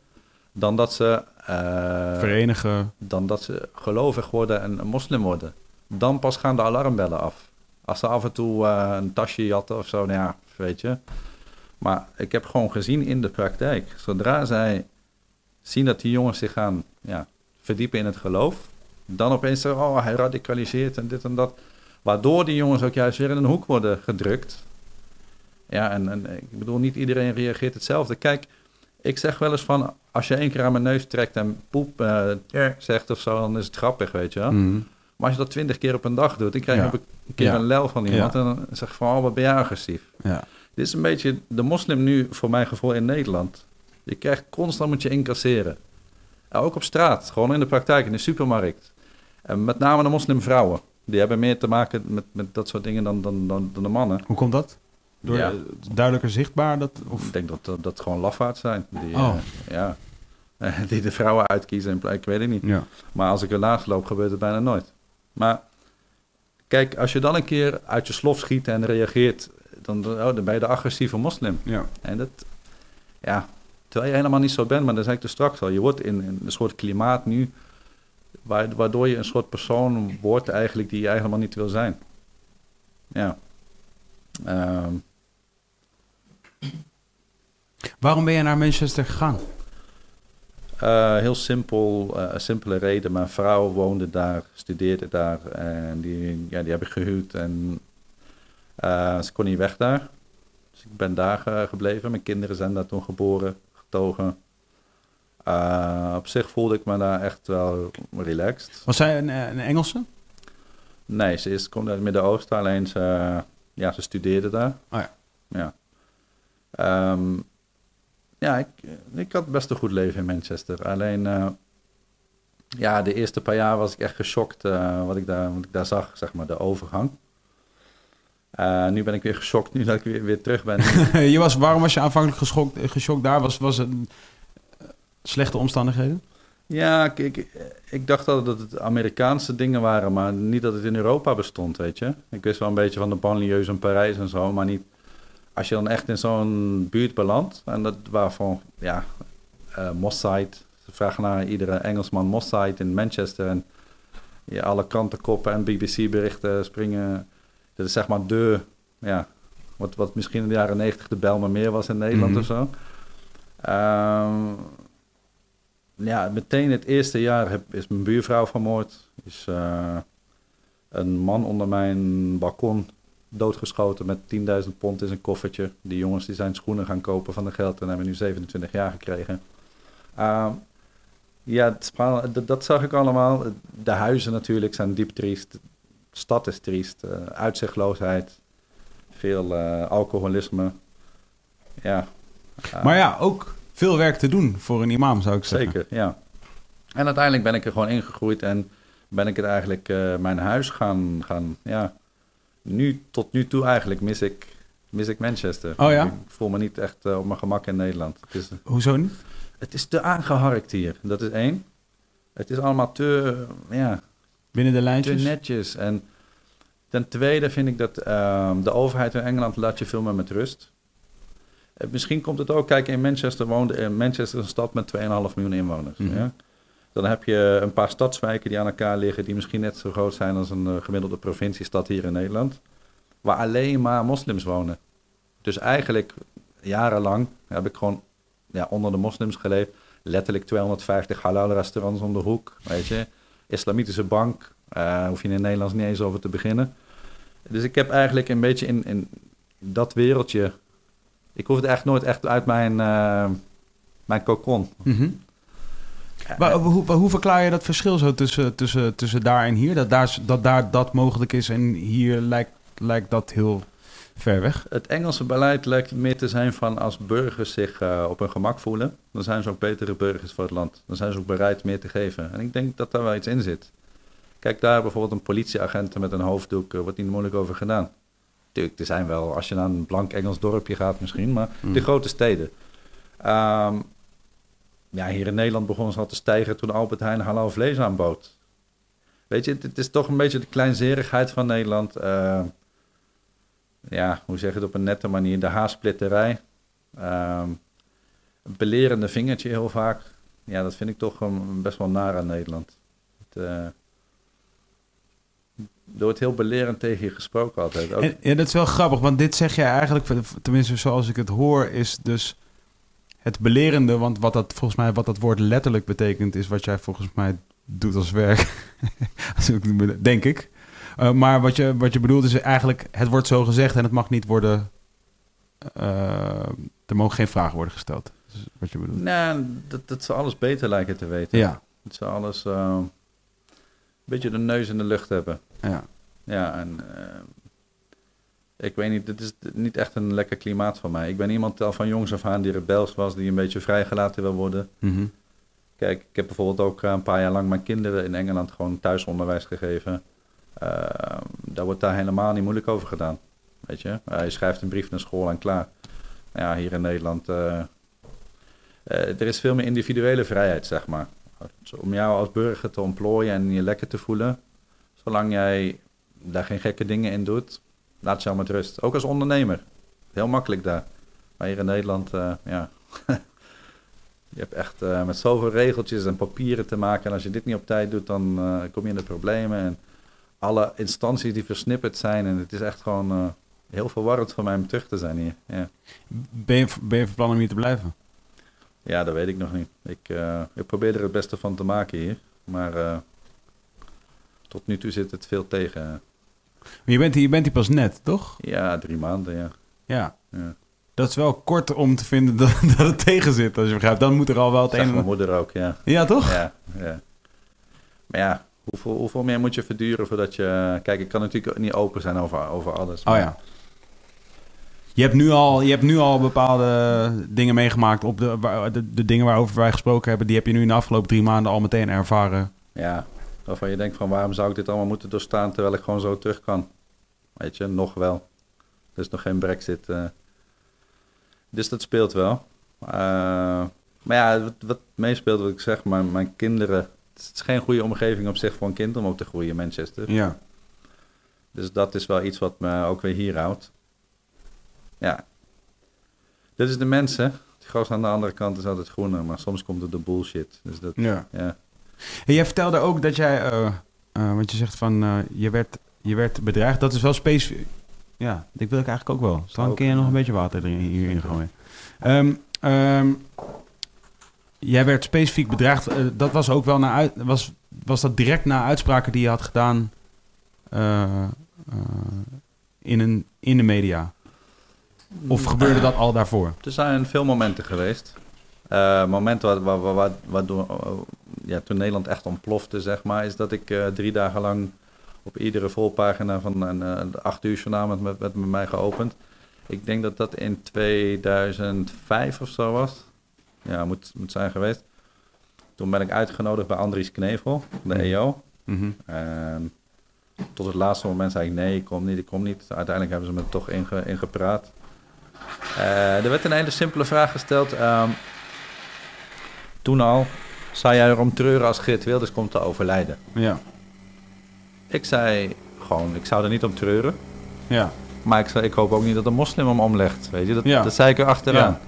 Dan dat ze, eh, Verenigen. dan dat ze gelovig worden en moslim worden. Dan pas gaan de alarmbellen af. Als ze af en toe eh, een tasje jatten of zo, nou ja, weet je. Maar ik heb gewoon gezien in de praktijk, zodra zij zien dat die jongens zich gaan ja, verdiepen in het geloof, dan opeens zeggen, oh, hij radicaliseert en dit en dat. Waardoor die jongens ook juist weer in een hoek worden gedrukt. Ja, en, en ik bedoel, niet iedereen reageert hetzelfde. Kijk, ik zeg wel eens van, als je één keer aan mijn neus trekt en poep eh, zegt of zo, dan is het grappig, weet je wel. Mhm. Maar als je dat twintig keer op een dag doet, dan krijg je Ja. een keer Ja. een lel van iemand. En dan zeg je van, oh, wat ben jij agressief. Ja. Dit is een beetje de moslim nu, voor mijn gevoel, in Nederland. Je krijgt constant moet je incasseren. En ook op straat, gewoon in de praktijk, in de supermarkt. En met name de moslimvrouwen. Die hebben meer te maken met, met dat soort dingen dan, dan, dan, dan de mannen. Hoe komt dat? Door Ja. eh, duidelijker zichtbaar? Dat, of... Ik denk dat dat, dat gewoon lafaard zijn. Die, Oh. eh, ja. [LAUGHS] die de vrouwen uitkiezen. in pla- Ik weet het niet. Ja. Maar als ik ernaast loop, gebeurt het bijna nooit. Maar kijk, als je dan een keer uit je slof schiet en reageert, dan, oh, dan ben je de agressieve moslim. Ja. En dat, ja, terwijl je helemaal niet zo bent, maar dat zei ik dus straks al. Je wordt in, in een soort klimaat nu, waar- waardoor je een soort persoon wordt eigenlijk die je eigenlijk helemaal niet wil zijn. Ja. Ehm, Waarom ben je naar Manchester gegaan? Eh, heel simpel, eh, een simpele reden. Mijn vrouw woonde daar, studeerde daar en die, ja, die heb ik gehuwd en eh, ze kon niet weg daar. Dus ik ben daar gebleven. Mijn kinderen zijn daar toen geboren, getogen. Op zich voelde ik me daar echt wel relaxed. Was zij een, een Engelse? Nee, ze is, komt uit het Midden-Oosten, alleen ze, ja, ze studeerde daar. Oh ja. Ja, Ehm, ja ik, ik had best een goed leven in Manchester. Alleen, eh, ja, de eerste paar jaar was ik echt geschokt eh, wat, ik daar, wat ik daar zag, zeg maar, de overgang. Eh, nu ben ik weer geschokt, nu dat ik weer, weer terug ben. [LAUGHS] je was, waarom was je aanvankelijk geschokt, eh, geschokt daar? Was, was het eh, slechte omstandigheden? Ja, ik, ik dacht altijd dat het Amerikaanse dingen waren, maar niet dat het in Europa bestond, weet je. Ik wist wel een beetje van de banlieues in Parijs en zo, maar niet... Als je dan echt in zo'n buurt belandt, en dat waarvan, ja, eh Mosside, ze vragen naar iedere Engelsman Mosside in Manchester, en ja, alle krantenkoppen en BBC-berichten springen... Dat is zeg maar de, ja, wat, wat misschien in de jaren negentig de Bijlmermeer was in Nederland Mhm. of zo. Ehm, ja, meteen het eerste jaar heb, is mijn buurvrouw vermoord. Is eh, een man onder mijn balkon doodgeschoten met 10.000 pond in zijn koffertje. Die jongens die zijn schoenen gaan kopen van de geld en hebben nu 27 jaar gekregen. Ehm, ja, spra- dat, dat zag ik allemaal. De huizen natuurlijk zijn diep triest. De stad is triest. eh, uitzichtloosheid. Veel eh, alcoholisme. Ja. Eh, Maar ja, ook veel werk te doen voor een imam, zou ik zeggen. Zeker, ja. En uiteindelijk ben ik er gewoon ingegroeid en ben ik het eigenlijk eh, mijn huis gaan, gaan, ja. Nu, tot nu toe eigenlijk mis ik, mis ik Manchester. Oh ja? Ik voel me niet echt eh, op mijn gemak in Nederland. Het is, Hoezo niet? het is te aangeharkt hier, dat is één. Het is allemaal te, ja, Binnen de te lijntjes? netjes. En ten tweede vind ik dat ehm, de overheid in Engeland laat je veel meer met rust. Eh, misschien komt het ook, kijk, in Manchester woonde, in Manchester is een stad met 2,5 miljoen inwoners. Mhm. ja? Dan heb je een paar stadswijken die aan elkaar liggen, die misschien net zo groot zijn als een eh, gemiddelde provinciestad hier in Nederland. Waar alleen maar moslims wonen. Dus eigenlijk jarenlang heb ik gewoon ja, onder de moslims geleefd. Letterlijk 250 halal restaurants om de hoek, weet je. Islamitische bank, eh hoef je in het Nederlands niet eens over te beginnen. Dus ik heb eigenlijk een beetje in, in dat wereldje... Ik hoef het echt nooit echt uit mijn, eh, mijn cocon. Mhm. Maar hoe, hoe verklaar je dat verschil zo tussen, tussen, tussen daar en hier? Dat daar, dat daar dat mogelijk is en hier lijkt, lijkt dat heel ver weg? Het Engelse beleid lijkt meer te zijn van als burgers zich eh, op hun gemak voelen, dan zijn ze ook betere burgers voor het land. Dan zijn ze ook bereid meer te geven. En ik denk dat daar wel iets in zit. Kijk daar bijvoorbeeld een politieagent met een hoofddoek, er wordt niet moeilijk over gedaan. Tuurlijk, er zijn wel, als je naar een blank Engels dorpje gaat misschien, maar Hmm. de grote steden. Ehm, ja, hier in Nederland begonnen ze al te stijgen toen Albert Heijn halal vlees aanbood. Weet je, het, het is toch een beetje de kleinzerigheid van Nederland. Ehm, ja, hoe zeg je het op een nette manier? De haarsplitterij. Ehm, een belerende vingertje heel vaak. Ja, dat vind ik toch best wel naar aan Nederland. Het, eh, er wordt heel belerend tegen je gesproken altijd. En, ja, dat is wel grappig, want dit zeg jij eigenlijk, tenminste zoals ik het hoor, is dus het belerende. Want wat dat volgens mij, wat dat woord letterlijk betekent, is wat jij volgens mij doet als werk. [LAUGHS] Denk ik. Uh, maar wat je, wat je bedoelt is eigenlijk, het wordt zo gezegd en het mag niet worden. Uh, er mogen geen vragen worden gesteld. Is wat je bedoelt. Nee, dat, dat ze alles beter lijken te weten. Ja. Dat ze alles. Uh, beetje de neus in de lucht hebben. Ja. Ja, en eh, ik weet niet, dit is niet echt een lekker klimaat voor mij. Ik ben iemand al van jongs af aan die rebels was, die een beetje vrijgelaten wil worden. Mhm. Kijk, ik heb bijvoorbeeld ook eh, een paar jaar lang mijn kinderen in Engeland gewoon thuisonderwijs gegeven. Eh, daar wordt daar helemaal niet moeilijk over gedaan. Weet je, Eh, je schrijft een brief naar school en klaar. Ja, hier in Nederland, eh, eh, er is veel meer individuele vrijheid, zeg maar. Om jou als burger te ontplooien en je lekker te voelen. Zolang jij daar geen gekke dingen in doet, laat je al met rust. Ook als ondernemer. Heel makkelijk daar. Maar hier in Nederland, eh, ja. [LAUGHS] je hebt echt eh, met zoveel regeltjes en papieren te maken. En als je dit niet op tijd doet, dan eh, kom je in de problemen. En alle instanties die versnipperd zijn. En het is echt gewoon heel verwarrend voor mij om terug te zijn hier. Ja, Ben, je, ben je van plan om hier te blijven? ja dat weet ik nog niet. Ik, ik probeer er het beste van te maken hier. Maar tot nu toe zit het veel tegen. Maar je bent, hier, je bent hier pas net, toch? Ja, drie maanden, ja. Ja. ja. Dat is wel kort om te vinden [LAUGHS] dat, dat het tegen zit, als je begrijpt. Dan moet er al wel het een... mijn moeder ook, ja. Ja, toch? Ja, ja. Maar ja, hoeveel, hoeveel meer moet je verduren voordat je... Kijk, ik kan natuurlijk niet open zijn over, over alles. Oh ja. Je hebt nu al, je hebt nu al bepaalde dingen meegemaakt. Op de, de, de dingen waarover wij gesproken hebben, die heb je nu in de afgelopen drie maanden al meteen ervaren. Ja, waarvan je denkt van waarom zou ik dit allemaal moeten doorstaan terwijl ik gewoon zo terug kan. Weet je, nog wel. Er is nog geen brexit. eh. Dus dat speelt wel. Eh, maar ja, wat, wat meespeelt wat ik zeg, mijn, mijn kinderen... Het is geen goede omgeving op zich voor een kind om op te groeien in Manchester. Ja. Dus dat is wel iets wat me ook weer hier houdt. Ja. Dit is de mensen. Het gras aan de andere kant is altijd groener, maar soms komt het de bullshit. Dus dat, ja. ja. En jij vertelde ook dat jij, eh, eh, want je zegt van, eh, je, werd, je werd bedreigd. Dat is wel specifiek. Ja, dit wil ik eigenlijk ook wel. Dan kun je nog een beetje water erin, hierin gooien. Ehm, ehm, jij werd specifiek bedreigd. Dat was ook wel na uit, was, was dat direct na uitspraken die je had gedaan in, een, in de media? Of gebeurde dat al daarvoor? Er zijn veel momenten geweest. Eh, waar, waar, waar, waar- waardoor, eh, ja, toen Nederland echt ontplofte, zeg maar, is dat ik eh, drie dagen lang op iedere volpagina van een eh, acht uur journaal met, met, met mij geopend. Ik denk dat dat in 2005 of zo was. Ja, moet, moet zijn geweest. Toen ben ik uitgenodigd bij Andries Knevel, de EO. Mhm. En tot het laatste moment zei ik nee, ik kom niet, ik kom niet. Uiteindelijk hebben ze me toch inge, ingepraat. Eh, er werd een hele simpele vraag gesteld. ehm, toen al, zou jij erom treuren als Geert Wilders komt te overlijden? Ja, Ik zei gewoon, ik zou er niet om treuren. ja, Maar ik, zei, ik hoop ook niet dat een moslim hem omlegt. Weet je, dat, Ja. dat zei ik er achteraan. Ja.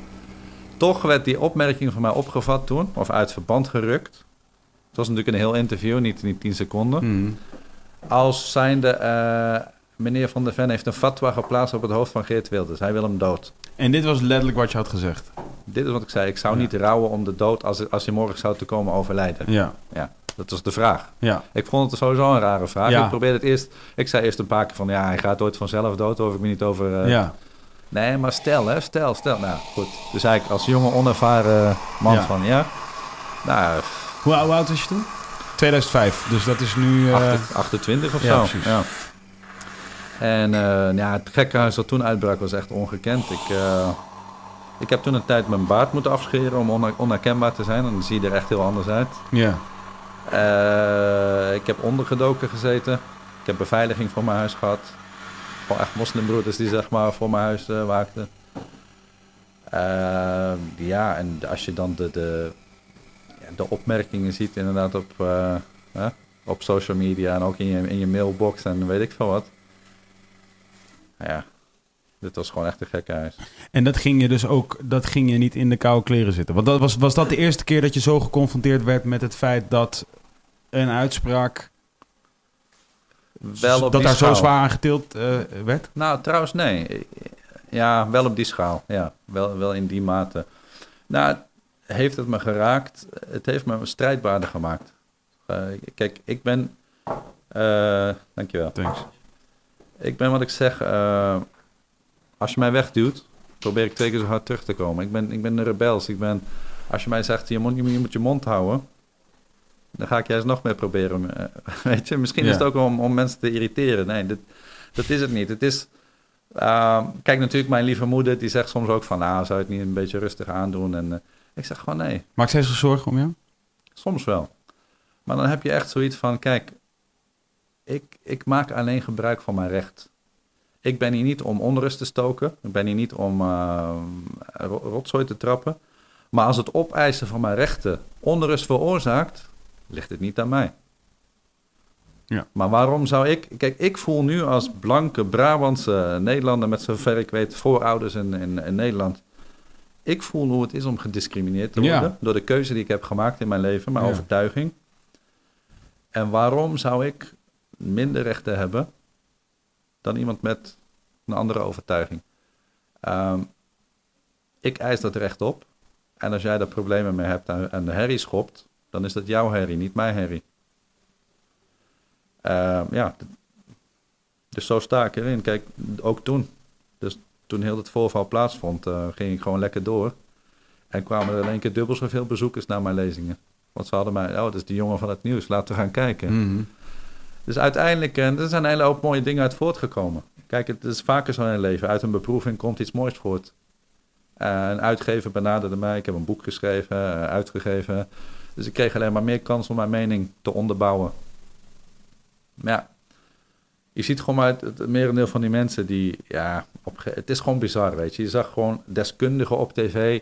Toch werd die opmerking van mij opgevat toen, of uit verband gerukt. Het was natuurlijk een heel interview, niet, niet tien seconden. Mhm. Als zijnde, eh, meneer Van der Ven heeft een fatwa geplaatst op het hoofd van Geert Wilders. Hij wil hem dood. En dit was letterlijk wat je had gezegd. Dit is wat ik zei. Ik zou Ja. niet rouwen om de dood als, als hij morgen zou te komen overlijden. Ja, Ja, dat was de vraag. ja, Ik vond het sowieso een rare vraag. Ja. Ik probeerde het eerst... Ik zei eerst een paar keer van... Ja, hij gaat ooit vanzelf dood. Hoef ik me niet over... eh, ja. Nee, maar stel, hè. Stel, stel. Nou, goed. Dus eigenlijk als jonge, onervaren man Ja. van... Ja. Nou, Hoe, hoe oud was je toen? 2005, dus dat is nu... eh, 28 28 of zo. precies. Ja. En eh, ja, het gekkenhuis dat toen uitbrak was echt ongekend. Ik, eh, ik heb toen een tijd mijn baard moeten afscheren om onher- onherkenbaar te zijn. En dan zie je er echt heel anders uit. ja, Eh, ik heb ondergedoken gezeten. Ik heb beveiliging voor mijn huis gehad. Gewoon echt moslimbroeders die zeg maar voor mijn huis eh, waakten. Eh, ja, en als je dan de, de, de opmerkingen ziet inderdaad op, eh, op social media en ook in je, in je mailbox en weet ik veel wat. Ja, dit was gewoon echt een gekke huis. En dat ging je dus ook, dat ging je niet in de koude kleren zitten. Want dat was, was dat de eerste keer dat je zo geconfronteerd werd met het feit dat een uitspraak, Wel op dat daar zo zwaar aan getild eh, werd? Nou, trouwens, nee. Ja, wel op die schaal. Ja, wel, wel in die mate. Nou, heeft het me geraakt? Het heeft me strijdbaarder gemaakt. Eh, kijk, ik ben... eh, dankjewel. Thanks. Ik ben wat ik zeg... als je mij wegduwt, probeer ik twee keer zo hard terug te komen. Ik ben, ik ben een rebels. Ik ben, als je mij zegt, je moet, je moet je mond houden... Dan ga ik juist nog meer proberen. eh, [LAUGHS] Weet je, misschien Ja. is het ook om, om mensen te irriteren. Nee, dit, dat is het niet. Het is. eh, kijk, natuurlijk, mijn lieve moeder die zegt soms ook van, nou, zou je het niet een beetje rustig aandoen? En eh, ik zeg gewoon nee. Maak zij zich zorgen om jou? Soms wel. Maar dan heb je echt zoiets van, kijk, ik, ik maak alleen gebruik van mijn recht. Ik ben hier niet om onrust te stoken. Ik ben hier niet om eh, ro- rotzooi te trappen. Maar als het opeisen van mijn rechten onrust veroorzaakt, ligt het niet aan mij. Ja. Maar waarom zou ik... Kijk, ik voel nu als blanke Brabantse Nederlander... met zover ik weet voorouders in, in, in Nederland... Ik voel hoe het is om gediscrimineerd te Ja. worden... door de keuze die ik heb gemaakt in mijn leven, mijn Ja. overtuiging. En waarom zou ik minder rechten hebben... dan iemand met een andere overtuiging? Ehm, ik eis dat recht op. En als jij daar problemen mee hebt en, de herrie schopt... dan is dat jouw herrie, niet mijn herrie. Ehm, ja, dus zo sta ik erin. Kijk, ook toen. Dus toen heel het voorval plaatsvond, eh, ging ik gewoon lekker door. En kwamen er in één keer dubbel zoveel bezoekers naar mijn lezingen. Want ze hadden mij, oh, dat is die jongen van het nieuws, laten we gaan kijken. Mhm. Dus uiteindelijk, en er zijn een hele hoop mooie dingen uit voortgekomen. Kijk, het is vaker zo in het leven. Uit een beproeving komt iets moois voort. Eh, een uitgever benaderde mij. Ik heb een boek geschreven, eh, uitgegeven. Dus ik kreeg alleen maar meer kans om mijn mening te onderbouwen. Maar ja, je ziet gewoon maar het, merendeel van die mensen die, ja, op, het is gewoon bizar, weet je. Je zag gewoon deskundigen op tv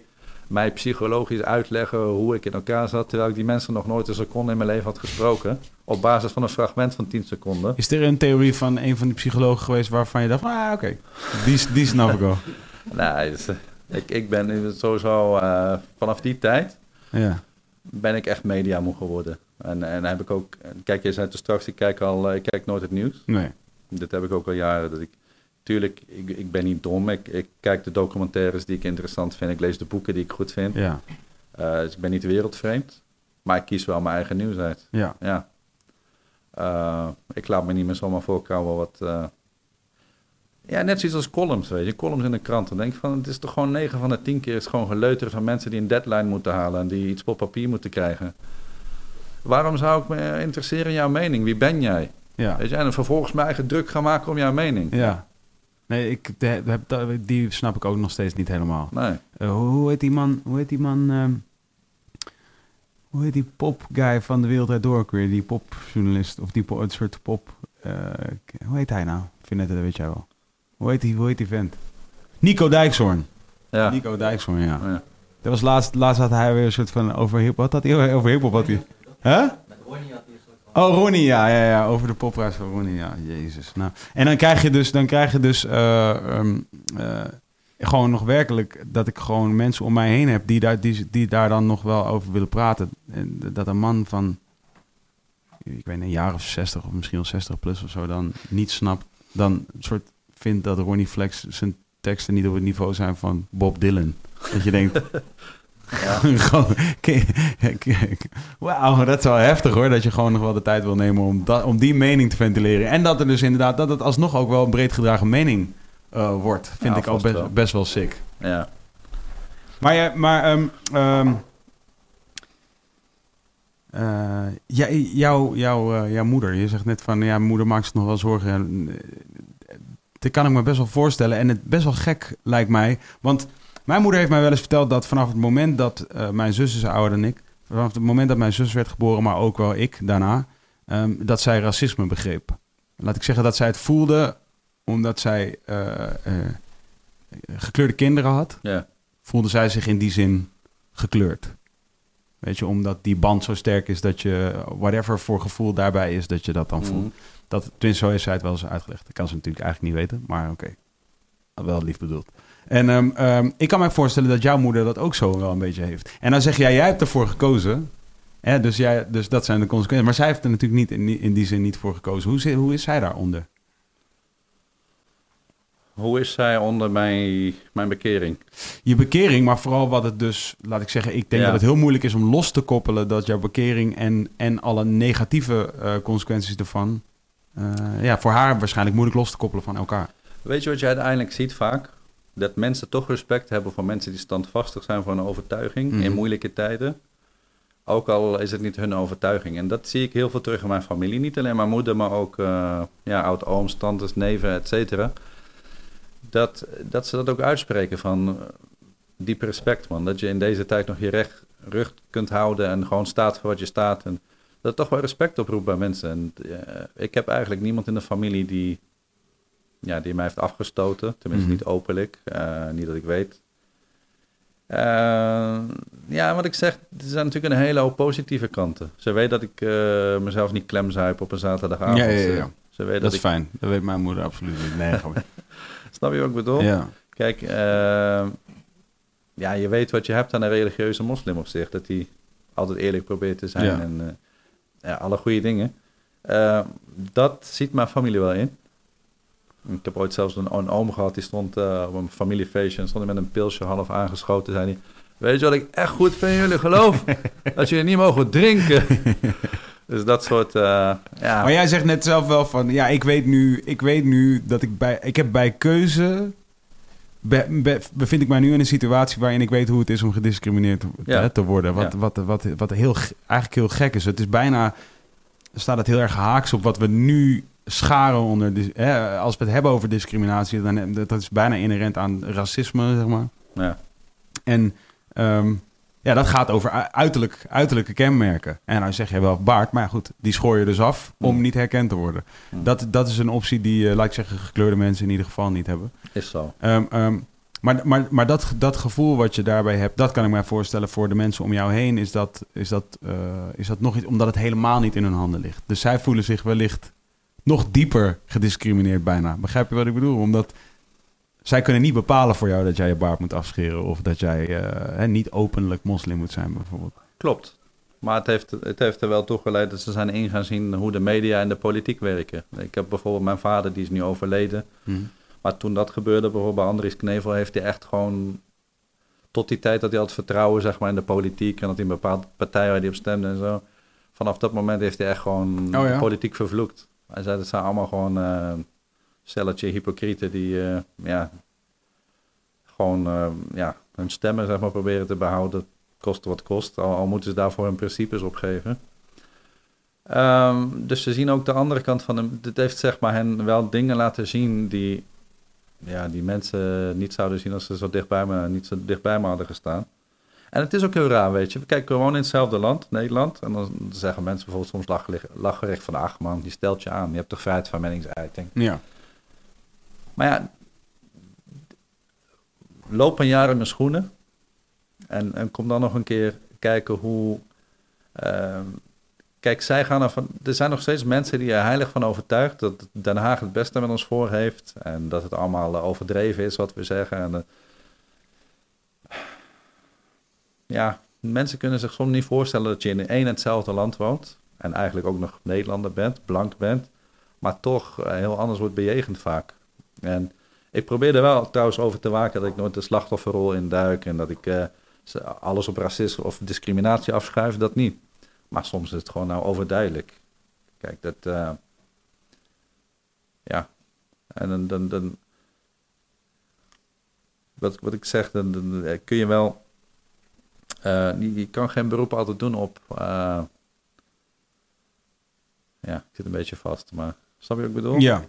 mij psychologisch uitleggen hoe ik in elkaar zat, terwijl ik die mensen nog nooit een seconde in mijn leven had gesproken. Op basis van een fragment van 10 seconden. Is er een theorie van een van die psychologen geweest waarvan je dacht, ah, oké, die, die snap ik wel. [LAUGHS] Nee, dus, eh, ik, ik ben sowieso eh, vanaf die tijd Ja. ben ik echt media moe geworden. En, en heb ik ook, kijk, je zei toen straks, ik kijk al, eh, ik kijk nooit het nieuws. Nee. Dat heb ik ook al jaren. Dat ik, tuurlijk, ik, ik ben niet dom. Ik, ik kijk de documentaires die ik interessant vind. Ik lees de boeken die ik goed vind. Ja. Eh, dus ik ben niet wereldvreemd. Maar ik kies wel mijn eigen nieuws uit. Ja. Ja. Eh, ik laat me niet meer zomaar voorkomen wat... eh, ja, net zoiets als columns, weet je. Columns in de krant. Dan denk ik van, het is toch gewoon 9 van de 10 keer... is gewoon geleuter van mensen die een deadline moeten halen... en die iets op papier moeten krijgen. Waarom zou ik me interesseren in jouw mening? Wie ben jij? Ja. Weet je, en dan vervolgens mijn eigen druk gaan maken om jouw mening. Ja. Nee, ik, de, die snap ik ook nog steeds niet helemaal. Nee. Eh, hoe, hoe heet die man? Hoe heet die man? ehm, hoe heet die popguy van de Wereld Door weer? Die popjournalist of die po- het soort pop. eh, hoe heet hij nou? Ik vind het, dat weet jij wel. Hoe heet die, hoe heet die vent? Nico Dijkshoorn. Ja. Nico Dijkshoorn, ja. Ja. Dat was laatst, laatst had hij weer een soort van over hip Wat had hij over hip hop? Had hij? Hè? Oh, Ronnie, ja, ja, ja, over de popprijs van Ronnie, ja, jezus. Nou, en dan krijg je dus, dan krijg je dus eh, ehm, eh, gewoon nog werkelijk dat ik gewoon mensen om mij heen heb die daar, die, die daar dan nog wel over willen praten. En dat een man van, ik weet niet, een jaar of 60 of misschien wel 60 plus of zo, dan niet snapt, dan soort vindt dat Ronnie Flex zijn teksten niet op het niveau zijn van Bob Dylan. Dat je denkt, [LAUGHS] [LAUGHS] gewoon, wauw, dat is wel heftig hoor. Dat je gewoon nog wel de tijd wil nemen om, dat, om die mening te ventileren. En dat er dus inderdaad, dat het alsnog ook wel een breed gedragen mening eh, wordt. Vind Ja, ik ook best, wel. best wel sick. Ja. Maar, maar ehm, ehm, eh, jij- jouw, jouw, eh, jouw moeder, je zegt net van ja, moeder maakt zich nog wel zorgen. En, eh, Dat kan ik me best wel voorstellen. En het best wel gek lijkt mij. Want mijn moeder heeft mij wel eens verteld dat vanaf het moment dat eh, mijn zus is ouder dan ik. Vanaf het moment dat mijn zus werd geboren, maar ook wel ik daarna. ehm, dat zij racisme begreep. Laat ik zeggen dat zij het voelde omdat zij eh, eh, gekleurde kinderen had Ja. voelde zij zich in die zin gekleurd. Weet je, omdat die band zo sterk is dat je, whatever voor gevoel daarbij is, dat je dat dan voelt. Mhm. Dat, tenminste, zo heeft zij het wel eens uitgelegd. Dat kan ze natuurlijk eigenlijk niet weten, maar oké. Wel lief bedoeld. En ehm, ehm, ik kan me voorstellen dat jouw moeder dat ook zo wel een beetje heeft. En dan zeg jij, jij hebt ervoor gekozen. Hè, dus, jij, dus dat zijn de consequenties. Maar zij heeft er natuurlijk niet in die, in die zin niet voor gekozen. Hoe, hoe is zij daaronder? Hoe is zij onder mijn, mijn bekering? je bekering, maar vooral wat het dus, laat ik zeggen, ik denk Ja. dat het heel moeilijk is om los te koppelen dat jouw bekering en, en alle negatieve eh, consequenties ervan, eh, ja, voor haar waarschijnlijk moeilijk los te koppelen van elkaar. Weet je wat je uiteindelijk ziet vaak? Dat mensen toch respect hebben voor mensen die standvastig zijn voor een overtuiging Mhm. in moeilijke tijden. Ook al is het niet hun overtuiging. En dat zie ik heel veel terug in mijn familie. Niet alleen mijn moeder, maar ook uh, ja, oud-ooms, tantes, neven, et cetera. Dat, dat ze dat ook uitspreken van uh, diep respect, man. Dat je in deze tijd nog je recht, rug kunt houden en gewoon staat voor wat je staat. En dat toch wel respect oproept bij mensen. En uh, ik heb eigenlijk niemand in de familie die, ja, die mij heeft afgestoten. Tenminste, Mhm. niet openlijk. Uh, niet dat ik weet. Uh, ja, wat ik zeg, er zijn natuurlijk een hele hoop positieve kanten. Ze weet dat ik uh, mezelf niet klemzuip op een zaterdagavond. Ja, ja. Ze weet dat, dat is ik... fijn. Dat weet mijn moeder absoluut niet. Nee, [LAUGHS] Snap je wat ik bedoel? Ja. Kijk, ja, je weet wat je hebt aan een religieuze moslim op zich. Dat hij altijd eerlijk probeert te zijn Ja. en ja, alle goede dingen. Dat ziet mijn familie wel in. Ik heb ooit zelfs een, een oom gehad, die stond uh, op een familiefeestje en stond hij met een pilsje half aangeschoten. Zei hij, weet je wat ik echt goed vind in jullie geloof? [LAUGHS] dat jullie niet mogen drinken. dus dat soort, uh, ja. Maar jij zegt net zelf wel van, ja, ik weet nu, ik weet nu dat ik bij, ik heb bij keuze, be, be, bevind ik mij nu in een situatie waarin ik weet hoe het is om gediscrimineerd te, Ja. te worden. Wat, Ja. wat, wat, wat, heel, ge- eigenlijk heel gek is. Het is bijna, staat het heel erg haaks op wat we nu scharen onder, hè, als we het hebben over discriminatie, dan dat is bijna inherent aan racisme, zeg maar. ja. En ehm, ja, dat gaat over uiterlijk, uiterlijke kenmerken. En dan zeg je wel baard, maar ja, goed, die schoor je dus af om Mm. niet herkend te worden. Mm. Dat, dat is een optie die, laat ik zeggen, gekleurde mensen in ieder geval niet hebben. Is zo. Ehm, ehm, maar maar, maar dat, dat gevoel wat je daarbij hebt, dat kan ik me voorstellen voor de mensen om jou heen, is dat, is dat, eh, is dat nog iets, omdat het helemaal niet in hun handen ligt. Dus zij voelen zich wellicht nog dieper gediscrimineerd bijna. Begrijp je wat ik bedoel? Omdat zij kunnen niet bepalen voor jou dat jij je baard moet afscheren of dat jij eh, hè, niet openlijk moslim moet zijn bijvoorbeeld. Klopt. Maar het heeft, het heeft er wel toe geleid dat ze zijn in gaan zien hoe de media en de politiek werken. Ik heb bijvoorbeeld mijn vader, die is nu overleden. Maar toen dat gebeurde, bijvoorbeeld bij Andries Knevel, heeft hij echt gewoon... Tot die tijd dat hij had vertrouwen zeg maar, in de politiek en dat hij een bepaalde partij waar hij op stemde en zo. Vanaf dat moment heeft hij echt gewoon Oh ja? politiek vervloekt. Hij zei, dat zijn allemaal gewoon eh stelletje hypocrieten die eh, ja, gewoon eh, ja, hun stemmen zeg maar, proberen te behouden koste wat kost, al, moeten ze daarvoor hun principes opgeven. Ehm, dus ze zien ook de andere kant van hem. Dit heeft zeg maar hen wel dingen laten zien die, ja, die mensen niet zouden zien als ze zo dichtbij me, niet zo dichtbij me hadden gestaan. En het is ook heel raar, weet je. We kijken gewoon in hetzelfde land, Nederland. En dan zeggen mensen bijvoorbeeld soms lacherig van... ach man, die stelt je aan. Je hebt toch vrijheid van meningsuiting. Ja. Maar ja, loop een jaar in mijn schoenen. En, en kom dan nog een keer kijken hoe. ehm, kijk, zij gaan ervan. Er zijn nog steeds mensen die er heilig van overtuigd dat Den Haag het beste met ons voor heeft. En dat het allemaal eh, overdreven is wat we zeggen. En, eh, ja, mensen kunnen zich soms niet voorstellen dat je in één en hetzelfde land woont. En eigenlijk ook nog Nederlander bent, blank bent. Maar toch eh, heel anders wordt bejegend vaak. En ik probeer er wel trouwens over te waken dat ik nooit de slachtofferrol induik en dat ik eh, alles op racisme of discriminatie afschuif, dat niet. Maar soms is het gewoon nou overduidelijk. Kijk, dat. eh, ja. En dan. dan, wat, wat ik zeg, dan, kun je wel. Je, je kan geen beroep altijd doen op. eh, ja, ik zit een beetje vast, maar. Snap je wat ik bedoel? Ja.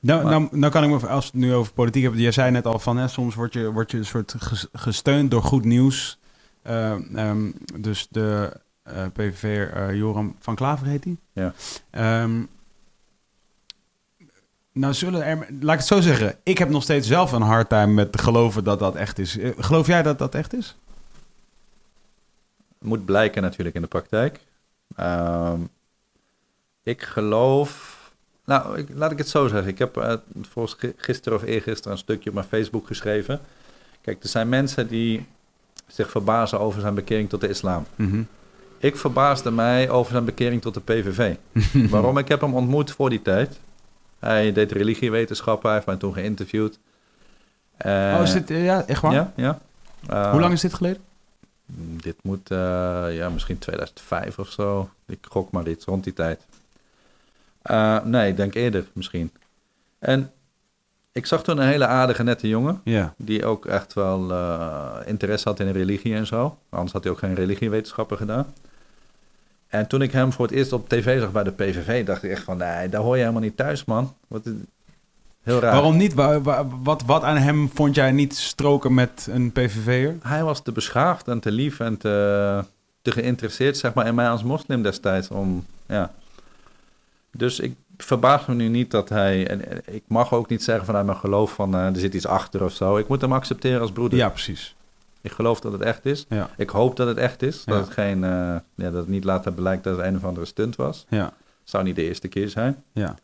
Nou, Maar- nou, nou kan ik me, als we het nu over politiek hebben, jij zei net al van, hè, soms word je, word je een soort ges- gesteund door goed nieuws. Eh, ehm, dus de PVV Joram van Klaver heet hij. Ja. Ehm, nou zullen er, laat ik het zo zeggen, ik heb nog steeds zelf een hard time met geloven dat dat echt is. Geloof jij dat dat echt is? Moet blijken natuurlijk in de praktijk. Ehm, ik geloof. Nou, ik, laat ik het zo zeggen. Ik heb eh, volgens gi- gisteren of eergisteren een stukje op mijn Facebook geschreven. Kijk, er zijn mensen die zich verbazen over zijn bekering tot de islam. Mhm. Ik verbaasde mij over zijn bekering tot de PVV. [LAUGHS] Waarom? Ik heb hem ontmoet voor die tijd. Hij deed religiewetenschappen, hij heeft mij toen geïnterviewd. Eh, oh, is dit, eh, ja, echt waar? Ja, ja. Eh, Hoe lang is dit geleden? Dit moet eh, ja, misschien 2005 of zo. Ik gok maar iets rond die tijd. Eh, nee, ik denk eerder misschien. En Ik zag toen een hele aardige, nette jongen. Ja. Die ook echt wel eh, interesse had in religie en zo. Anders had hij ook geen religiewetenschappen gedaan. En toen ik hem voor het eerst op tv zag bij de PVV, dacht ik echt van, nee, daar hoor je helemaal niet thuis, man. Wat, heel raar. Waarom niet? Wa- wa- Wat, wat aan hem vond jij niet stroken met een PVV'er? Hij was te beschaafd en te lief en te, te geïnteresseerd, zeg maar, in mij als moslim destijds. Om, ja. Dus ik verbaas me nu niet dat hij, en ik mag ook niet zeggen vanuit mijn geloof van, eh, er zit iets achter of zo. Ik moet hem accepteren als broeder. Ja, precies. Ik geloof dat het echt is. Ja. Ik hoop dat het echt is. Dat, het, geen, eh, ja, dat het niet later blijkt dat het een of andere stunt was. Ja. Zou niet de eerste keer zijn. Ja.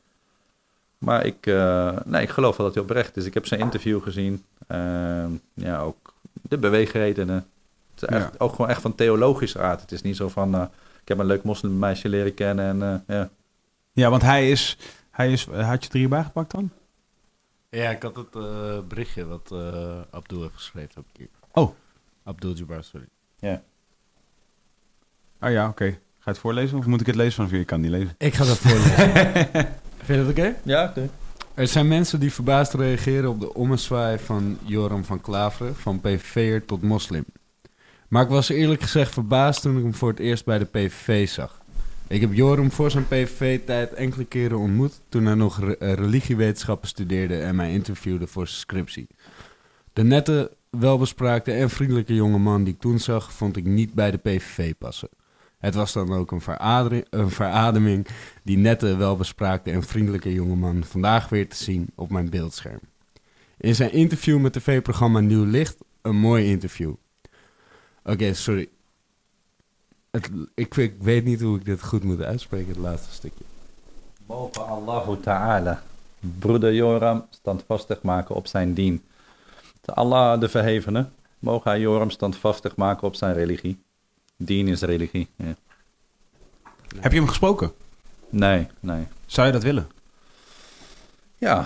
Maar ik, eh, nee, ik geloof wel dat hij oprecht is. Ik heb zijn interview gezien. Ehm, ja, ook de beweegredenen. Het is echt, Ja. ook gewoon echt van theologische aard. Het is niet zo van, eh, ik heb een leuk moslimmeisje leren kennen. En, eh, ja. Ja, want hij is... Hij is had je het er hierbij gepakt dan? Ja, ik had het berichtje wat eh, Abdul heeft geschreven. Heb ik hier. Oh. Abdul Jabbar, sorry. Oh ja, oké. Ga je het voorlezen of moet ik het lezen vanaf hier? Ik kan het niet lezen. Ik ga dat voorlezen. [LAUGHS] Vind je dat oké? Ja, oké. Er zijn mensen die verbaasd reageren op de ommezwaai van Joram van Klaveren, van PVV'er tot moslim. Maar ik was eerlijk gezegd verbaasd toen ik hem voor het eerst bij de PVV zag. Ik heb Joram voor zijn PVV-tijd enkele keren ontmoet toen hij nog re- eh, religiewetenschappen studeerde en mij interviewde voor zijn scriptie. De nette, welbespraakte en vriendelijke jonge man die ik toen zag, vond ik niet bij de PVV passen. Het was dan ook een, veradering- een verademing die nette, welbespraakte en vriendelijke jongeman vandaag weer te zien op mijn beeldscherm. In zijn interview met tv-programma Nieuw Licht, een mooi interview. Oké, sorry. Ik, ik weet niet hoe ik dit goed moet uitspreken, het laatste stukje. Boven Allahu Ta'ala. Broeder Joram standvastig maken op zijn dien. Allah de Verhevene. Mogen hij Joram standvastig maken op zijn religie. Dien is religie. Ja. Heb je hem gesproken? Nee, nee. Zou je dat willen? Ja,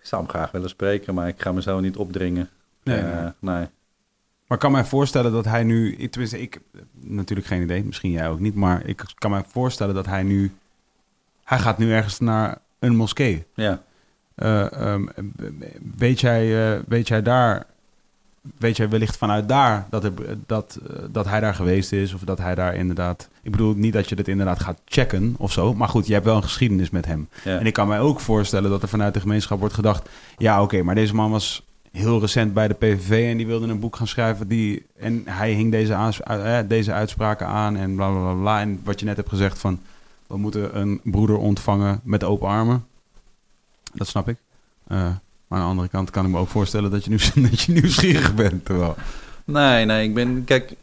ik zou hem graag willen spreken, maar ik ga mezelf niet opdringen. Nee, Eh, nee. nee. Maar ik kan mij voorstellen dat hij nu... ik- Tenminste, ik... Natuurlijk geen idee. Misschien jij ook niet. Maar ik kan mij voorstellen dat hij nu... Hij gaat nu ergens naar een moskee. Ja. Eh, ehm, weet, jij, eh, weet jij daar... Weet jij wellicht vanuit daar dat, er, dat, eh, dat hij daar geweest is? Of dat hij daar inderdaad... Ik bedoel niet dat je dit inderdaad gaat checken of zo. Maar goed, je hebt wel een geschiedenis met hem. ja. En ik kan mij ook voorstellen dat er vanuit de gemeenschap wordt gedacht... ja, oké, maar deze man was heel recent bij de PVV... en die wilde een boek gaan schrijven. Die, en hij hing deze, eh, deze uitspraken aan en bla, bla, bla, bla. En wat je net hebt gezegd van... we moeten een broeder ontvangen met open armen. Dat snap ik. Eh, maar aan de andere kant kan ik me ook voorstellen... dat je, nu, [LAUGHS] dat je nieuwsgierig bent. Terwijl, Nee, nee, ik ben... Kijk,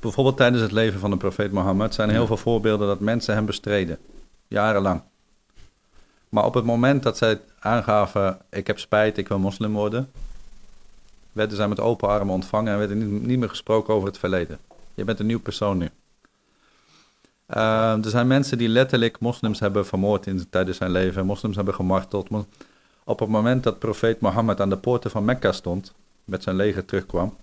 bijvoorbeeld tijdens het leven van de profeet Mohammed... zijn er heel veel voorbeelden dat mensen hem bestreden. Jarenlang. Maar op het moment dat zij aangaven... ik heb spijt, ik wil moslim worden... werden zij met open armen ontvangen... en werd er niet, niet meer gesproken over het verleden. Je bent een nieuw persoon nu. Eh, er zijn mensen die letterlijk moslims hebben vermoord in, tijdens zijn leven... moslims hebben gemarteld. Op het moment dat profeet Mohammed aan de poorten van Mekka stond... met zijn leger terugkwam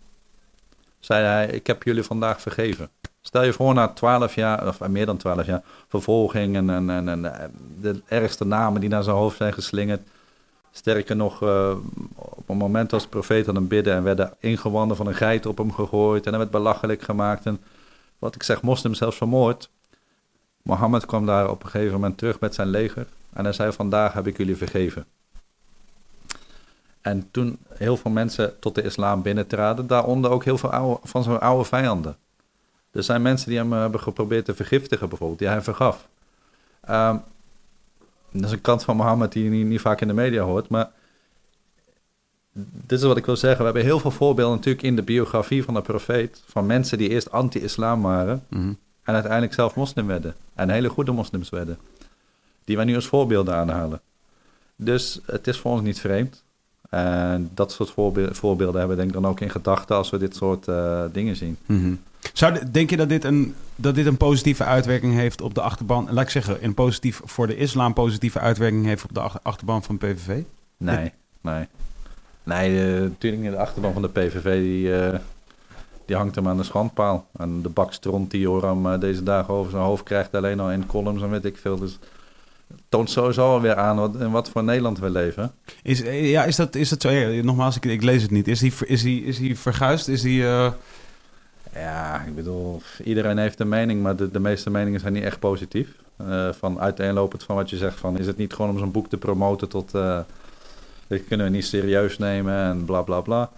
zei hij, ik heb jullie vandaag vergeven. Stel je voor na twaalf jaar, of meer dan twaalf jaar, vervolging en, en, en, eh, de ergste namen die naar zijn hoofd zijn geslingerd. Sterker nog, eh, op een moment als de profeet aan hem bidden en werden ingewanden van een geit op hem gegooid en hij werd belachelijk gemaakt. En wat ik zeg, moslims zelfs vermoord. Mohammed kwam daar op een gegeven moment terug met zijn leger en hij zei, vandaag heb ik jullie vergeven. En toen heel veel mensen tot de islam binnentraden, daaronder ook heel veel oude, van zijn oude vijanden. Er zijn mensen die hem eh, hebben geprobeerd te vergiftigen, bijvoorbeeld, die hij vergaf. Ehm, dat is een kant van Mohammed die je niet, niet vaak in de media hoort, maar dit is wat ik wil zeggen. We hebben heel veel voorbeelden natuurlijk in de biografie van de profeet, van mensen die eerst anti-islam waren mhm. en uiteindelijk zelf moslim werden. En hele goede moslims werden. Die wij nu als voorbeelden aanhalen. Dus het is voor ons niet vreemd. En dat soort voorbe- voorbeelden hebben we denk ik dan ook in gedachten als we dit soort eh, dingen zien. Mhm. Zou, de- denk je dat dit, een, dat dit een positieve uitwerking heeft op de achterban? Laat ik zeggen, een positief, voor de islam positieve uitwerking heeft op de ach- achterban van PVV? Nee, nee. Nee, natuurlijk niet. De achterban van de PVV die, eh, die hangt hem aan de schandpaal. En de bakstront die Joram eh, deze dagen over zijn hoofd krijgt alleen al in columns en weet ik veel. Dus toont sowieso weer aan wat, in wat voor Nederland we leven. Is, eh, ja, is dat, is dat zo? Ja, nogmaals, ik, ik lees het niet. Is hij is die, is die verguisd? Is die... eh, Ja, ik bedoel, iedereen heeft een mening, maar de, de meeste meningen zijn niet echt positief. Eh, van uiteenlopend van wat je zegt, van is het niet gewoon om zo'n boek te promoten tot... dit kunnen we niet serieus nemen en bla bla bla.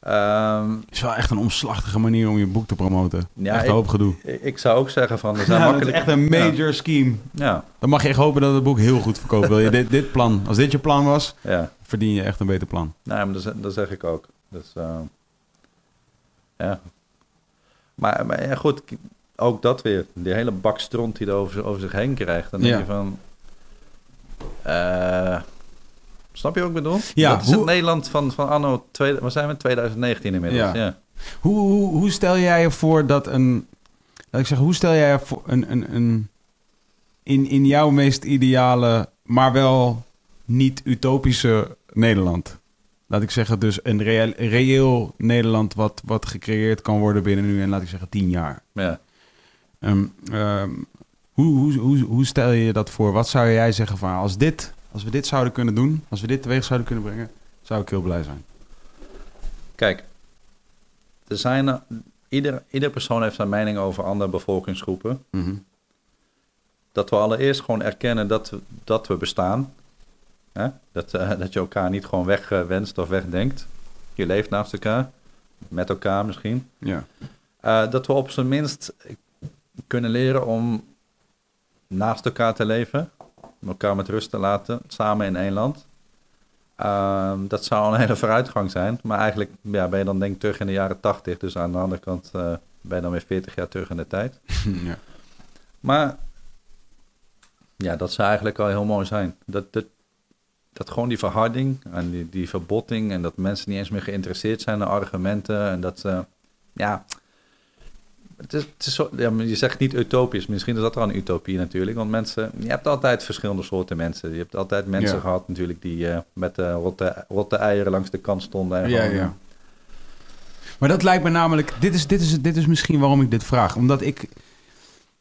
Ehm, is wel echt een omslachtige manier om je boek te promoten. Ja, echt ik- een hoop gedoe. ik, ik zou ook zeggen van, er [LAUGHS] zijn Ja, dat is makkelijk... echt een major scheme. Ja, Dan mag je echt hopen dat het boek heel goed verkoopt. Wil je [LAUGHS] dit, dit plan, als dit je plan was, ja. verdien je echt een beter plan. Nee, maar dat, zeg- dat zeg ik ook. Dus, ja. Maar, maar ja, goed, ook dat weer. Die hele bak stront die er over, over zich heen krijgt. Dan denk je van... eh, snap je wat ik bedoel? Ja, dat is hoe- het Nederland van, van anno... Tweede, waar zijn we? 2019 inmiddels. Ja. Ja. Hoe, hoe, hoe stel jij je voor dat een... Laat ik zeggen, hoe stel jij je voor een... een, een in, in jouw meest ideale, maar wel niet utopische Nederland? Laat ik zeggen, dus een reëel, reëel Nederland wat, wat gecreëerd kan worden binnen nu en laat ik zeggen tien jaar. Ja. Ehm, ehm, hoe, hoe, hoe, hoe stel je je dat voor? Wat zou jij zeggen van als, dit, als we dit zouden kunnen doen, als we dit teweeg zouden kunnen brengen, zou ik heel blij zijn. Kijk, er zijn... er- Ieder, ieder persoon heeft zijn mening over andere bevolkingsgroepen. Mhm. dat we allereerst gewoon erkennen dat we, dat we bestaan. Hè? Dat, eh, dat je elkaar niet gewoon wegwenst of wegdenkt. Je leeft naast elkaar, met elkaar misschien. Ja. Eh, dat we op zijn minst kunnen leren om naast elkaar te leven. Om elkaar met rust te laten, samen in één land. Ehm, dat zou een [LAUGHS] hele vooruitgang zijn. Maar eigenlijk ja, ben je dan denk ik terug in de jaren tachtig. Dus aan de andere kant eh, ben je dan weer 40 jaar terug in de tijd. [LAUGHS] ja. Maar ja, dat zou eigenlijk al heel mooi zijn. Dat, dat, dat gewoon die verharding en die, die verbotting en dat mensen niet eens meer geïnteresseerd zijn in argumenten en dat ze, ja, het is, het is zo, ja, maar je zegt niet utopisch, misschien is dat er een utopie natuurlijk, want mensen, je hebt altijd verschillende soorten mensen. Je hebt altijd mensen Ja. gehad natuurlijk die eh, met de rotte, rotte eieren langs de kant stonden. En Ja, gewoon, ja. Maar dat lijkt me namelijk... Dit is, dit, is, dit is misschien waarom ik dit vraag. Omdat ik...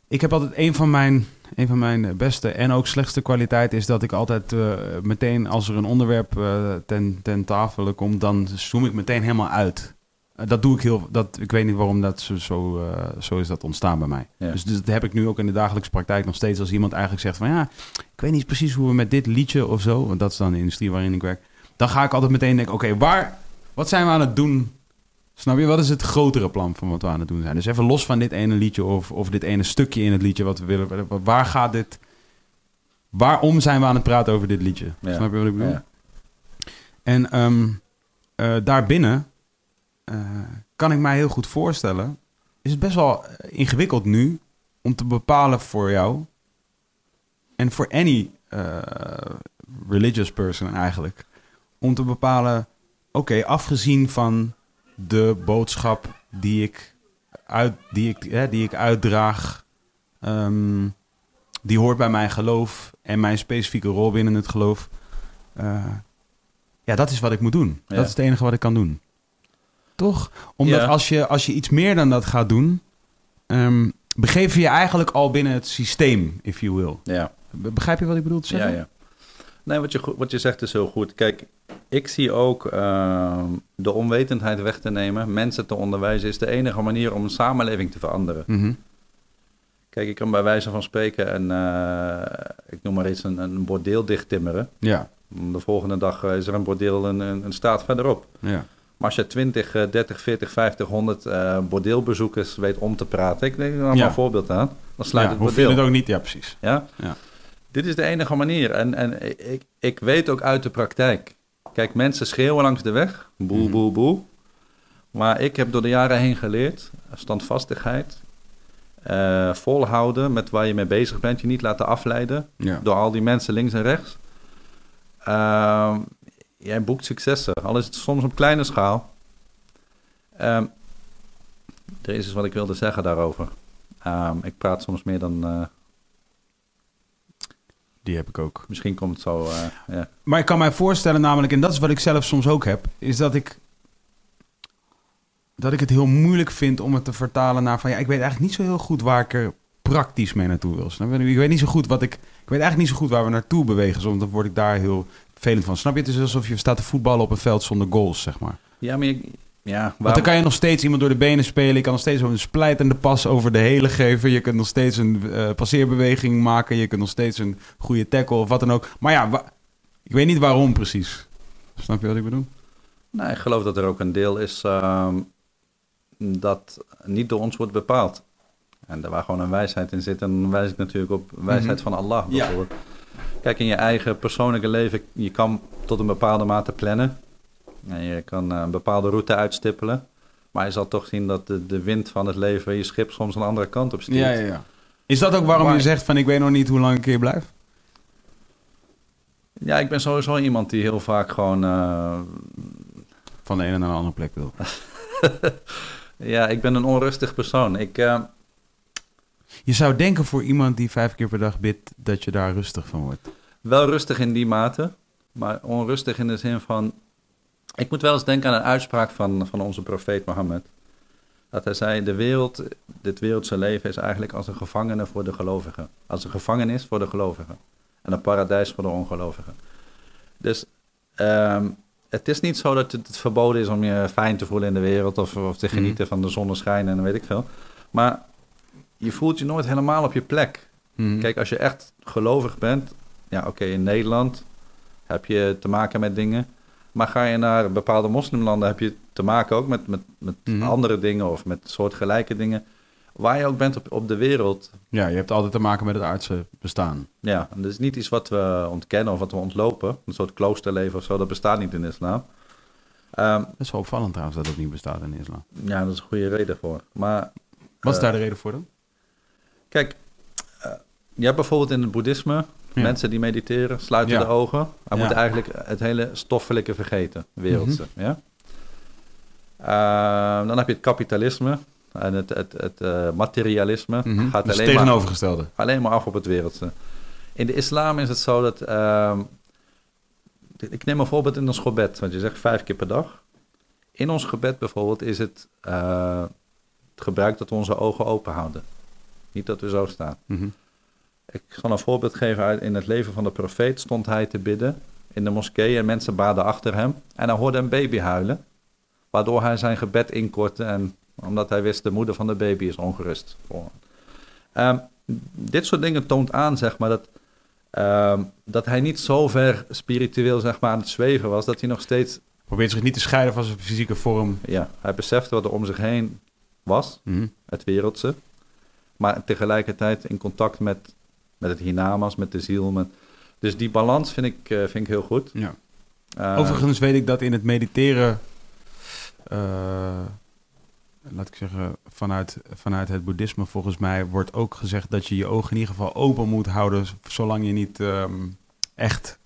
Ik heb altijd een van mijn, een van mijn beste en ook slechtste kwaliteiten... is dat ik altijd eh, meteen als er een onderwerp eh, ten, ten tafel komt... dan zoom ik meteen helemaal uit. Eh, dat doe ik heel... Dat, ik weet niet waarom dat zo, zo, eh, zo is dat ontstaan bij mij. Ja. Dus, dus dat heb ik nu ook in de dagelijkse praktijk nog steeds... als iemand eigenlijk zegt van... ja, ik weet niet precies hoe we met dit liedje of zo... want dat is dan de industrie waarin ik werk... dan ga ik altijd meteen denken... oké, waar... wat zijn we aan het doen Snap je? Wat is het grotere plan van wat we aan het doen zijn? Dus even los van dit ene liedje of, of dit ene stukje in het liedje wat we willen. Waar gaat dit... Waarom zijn we aan het praten over dit liedje? Ja. Snap je wat ik bedoel? Ja. En ehm, eh, daarbinnen kan ik mij heel goed voorstellen... is het best wel eh, ingewikkeld nu om te bepalen voor jou... en voor any eh, religious person eigenlijk... om te bepalen... oké, afgezien van de boodschap die ik, uit, die ik, hè, die ik uitdraag... ehm, die hoort bij mijn geloof en mijn specifieke rol binnen het geloof... eh, ja, dat is wat ik moet doen. Ja. Dat is het enige wat ik kan doen. Toch? Omdat Ja. als, je, als je iets meer dan dat gaat doen... ehm, begeef je je eigenlijk al binnen het systeem, if you will. ja. Be- Begrijp je wat ik bedoel te Ja, zeggen? ja. Nee, wat je, wat je zegt is heel goed. Kijk, ik zie ook ehm, de onwetendheid weg te nemen, mensen te onderwijzen, is de enige manier om een samenleving te veranderen. Mhm. Kijk, ik kan bij wijze van spreken een, eh, ik noem maar iets, een, een bordeel dichttimmeren. Ja, De volgende dag eh, is er een bordeel een, een, een staat verderop. ja. Maar als je 20, eh, 30, 40, 50, 100 eh, bordeelbezoekers weet om te praten, ik neem er Ja. een voorbeeld aan, dan sluit ja het bordeel. het ook niet? Ja, precies. Ja? Ja. Dit is de enige manier. En, en ik, ik weet ook uit de praktijk. Kijk, mensen schreeuwen langs de weg. Boe, Mhm. boe, boe. Maar ik heb door de jaren heen geleerd. Standvastigheid. eh, volhouden met waar je mee bezig bent. Je niet laten afleiden Ja. door al die mensen links en rechts. Ehm, jij boekt successen. Al is het soms op kleine schaal. Ehm er is iets wat ik wilde zeggen daarover. Ehm, ik praat soms meer dan... eh, Die heb ik ook. Misschien komt het zo. eh, ja. Maar ik kan mij voorstellen namelijk, en dat is wat ik zelf soms ook heb, is dat ik dat ik het heel moeilijk vind om het te vertalen naar van ja, ik weet eigenlijk niet zo heel goed waar ik er praktisch mee naartoe wil. Ik weet niet zo goed wat ik... Ik weet eigenlijk niet zo goed waar we naartoe bewegen. Soms dan word ik daar heel vervelend van. Snap je? Het is alsof je staat te voetballen op een veld zonder goals, zeg maar. Ja, maar je, ja, Want waar- dan kan je nog steeds iemand door de benen spelen. Je kan nog steeds een splijtende pas over de hele geven. Je kunt nog steeds een eh, passeerbeweging maken. Je kunt nog steeds een goede tackle of wat dan ook. Maar ja, wa- ik weet niet waarom precies. Snap je wat ik bedoel? Nee, ik geloof dat er ook een deel is ehm, dat niet door ons wordt bepaald. En daar waar gewoon een wijsheid in zit. En dan wijs ik natuurlijk op wijsheid Mhm. van Allah Ja. Kijk, in je eigen persoonlijke leven, je kan tot een bepaalde mate plannen. En je kan eh, een bepaalde route uitstippelen. Maar je zal toch zien dat de, de wind van het leven je schip soms een andere kant op stuurt. Ja, ja, ja. Is dat ook waarom Maar- je zegt van ik weet nog niet hoe lang ik hier blijf? Ja, ik ben sowieso iemand die heel vaak gewoon... eh, Van de ene naar de andere plek wil. [LAUGHS] ja, ik ben een onrustig persoon. Ik, eh, Je zou denken voor iemand die vijf keer per dag bidt dat je daar rustig van wordt. Wel rustig in die mate, maar onrustig in de zin van... Ik moet wel eens denken aan een uitspraak van, van onze profeet Mohammed. Dat hij zei, de wereld, dit wereldse leven is eigenlijk als een gevangene voor de gelovigen. Als een gevangenis voor de gelovigen. En een paradijs voor de ongelovigen. Dus ehm, het is niet zo dat het, het verboden is om je fijn te voelen in de wereld... of, of te genieten van de zonneschijn en weet ik veel. Maar je voelt je nooit helemaal op je plek. Mhm. Kijk, als je echt gelovig bent, ja, oké, in Nederland heb je te maken met dingen. Maar ga je naar bepaalde moslimlanden, heb je te maken ook met, met, met Mhm. andere dingen of met soortgelijke dingen. Waar je ook bent op, op de wereld. Ja, je hebt altijd te maken met het aardse bestaan. Ja, en dat is niet iets wat we ontkennen of wat we ontlopen. Een soort kloosterleven of zo, dat bestaat niet in islam. Ehm, Dat is wel opvallend trouwens dat het niet bestaat in islam. ja, dat is een goede reden voor. Maar Wat is Eh, daar de reden voor dan? Kijk, eh, je hebt bijvoorbeeld in het boeddhisme Ja. mensen die mediteren, sluiten Ja. de ogen. Hij moet eigenlijk het hele stoffelijke vergeten, wereldse. Mhm. ja? Eh, dan heb je het kapitalisme en het, het, het eh, materialisme. Mhm. Gaat Dus alleen, maar, tegenovergestelde. alleen maar af op het wereldse. In de islam is het zo dat... ehm, ik neem een voorbeeld in ons gebed, want je zegt vijf keer per dag. In ons gebed bijvoorbeeld is het, het gebruik dat we onze ogen open houden. Niet dat we zo staan. Mhm. Ik zal een voorbeeld geven uit in het leven van de profeet. Stond hij te bidden in de moskee en mensen baden achter hem. En hij hoorde een baby huilen, waardoor hij zijn gebed inkortte. En omdat hij wist, de moeder van de baby is ongerust. Ehm, dit soort dingen toont aan, zeg maar, dat, ehm, dat hij niet zo ver spiritueel zeg maar, aan het zweven was, dat hij nog steeds, Probeert zich niet te scheiden van zijn fysieke vorm. ja, hij besefte wat er om zich heen was. Mhm. het wereldse. Maar tegelijkertijd in contact met, met het hiernamaals, met de ziel. Met, dus die balans vind ik, eh, vind ik heel goed. Ja. Eh, Overigens weet ik dat in het mediteren, eh, laat ik zeggen, vanuit, vanuit het boeddhisme volgens mij wordt ook gezegd dat je je ogen in ieder geval open moet houden, zolang je niet ehm, echt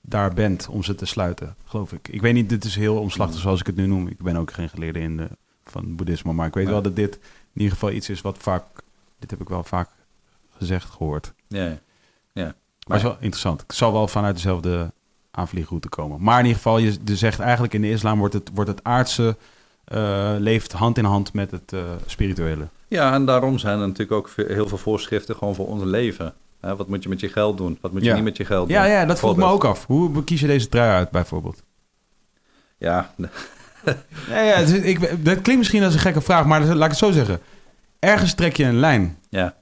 daar bent om ze te sluiten, geloof ik. Ik weet niet, dit is heel omslachtig zoals ik het nu noem. Ik ben ook geen geleerde in de, van boeddhisme, maar ik weet wel dat dit in ieder geval iets is wat vaak, dit heb ik wel vaak gezegd, gehoord. ja, ja. ja. Maar het is wel interessant. Het zal wel vanuit dezelfde aanvliegroute komen. Maar in ieder geval, je je zegt eigenlijk in de islam wordt het, wordt het aardse eh, leeft hand in hand met het eh, spirituele. ja, en daarom zijn er natuurlijk ook heel veel voorschriften gewoon voor ons leven. Hè, wat moet je met je geld doen? Wat moet je Ja. niet met je geld Ja, doen? ja, dat vroeg me ook af. Hoe kies je deze trui uit bijvoorbeeld? Ja, [LAUGHS] Ja, ja, het is- ik, dat klinkt misschien als een gekke vraag, maar laat ik het zo zeggen. Ergens trek je een lijn, ja.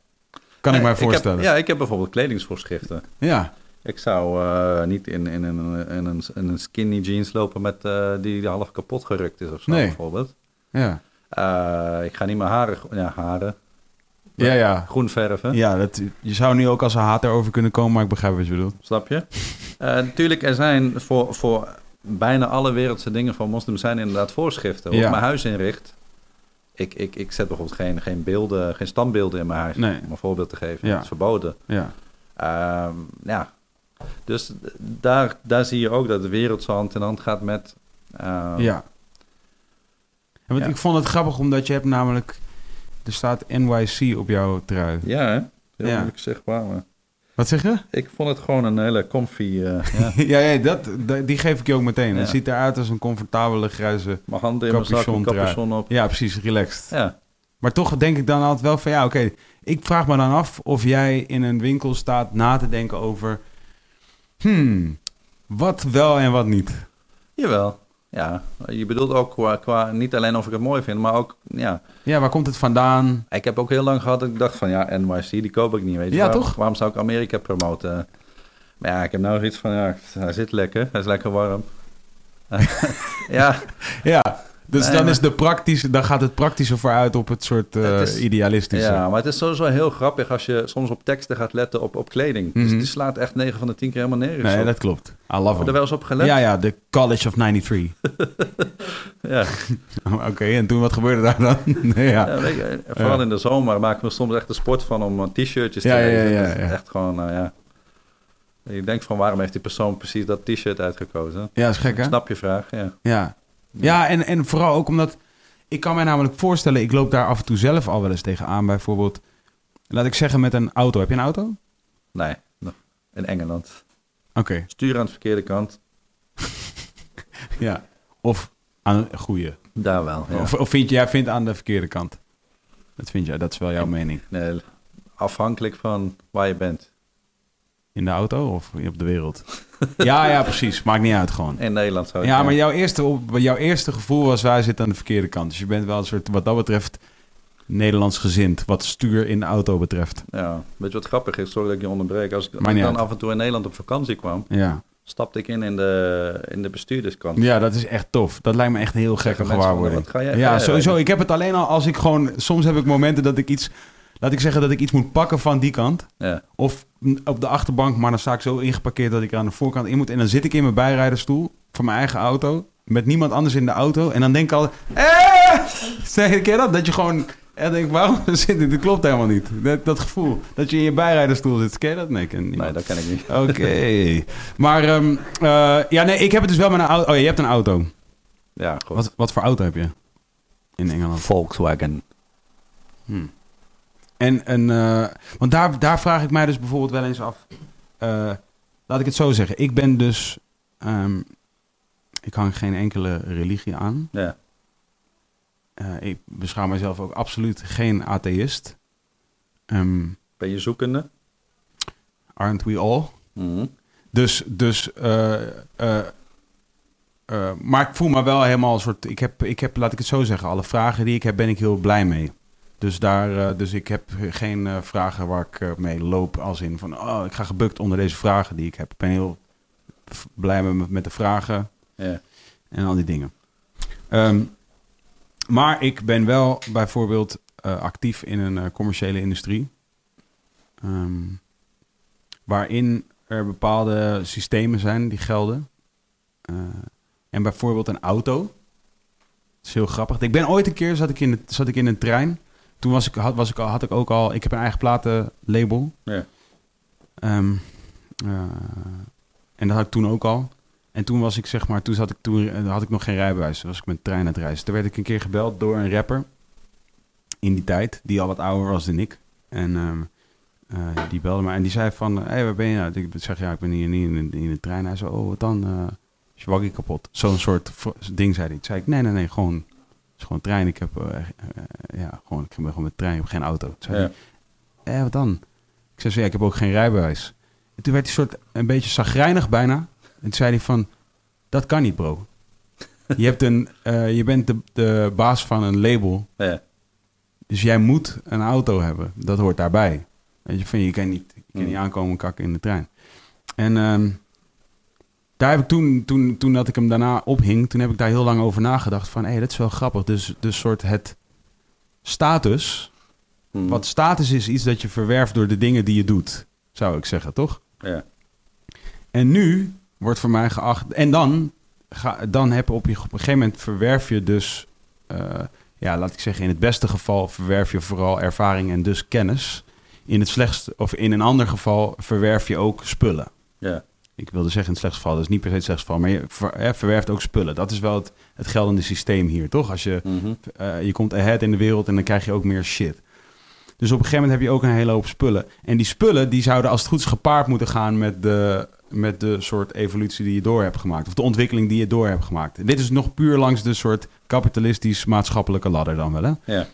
kan ik mij voorstellen. heb, ja, ik heb bijvoorbeeld kledingsvoorschriften. ja. Ik zou eh, niet in, in, een, in, een, in een skinny jeans lopen met, eh, die half kapot gerukt is of zo, Nee. bijvoorbeeld. Ja, Eh, ik ga niet mijn haren, ja, haren ja. ja. groen verven. ja dat, je zou nu ook als een hater over kunnen komen, maar ik begrijp wat je bedoelt. Snap je? Natuurlijk, er zijn voor, voor bijna alle wereldse dingen van moslims zijn inderdaad voorschriften. Hoe Ja. ik mijn huis inricht. Ik, ik, ik zet bijvoorbeeld geen, geen beelden, geen standbeelden in mijn huis. Nee. Om een voorbeeld te geven. Ja. Dat is verboden. Ja. Ehm, ja. Dus daar, daar zie je ook dat de wereld zo hand in hand gaat met... ehm, Ja. En want Ja. ik vond het grappig omdat je hebt namelijk... Er staat NYC op jouw trui. Ja, hè? Heel Ja. moeilijk zichtbaar, maar... Wat zeg je? Ik vond het gewoon een hele comfy... eh, [LAUGHS] ja. ja, ja dat, die geef ik je ook meteen. Het ziet eruit als een comfortabele grijze... Mijn handen in mijn zak, Capuchon trui. capuchon op. Ja, precies, relaxed. Ja, Maar toch denk ik dan altijd wel van ja, oké. ik vraag me dan af of jij in een winkel staat na te denken over. Hmm, wat wel en wat niet. Jawel. Ja, je bedoelt ook qua, qua niet alleen of ik het mooi vind, maar ook, ja. Ja, waar komt het vandaan? Ik heb ook heel lang gehad dat ik dacht van, ja, NYC, die koop ik niet, weet je. Ja, waarom, toch? Waarom zou ik Amerika promoten? Maar ja, ik heb nou zoiets van, ja, hij zit lekker, hij is lekker warm. [LAUGHS] ja, Ja, dus Nee, dan, is de praktische, dan gaat het praktische vooruit op het soort eh, Het is- idealistische. ja, maar het is sowieso heel grappig als je soms op teksten gaat letten op, op kleding. Dus Mhm. die slaat echt 9 van de 10 keer helemaal nergens nee, op. dat klopt. I love er wel eens op gelet? Ja, ja, de College of 93. [LAUGHS] ja. [LAUGHS] Oké, en toen wat gebeurde daar dan? [LAUGHS] nee, ja. Ja, weet je, vooral Ja. in de zomer maken we soms echt de sport van om eh, t-shirtjes te Ja, ja, lezen. ja. Echt gewoon, nou ja. Je denkt van waarom heeft die persoon precies dat t-shirt uitgekozen? ja, is gek hè? Snap je vraag? Ja. Ja, ja en, en vooral ook omdat... Ik kan mij namelijk voorstellen, ik loop daar af en toe zelf al wel eens tegenaan. Bijvoorbeeld, laat ik zeggen met een auto. Heb je een auto? Oké. Nee, in Engeland. Stuur aan de verkeerde kant. [LAUGHS] ja. Of aan een goede. Daar wel. Ja. Of, of vind jij vindt aan de verkeerde kant? Dat vind jij, dat is wel jouw mening. Nee, afhankelijk van waar je bent. In de auto of op de wereld? [LAUGHS] ja, ja, precies. Maakt niet uit gewoon. In Nederland ik Ja, maar jouw eerste, jouw eerste gevoel was wij zitten aan de verkeerde kant. Dus je bent wel een soort, wat dat betreft, Nederlands gezind. Wat stuur in de auto betreft. Ja, weet je wat grappig is? Sorry dat ik je onderbreek. Als ik, dan uit. af en toe in Nederland op vakantie kwam, Ja. stapte ik in in de, in de bestuurderskant. ja, dat is echt tof. Dat lijkt me echt een heel gekke gewaarwording. wat ga jij- ga Ja, sowieso. rijden? Ik heb het alleen al als ik gewoon... Soms heb ik momenten dat ik iets... Laat ik zeggen dat ik iets moet pakken van die kant. Ja. Of op de achterbank, maar dan sta ik zo ingeparkeerd dat ik er aan de voorkant in moet. En dan zit ik in mijn bijrijderstoel van mijn eigen auto. Met niemand anders in de auto. En dan denk ik al... Eh! [LAUGHS] Zeg je dat? Dat je gewoon... En dan denk ik, waarom [LAUGHS] zit dit? Dat klopt helemaal niet. Dat, dat gevoel. Dat je in je bijrijderstoel zit. Ken je dat? Nee, ik ken. Nee, dat ken ik niet. [LAUGHS] Oké. Maar ehm, eh, ja, nee, ik heb het dus wel met een auto. Oh, ja, je hebt een auto. Ja, goed. Wat, wat voor auto heb je in Engeland? Volkswagen. Hmm. En, en eh, want daar, daar vraag ik mij dus bijvoorbeeld wel eens af. Eh, laat ik het zo zeggen. Ik ben dus. ehm, ik hang geen enkele religie aan. Ja. Eh, ik beschouw mezelf ook absoluut geen atheïst. Ehm, Ben je zoekende? aren't we all? Mhm. Dus, dus maar ik voel me wel helemaal een soort. Ik heb, ik heb, laat ik het zo zeggen, alle vragen die ik heb, ben ik heel blij mee. Dus, daar, eh, dus ik heb geen eh, vragen waar ik eh, mee loop als in van, oh, ik ga gebukt onder deze vragen die ik heb. Ik ben heel blij met, de vragen Ja. en al die dingen. Ehm, maar ik ben wel bijvoorbeeld actief in een commerciële industrie. Ehm, waarin er bepaalde systemen zijn die gelden. En bijvoorbeeld een auto. Dat is heel grappig. Ik ben ooit een keer zat ik in, de, zat ik in een trein. Toen was ik, had, was ik, al- had ik ook al... Ik heb een eigen platenlabel. Ja. Ehm, eh, en dat had ik toen ook al. En toen was ik zeg maar, toen, zat ik, toen eh, had ik nog geen rijbewijs. Toen was ik met de trein aan het reizen. Toen werd ik een keer gebeld door een rapper in die tijd, die al wat ouder was dan ik. En ehm, eh, die belde me en die zei van, hé, hey, waar ben je nou? Ik zeg, ja, ik ben hier niet in, in de trein. Hij zei, oh, wat dan? Is je waggie kapot? Zo'n soort ding zei hij. Toen zei ik, nee, nee, nee, gewoon, gewoon een trein. Ik heb, eh, eh, ja, gewoon, ik ben gewoon met trein, ik heb geen auto. Zei Ja. hij, eh, wat dan? Ik zei, zo, ja, ik heb ook geen rijbewijs. En toen werd hij soort een beetje zagrijnig bijna. En toen zei hij van, dat kan niet, bro. Je, hebt een, [LAUGHS] eh, je bent de, de baas van een label. Ja. Dus jij moet een auto hebben. Dat hoort daarbij. Weet je, van je kan niet, je kan niet Mm. aankomen kakken in de trein. En ehm, daar heb ik toen, toen, toen dat ik hem daarna ophing, toen heb ik daar heel lang over nagedacht. Van, hé, hey, dat is wel grappig. Dus, dus soort het status. Mhm. Wat status is iets dat je verwerft door de dingen die je doet. Zou ik zeggen, toch? Ja. En nu wordt voor mij geacht. En dan, ga, dan heb je op, je op een gegeven moment verwerf je dus. eh, ja, laat ik zeggen, in het beste geval verwerf je vooral ervaring en dus kennis. In het slechtste, of in een ander geval verwerf je ook spullen. Ja. Ik wilde zeggen in het slechtste geval, dat is niet per se het slechtste geval, maar je ver- verwerft ook spullen. Dat is wel het, het geldende systeem hier, toch? Als je, Mhm. eh, je komt ahead in de wereld en dan krijg je ook meer shit. Dus op een gegeven moment heb je ook een hele hoop spullen. En die spullen die zouden als het goed is gepaard moeten gaan met de, met de soort evolutie die je door hebt gemaakt. Of de ontwikkeling die je door hebt gemaakt. En dit is nog puur langs de soort kapitalistisch-maatschappelijke ladder dan wel, hè? Ja.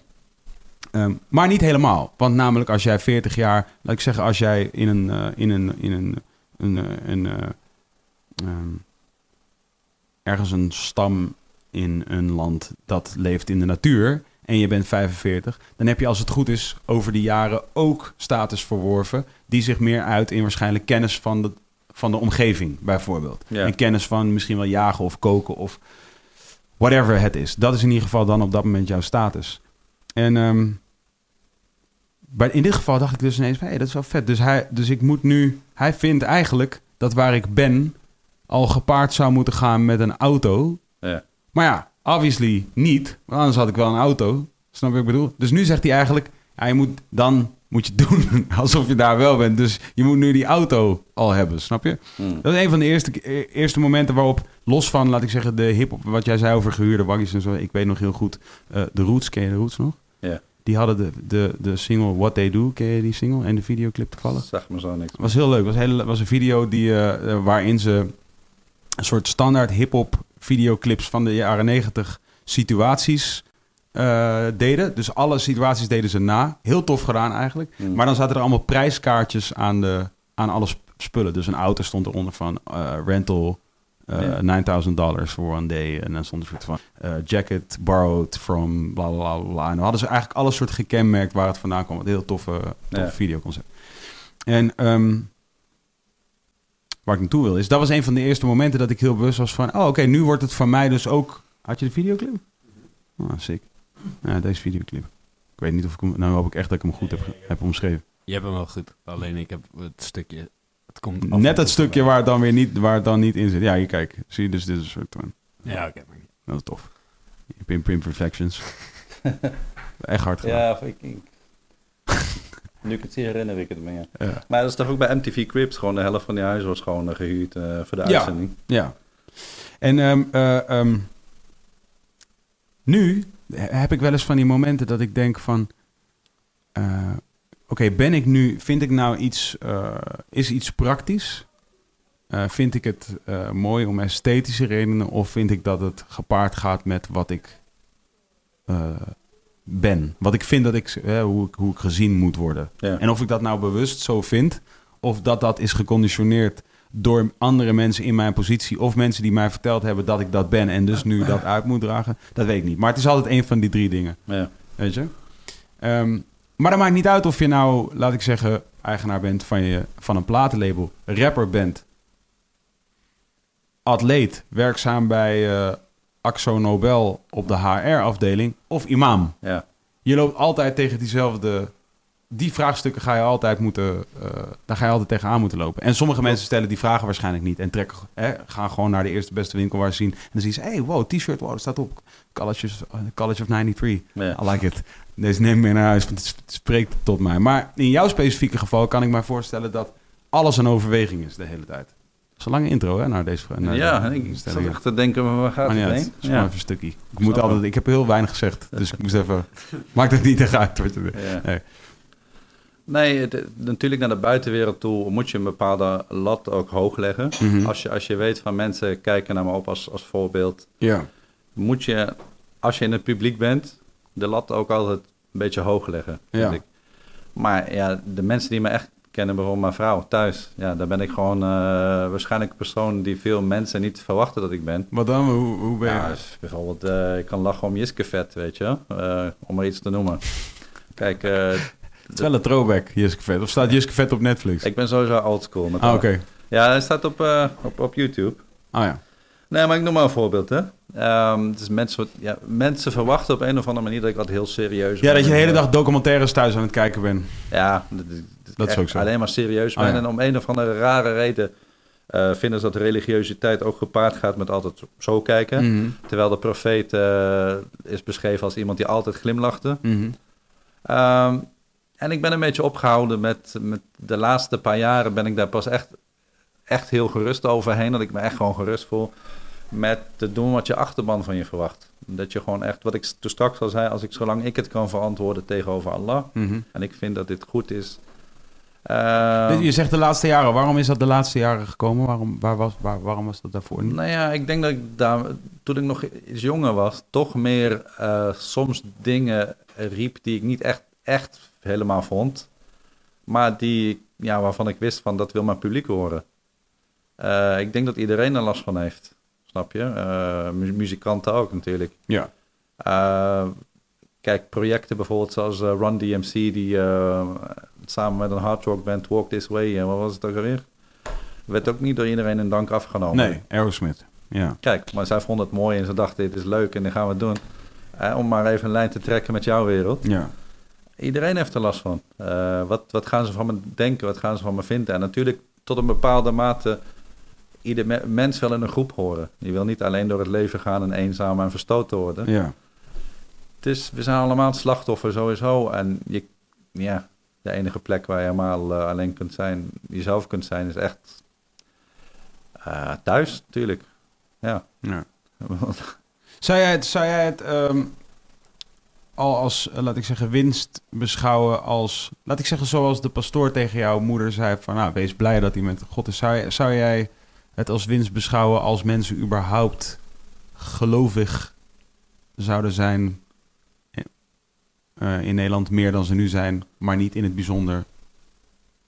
Ehm, maar niet helemaal. Want namelijk als jij 40 jaar, laat ik zeggen, als jij in een, eh, in een, in een, een, eh, een, eh, ehm, ergens een stam in een land dat leeft in de natuur en je bent 45, dan heb je als het goed is over die jaren ook status verworven die zich meer uit in waarschijnlijk kennis van de, van de omgeving, bijvoorbeeld. Ja. En kennis van misschien wel jagen of koken of whatever het is. Dat is in ieder geval dan op dat moment jouw status. En ehm, bij, in dit geval dacht ik dus ineens, hé, dat is wel vet. Dus, hij, dus ik moet nu, hij vindt eigenlijk dat waar ik ben al gepaard zou moeten gaan met een auto. Ja. Maar ja, obviously niet, want anders had ik wel een auto. Snap je wat ik bedoel? Dus nu zegt hij eigenlijk, ja, je moet, dan moet je doen [LAUGHS] alsof je daar wel bent. Dus je moet nu die auto al hebben, snap je? Hmm. Dat is een van de eerste, eerste momenten waarop, los van, laat ik zeggen, de hip-hop, wat jij zei over gehuurde waggies en zo. Ik weet nog heel goed, eh, de Roots, ken je de Roots nog? Ja. Die hadden de, de, de single What They Do, ken je die single? En de videoclip toevallig? Zeg me zo niks. Was heel leuk. Het was, hele, was een video die, eh, eh, waarin ze een soort standaard hip-hop videoclips van de jaren 90 situaties eh, deden. Dus alle situaties deden ze na. Heel tof gedaan eigenlijk. Hmm. Maar dan zaten er allemaal prijskaartjes aan, de, aan alle sp- spullen. Dus een auto stond eronder van rental. Eh, Ja. 9000 dollars for one day. En dan stond er soort van eh, jacket borrowed from bla bla bla. En dan hadden ze eigenlijk alles soort gekenmerkt waar het vandaan kwam. Een heel toffe, toffe videoconcept. En ehm, waar ik naartoe wil is, dat was een van de eerste momenten dat ik heel bewust was van, oh oké, nu wordt het van mij dus ook. Had je de videoclip? Ah, sick. Ja, deze videoclip. Ik weet niet of ik hem, nou hoop ik echt dat ik hem goed heb, heb omschreven. Je hebt hem wel goed. Alleen ik heb het stukje... Het komt Net het stukje waar het dan weer niet, waar het dan niet in zit. Ja, hier kijk. Zie je, dus dit is een soort van, Ja, oké. niet. dat is tof. Pimp Imperfections. [LAUGHS] echt hard gedaan. Ja, ik, ik- [LAUGHS] nu ik het zie herinner ik het me, ja. Maar dat is toch ook bij MTV Cribs, gewoon de helft van die huizen was gewoon eh, gehuurd eh, voor de Ja. uitzending. Ja. En ehm, eh, ehm, nu heb ik wel eens van die momenten dat ik denk van... eh, Oké, ben ik nu... Vind ik nou iets... eh, is iets praktisch? Eh, vind ik het eh, mooi om esthetische redenen? Of vind ik dat het gepaard gaat met wat ik ben? Wat ik vind dat ik... hoe, ik hoe ik gezien moet worden. Ja. En of ik dat nou bewust zo vind, of dat dat is geconditioneerd door andere mensen in mijn positie, of mensen die mij verteld hebben dat ik dat ben en dus nu dat uit moet dragen, dat weet ik niet. Maar het is altijd een van die drie dingen, Ja. weet je. Ehm, maar dat maakt niet uit of je nou, laat ik zeggen, eigenaar bent van, je, van een platenlabel, rapper bent, atleet, werkzaam bij eh Axo Nobel op de HR-afdeling, of imam Ja. je loopt altijd tegen diezelfde. Die vraagstukken ga je altijd moeten. eh, daar ga je altijd tegenaan moeten lopen. En sommige mensen stellen die vragen waarschijnlijk niet. En trekken, hè, gaan gewoon naar de eerste beste winkel waar ze zien. En dan zien ze: hey, wow, t-shirt, wow, dat staat op. College of, eh, College of 93. Ja. I like it. Deze neem ik mee naar huis, want het sp- het spreekt tot mij. Maar in jouw specifieke geval kan ik me voorstellen dat alles een overweging is de hele tijd. Dat is een lange intro, hè, naar deze vraag. naar ja, de- ik zat echt te denken, waar gaat Maar het heen? Het is gewoon Ja. even een stukje. Ik, moet altijd, ik heb heel weinig gezegd, dus ik moest even... Maakt het niet echt uit wat je doet. Ja. Nee. Nee, het- natuurlijk naar de buitenwereld toe moet je een bepaalde lat ook hoog leggen. Mhm. Als, je, als je weet van mensen kijken naar me op als, als voorbeeld, Ja. moet je, als je in het publiek bent, de lat ook altijd een beetje hoog leggen. vind Ja. ik. Maar ja, de mensen die me echt kennen, bijvoorbeeld mijn vrouw thuis, ja, daar ben ik gewoon eh, waarschijnlijk een persoon die veel mensen niet verwachten dat ik ben. Wat dan? Hoe, hoe ben je? Ja, dus bijvoorbeeld, eh, ik kan lachen om Jiskevet, weet je, eh, om maar iets te noemen. Kijk, [LAUGHS] het is wel een throwback, Jiske Vet. Of staat Jiske Vet op Netflix? ik ben sowieso oldschool. met Ah, oké. Ja, hij staat op, op, op YouTube. Ah ja. Nee, maar ik noem maar een voorbeeld, hè. Ehm, dus mensen, ja, mensen verwachten op een of andere manier dat ik wat heel serieus Ja, ben. dat je de hele En, dag documentaires thuis aan het kijken bent. eh, Ja, dat, dat- Dat is echt ook zo. alleen maar serieus Oh, ben. ja. En om een of andere rare reden eh, vinden ze dat religiositeit ook gepaard gaat met altijd zo kijken. Mhm. Terwijl de profeet eh, is beschreven als iemand die altijd glimlachte. Mhm. Ehm, en ik ben een beetje opgehouden met, met de laatste paar jaren ben ik daar pas echt, echt heel gerust overheen. Dat ik me echt gewoon gerust voel met te doen wat je achterban van je verwacht. Dat je gewoon echt, wat ik toen straks al zei, als ik zolang ik het kan verantwoorden tegenover Allah. Mhm. En ik vind dat dit goed is. Eh, je zegt de laatste jaren. Waarom is dat de laatste jaren gekomen? Waarom, waar was, waar, waarom was dat daarvoor niet? Nou ja, ik denk dat ik daar, toen ik nog iets jonger was, toch meer eh, soms dingen riep die ik niet echt, echt helemaal vond. Maar die, ja, waarvan ik wist van dat wil mijn publiek horen. Eh, ik denk dat iedereen er last van heeft. Snap je? Eh, mu- muzikanten ook natuurlijk. Ja. Eh, kijk, projecten bijvoorbeeld zoals eh, Run DMC, die samen met een hard rock band Walk This Way, en wat was het ook alweer? Werd ook niet door iedereen in dank afgenomen. Nee, Aerosmith. Ja. Kijk, maar zij vonden het mooi en ze dachten, dit is leuk en dit gaan we doen. Om maar even een lijn te trekken met jouw wereld. Ja. Iedereen heeft er last van. Wat, wat gaan ze van me denken? Wat gaan ze van me vinden? En natuurlijk tot een bepaalde mate ieder me- mens wil in een groep horen. Je wil niet alleen door het leven gaan en eenzaam en verstoten worden. Ja. Dus we zijn allemaal het slachtoffer sowieso. En je, ja, de enige plek waar je helemaal eh, alleen kunt zijn, jezelf kunt zijn, is echt eh, thuis natuurlijk. Ja. ja. [LAUGHS] Zou jij het, zou jij het ehm, al als, eh, laat ik zeggen, winst beschouwen als... Laat ik zeggen, zoals de pastoor tegen jouw moeder zei van... Nou, wees blij dat hij met God is. Zou, zou jij het als winst beschouwen als mensen überhaupt gelovig zouden zijn... eh, in Nederland meer dan ze nu zijn, maar niet in het bijzonder.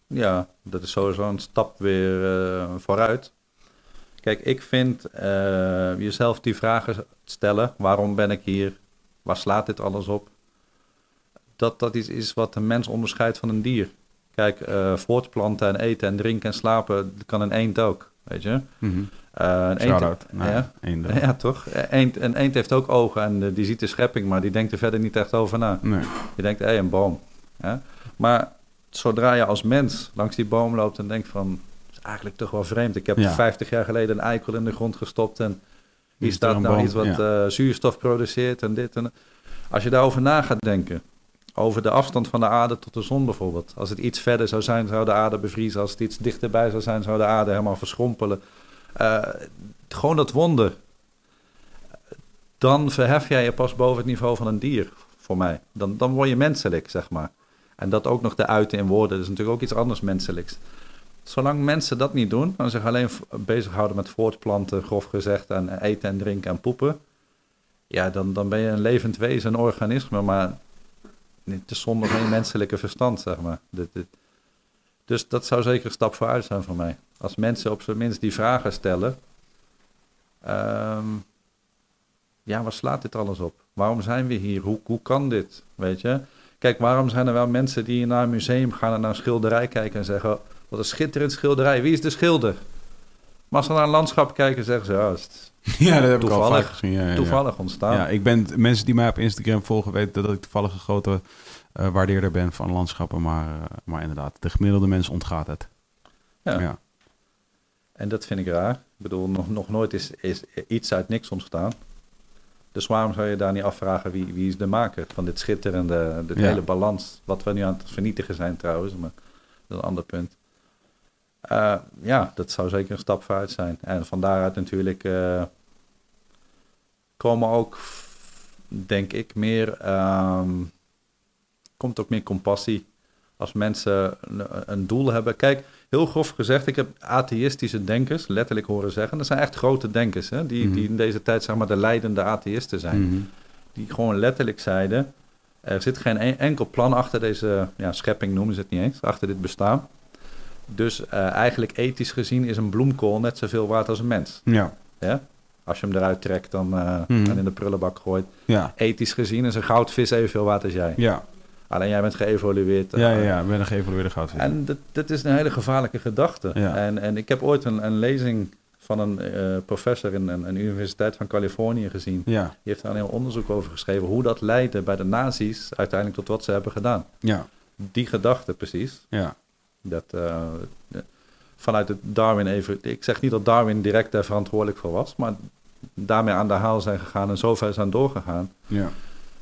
Ja, dat is sowieso een stap weer eh, vooruit. Kijk, ik vind eh, jezelf die vragen stellen: waarom ben ik hier? Waar slaat dit alles op? Dat dat iets is wat een mens onderscheidt van een dier. Kijk, eh, voortplanten en eten en drinken en slapen, kan een eend ook, weet je? Eh, een eend, ja, eenden. ja, toch? Een eend, een eend heeft ook ogen en eh, die ziet de schepping, maar die denkt er verder niet echt over na. Nee. Je denkt, hé, een boom. Ja? Maar zodra je als mens langs die boom loopt en denkt van... Het is eigenlijk toch wel vreemd. Ik heb Ja. 50 jaar geleden een eikel in de grond gestopt... en Hier er staat nou boom, iets wat ja. eh, zuurstof produceert en dit en dat. Als je daarover na gaat denken... over de afstand van de aarde tot de zon bijvoorbeeld. Als het iets verder zou zijn, zou de aarde bevriezen. Als het iets dichterbij zou zijn, zou de aarde helemaal verschrompelen. Eh, gewoon dat wonder. Dan verhef jij je pas boven het niveau van een dier, voor mij. Dan, dan word je menselijk, zeg maar. En dat ook nog te uiten in woorden, dat is natuurlijk ook iets anders menselijks. Zolang mensen dat niet doen, en zich alleen bezighouden met voortplanten, grof gezegd, en eten en drinken en poepen, ja, dan, dan ben je een levend wezen, een organisme, maar niet te zonder geen menselijke verstand, zeg maar. Dit. Dus dat zou zeker een stap vooruit zijn voor mij. Als mensen op zijn minst die vragen stellen, ehm, ja, waar slaat dit alles op? Waarom zijn we hier? Hoe, hoe kan dit? Weet je? Kijk, waarom zijn er wel mensen die naar een museum gaan en naar een schilderij kijken en zeggen: Wat een schitterend schilderij, wie is de schilder? Maar als ze naar een landschap kijken, zeggen ze: het is [LAUGHS] Ja, dat heb ik al Toevallig. vaak gezien. Ja, ja, ja. toevallig ontstaan. Ja, ik ben, mensen die mij op Instagram volgen weten dat ik toevallig een grote eh, waardeerder ben van landschappen. Maar, eh, maar inderdaad, de gemiddelde mens ontgaat het. Ja. Ja. En dat vind ik raar. Ik bedoel, nog, nog nooit is, is iets uit niks ontstaan. Dus waarom zou je daar niet afvragen wie, wie is de maker van dit schitterende, dit hele balans? Wat we nu aan het vernietigen zijn trouwens, maar dat is een ander punt. Eh, ja, dat zou zeker een stap vooruit zijn. En van daaruit natuurlijk eh, komen ook, denk ik, meer, ehm, komt ook meer compassie. Als mensen een, een doel hebben. Kijk, heel grof gezegd, ik heb atheïstische denkers letterlijk horen zeggen. Dat zijn echt grote denkers, hè, die, Mhm. die in deze tijd zeg maar de leidende atheïsten zijn. Mhm. Die gewoon letterlijk zeiden, er zit geen en- enkel plan achter deze ja, schepping, noemen ze het niet eens, achter dit bestaan. Dus eh, eigenlijk ethisch gezien is een bloemkool net zoveel waard als een mens. Ja. Ja? Als je hem eruit trekt dan, eh, Mhm. en in de prullenbak gooit. Ja. Ethisch gezien is een goudvis evenveel waard als jij. Ja. Alleen jij bent geëvolueerd. eh, Ja, ja, ja, ik ben een geëvalueerde goudvis. en dat, dat is een hele gevaarlijke gedachte. Ja. En, en ik heb ooit een, een lezing van een professor in een, een universiteit van Californië gezien. Ja, Die heeft daar een heel onderzoek over geschreven. Hoe dat leidde bij de nazi's uiteindelijk tot wat ze hebben gedaan. ja, Die gedachte precies. ja. Dat eh, vanuit het Darwin even. Ik zeg niet dat Darwin direct daar verantwoordelijk voor was. Maar daarmee aan de haal zijn gegaan en zover zijn doorgegaan. ja.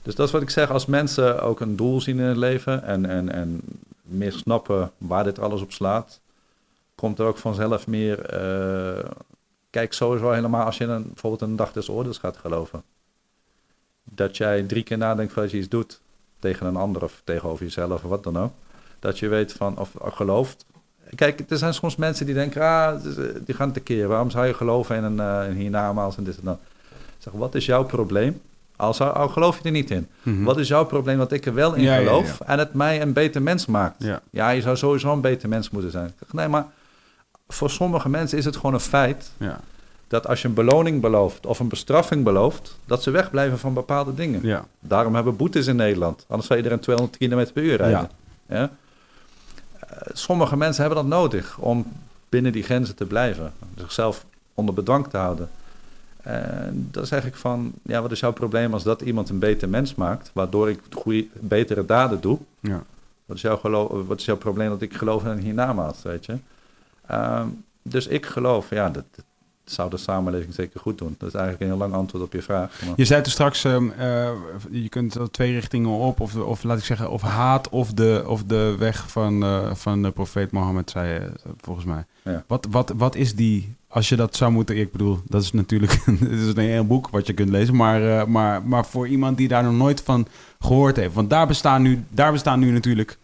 Dus dat is wat ik zeg, als mensen ook een doel zien in het leven en, en, en meer snappen waar dit alles op slaat, komt er ook vanzelf meer. eh, kijk, sowieso helemaal als je een, bijvoorbeeld een dag des oordeels gaat geloven. Dat jij drie keer nadenkt voordat je iets doet tegen een ander of tegenover jezelf of wat dan ook. Dat je weet van, of of gelooft. Kijk, er zijn soms mensen die denken, ah, eh, die gaan tekeer. Waarom zou je geloven in een, een hiernamaals en dit en dat? Zeg, wat is jouw probleem? Al, zou, al geloof je er niet in. Mhm. Wat is jouw probleem dat ik er wel in Ja, geloof ja. en het mij een beter mens maakt? Ja. Je zou sowieso een beter mens moeten zijn. Ik zeg, nee, maar voor sommige mensen is het gewoon een feit dat als je een beloning belooft of een bestraffing belooft, dat ze wegblijven van bepaalde dingen. Daarom hebben we boetes in Nederland. Anders zou iedereen 200 km per uur rijden. Ja. Sommige mensen hebben dat nodig om binnen die grenzen te blijven. Zichzelf onder bedwang te houden. En dan zeg ik van, ja, wat is jouw probleem als dat iemand een beter mens maakt, waardoor ik goede, betere daden doe? Ja. Wat is, jouw gelo- wat is jouw probleem dat ik geloof in een hiernamaals, weet je? Ehm, dus ik geloof, ja, dat, dat zou de samenleving zeker goed doen. Dat is eigenlijk een heel lang antwoord op je vraag. Maar- Je zei toen straks, ehm, eh, je kunt twee richtingen op, of, of laat ik zeggen, of haat of de, of de weg van, eh, van de profeet Mohammed, zei je, volgens mij. Ja. Wat, wat, wat is die, als je dat zou moeten, ik bedoel, dat is natuurlijk, [LAUGHS] het is een heel boek wat je kunt lezen, maar, eh, maar, maar voor iemand die daar nog nooit van gehoord heeft, want daar bestaan nu, daar bestaan nu natuurlijk,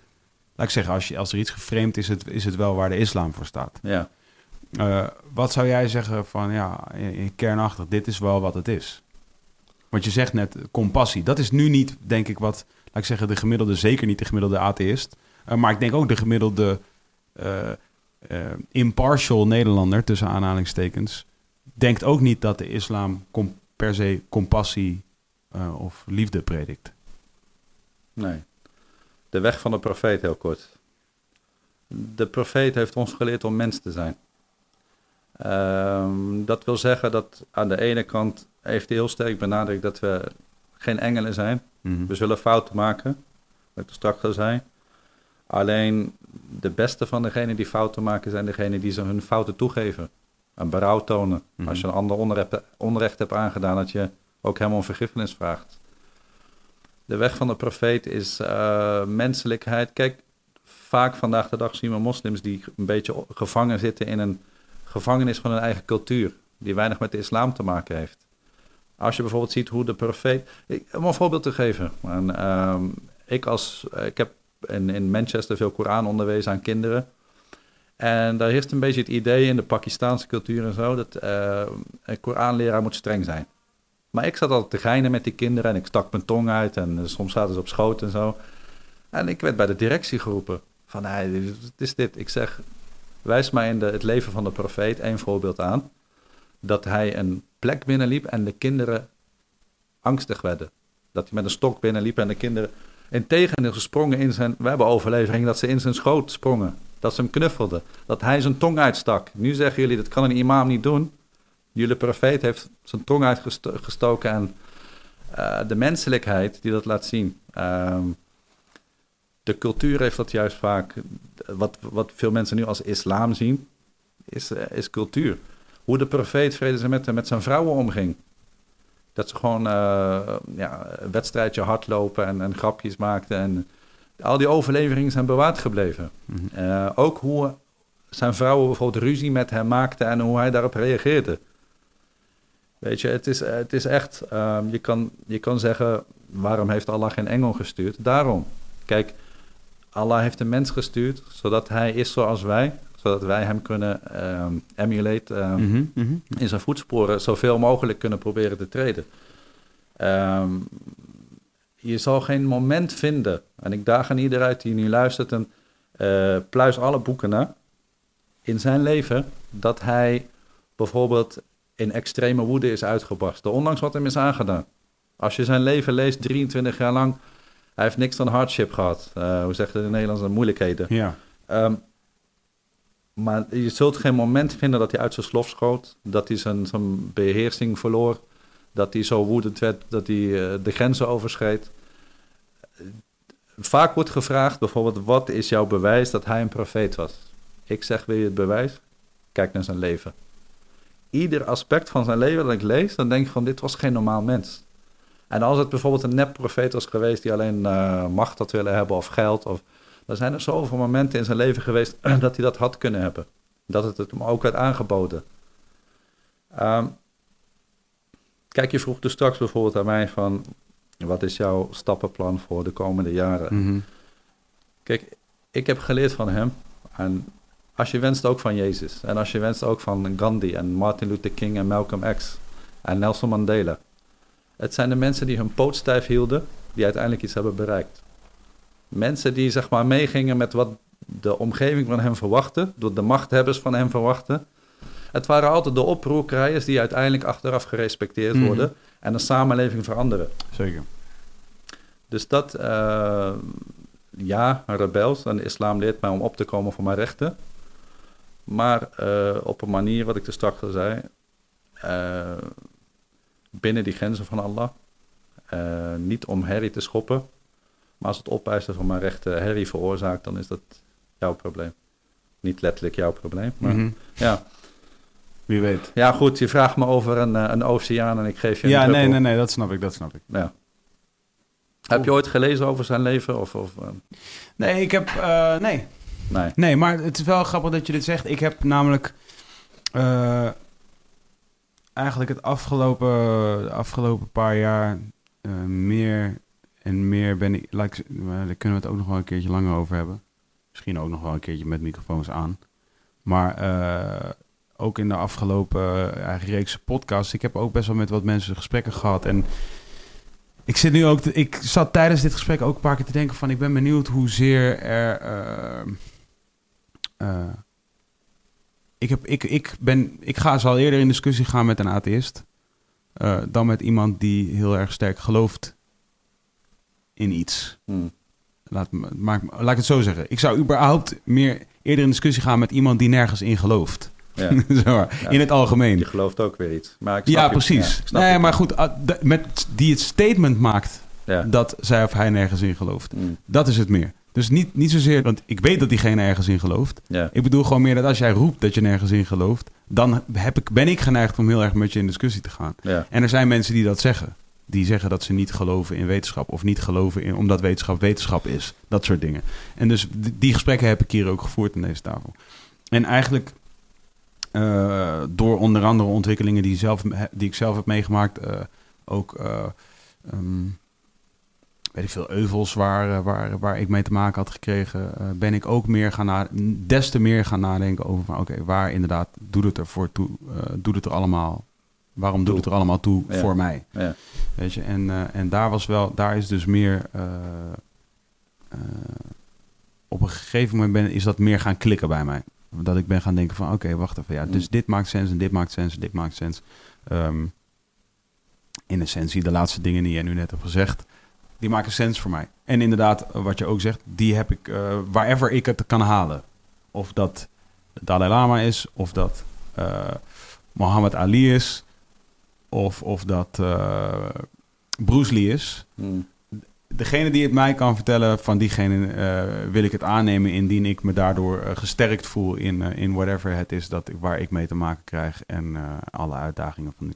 laat ik zeggen, als, je, als er iets geframed is, het, is het wel waar de islam voor staat. ja. Eh, wat zou jij zeggen van, ja, in, kernachtig, dit is wel wat het is? Want je zegt net compassie. Dat is nu niet, denk ik, wat, laat ik zeggen, de gemiddelde, zeker niet de gemiddelde atheïst. eh, maar ik denk ook de gemiddelde eh, eh, impartial Nederlander, tussen aanhalingstekens, denkt ook niet dat de islam per se compassie eh, of liefde predikt. Nee. De weg van de profeet, heel kort. De profeet heeft ons geleerd om mens te zijn. Ehm, dat wil zeggen dat aan de ene kant heeft hij heel sterk benadrukt dat we geen engelen zijn. Mhm. We zullen fouten maken, wat ik er straks al zei. Alleen de beste van degenen die fouten maken zijn degenen die ze hun fouten toegeven. En berouw tonen. Mhm. Als je een ander onrecht, onrecht hebt aangedaan, dat je ook hem om vergiffenis vraagt. De weg van de profeet is eh, menselijkheid. Kijk, vaak vandaag de dag zien we moslims die een beetje gevangen zitten in een gevangenis van hun eigen cultuur. Die weinig met de islam te maken heeft. Als je bijvoorbeeld ziet hoe de profeet... Om een voorbeeld te geven. En, ehm, ik, als, ik heb in, in Manchester veel Koran onderwezen aan kinderen. En daar heerst een beetje het idee in de Pakistaanse cultuur en zo... dat eh, een Koranleraar moet streng zijn. Maar ik zat altijd te geinen met die kinderen en ik stak mijn tong uit... en eh, soms zaten ze op schoot en zo. En ik werd bij de directie geroepen. Van, is- het is dit. Ik zeg, wijs mij in de, het leven van de profeet één voorbeeld aan. Dat hij een plek binnenliep en de kinderen angstig werden. Dat hij met een stok binnenliep en de kinderen... Integendeel, ze sprongen in zijn... We hebben overlevering dat ze in zijn schoot sprongen. Dat ze hem knuffelden. Dat hij zijn tong uitstak. Nu zeggen jullie, dat kan een imam niet doen. Jullie profeet heeft zijn tong uitgestoken en eh, de menselijkheid die dat laat zien. Ehm, de cultuur heeft dat juist vaak, wat, wat veel mensen nu als islam zien, is, eh, is cultuur. Hoe de profeet, vrede ze met, hem, met zijn vrouwen omging. Dat ze gewoon eh, ja, een wedstrijdje hardlopen en, en grapjes maakten. En al die overleveringen zijn bewaard gebleven. Mhm. Eh, ook hoe zijn vrouwen bijvoorbeeld ruzie met hem maakten en hoe hij daarop reageerde. Weet je, het is, het is echt, ehm, je, kan, je kan zeggen, waarom heeft Allah geen engel gestuurd? Daarom. Kijk, Allah heeft een mens gestuurd, zodat hij is zoals wij, zodat wij hem kunnen ehm emulate, ehm, Mhm, mhm. in zijn voetsporen zoveel mogelijk kunnen proberen te treden. Ehm, je zal geen moment vinden, en ik daag aan ieder uit die nu luistert en eh, pluis alle boeken na, in zijn leven, dat hij bijvoorbeeld in extreme woede is uitgebarsten, ondanks wat hem is aangedaan. Als je zijn leven leest, 23 jaar lang, hij heeft niks dan hardship gehad. Eh, hoe zegt het in het Nederlands, moeilijkheden. Ja. Ehm, maar je zult geen moment vinden dat hij uit zijn slof schoot, dat hij zijn, zijn beheersing verloor, dat hij zo woedend werd dat hij eh, de grenzen overschreed. Vaak wordt gevraagd bijvoorbeeld, wat is jouw bewijs dat hij een profeet was? Ik zeg, wil je het bewijs? Kijk naar zijn leven. Ieder aspect van zijn leven dat ik lees, dan denk ik van, dit was geen normaal mens. En als het bijvoorbeeld een nep-profeet was geweest die alleen eh, macht had willen hebben of geld, of, dan zijn er zoveel momenten in zijn leven geweest [CLEARS THROAT] dat hij dat had kunnen hebben. Dat het het hem ook werd aangeboden. Ehm, kijk, je vroeg dus straks bijvoorbeeld aan mij van, wat is jouw stappenplan voor de komende jaren? Mhm. Kijk, ik heb geleerd van hem. En als je wenst ook van Jezus. En als je wenst ook van Gandhi en Martin Luther King en Malcolm X en Nelson Mandela. Het zijn de mensen die hun poot stijf hielden, die uiteindelijk iets hebben bereikt. Mensen die zeg maar meegingen met wat de omgeving van hem verwachtte, door de machthebbers van hem verwachten. Het waren altijd de oproerkrijgers die uiteindelijk achteraf gerespecteerd Mhm. worden en de samenleving veranderen. Zeker. Dus dat, eh, ja, rebels. En de islam leert mij om op te komen voor mijn rechten. Maar eh, op een manier, wat ik er straks al zei, eh, binnen die grenzen van Allah. Eh, niet om herrie te schoppen. Maar als het opeisen van mijn rechten herrie veroorzaakt, dan is dat jouw probleem. Niet letterlijk jouw probleem. Maar Mhm. ja. Wie weet. ja, goed, je vraagt me over een, eh, een oceaan en ik geef je een Ja, nee, druppel. nee, nee, dat snap ik, dat snap ik. Ja. Heb je ooit gelezen over zijn leven? Of, of, eh, Nee, ik heb... eh, nee. nee. Nee, maar het is wel grappig dat je dit zegt. Ik heb namelijk... eh, eigenlijk het afgelopen, afgelopen paar jaar eh, meer en meer ben ik... Like, maar daar kunnen we het ook nog wel een keertje langer over hebben. Misschien ook nog wel een keertje met microfoons aan. Maar eh, ook in de afgelopen eh, eigen reeks podcasts... Ik heb ook best wel met wat mensen gesprekken gehad. En ik zit nu ook... ik zat tijdens dit gesprek ook een paar keer te denken van... Ik ben benieuwd hoezeer er... eh, eh, ik, heb, ik, ik, ben, ik ga zal eerder in discussie gaan met een atheïst eh, dan met iemand die heel erg sterk gelooft in iets. Hmm. Laat, maak, laat ik het zo zeggen. Ik zou überhaupt meer eerder in discussie gaan met iemand die nergens in gelooft. Ja. [LAUGHS] Ja. In het algemeen. Je gelooft ook weer iets. Maar ik snap Ja, precies. ja, nee, maar goed, ah, met, die het statement maakt dat zij of hij nergens in gelooft. Mm, Dat is het meer. Dus niet, niet zozeer, want ik weet dat diegene ergens in gelooft. ja. Ik bedoel gewoon meer dat als jij roept dat je nergens in gelooft, dan heb ik, ben ik geneigd om heel erg met je in discussie te gaan. Ja. En er zijn mensen die dat zeggen. Die zeggen dat ze niet geloven in wetenschap. Of niet geloven in, omdat wetenschap wetenschap is. Dat soort dingen. En dus die gesprekken heb ik hier ook gevoerd aan deze tafel. En eigenlijk eh, door onder andere ontwikkelingen die, zelf, die ik zelf heb meegemaakt. eh, ook, eh, ehm, weet ik veel, euvels waar, eh, waar, waar ik mee te maken had gekregen. eh, ben ik ook meer gaan na, des te meer gaan nadenken over van oké, waar inderdaad doet het ervoor toe? eh, doet het er allemaal? Waarom doet het er allemaal toe Ja. voor mij? Ja. Weet je, en, en daar was wel, daar is dus meer. op een gegeven moment ben, is dat meer gaan klikken bij mij. Dat ik ben gaan denken van oké, wacht even. Ja, dus Mm. dit maakt sens en dit maakt sens en dit maakt sens. Ehm, in essentie, de laatste dingen die jij nu net hebt gezegd, die maken sens voor mij. En inderdaad, eh, wat je ook zegt, die heb ik eh waarever ik het kan halen. Of dat Dalai Lama is, of dat eh Muhammad Ali is, of, of dat eh, Bruce Lee is. Mm, Degene die het mij kan vertellen, van diegene wil ik het aannemen indien ik me daardoor gesterkt voel in, in whatever het is dat ik, waar ik mee te maken krijg en alle uitdagingen van nu.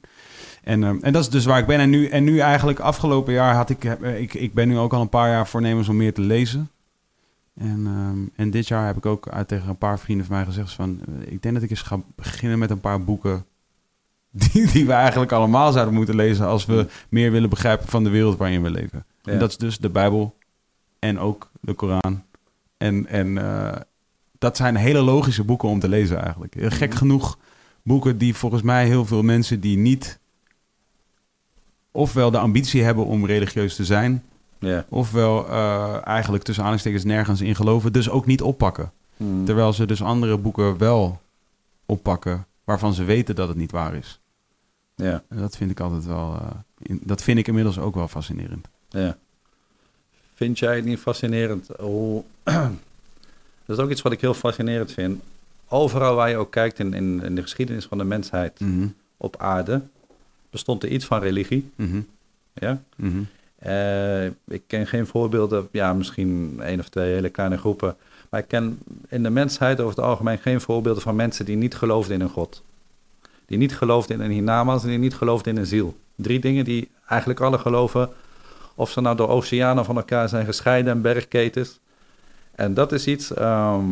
En, eh, en dat is dus waar ik ben. En nu, en nu eigenlijk afgelopen jaar had ik, eh, ik, ik ben nu ook al een paar jaar voornemens om meer te lezen. En, ehm, en dit jaar heb ik ook uit tegen een paar vrienden van mij gezegd van, eh, ik denk dat ik eens ga beginnen met een paar boeken [LAUGHS] die, die we eigenlijk allemaal zouden moeten lezen als we meer willen begrijpen van de wereld waarin we leven. Ja. En dat is dus de Bijbel en ook de Koran. En, en eh, dat zijn hele logische boeken om te lezen eigenlijk. Eh, Gek Mhm. genoeg boeken die volgens mij heel veel mensen die niet ofwel de ambitie hebben om religieus te zijn, ja. ofwel eh, eigenlijk tussen aanhalingstekens nergens in geloven, dus ook niet oppakken. Mm, Terwijl ze dus andere boeken wel oppakken waarvan ze weten dat het niet waar is. ja. Dat vind ik altijd wel, eh, in- dat vind ik inmiddels ook wel fascinerend. Ja. Vind jij het niet fascinerend hoe... [CLEARS THROAT] dat is ook iets wat ik heel fascinerend vind. Overal waar je ook kijkt in, in, in de geschiedenis van de mensheid Mhm, op aarde... bestond er iets van religie. mhm, Ja? mhm. Eh, ik ken geen voorbeelden, ja, misschien één of twee hele kleine groepen. Maar ik ken in de mensheid over het algemeen geen voorbeelden van mensen die niet geloofden in een God. Die niet geloofden in een hiernamaals en die niet geloofden in een ziel. Drie dingen die eigenlijk alle geloven, of ze nou door oceanen van elkaar zijn gescheiden en bergketens. En dat is iets ehm,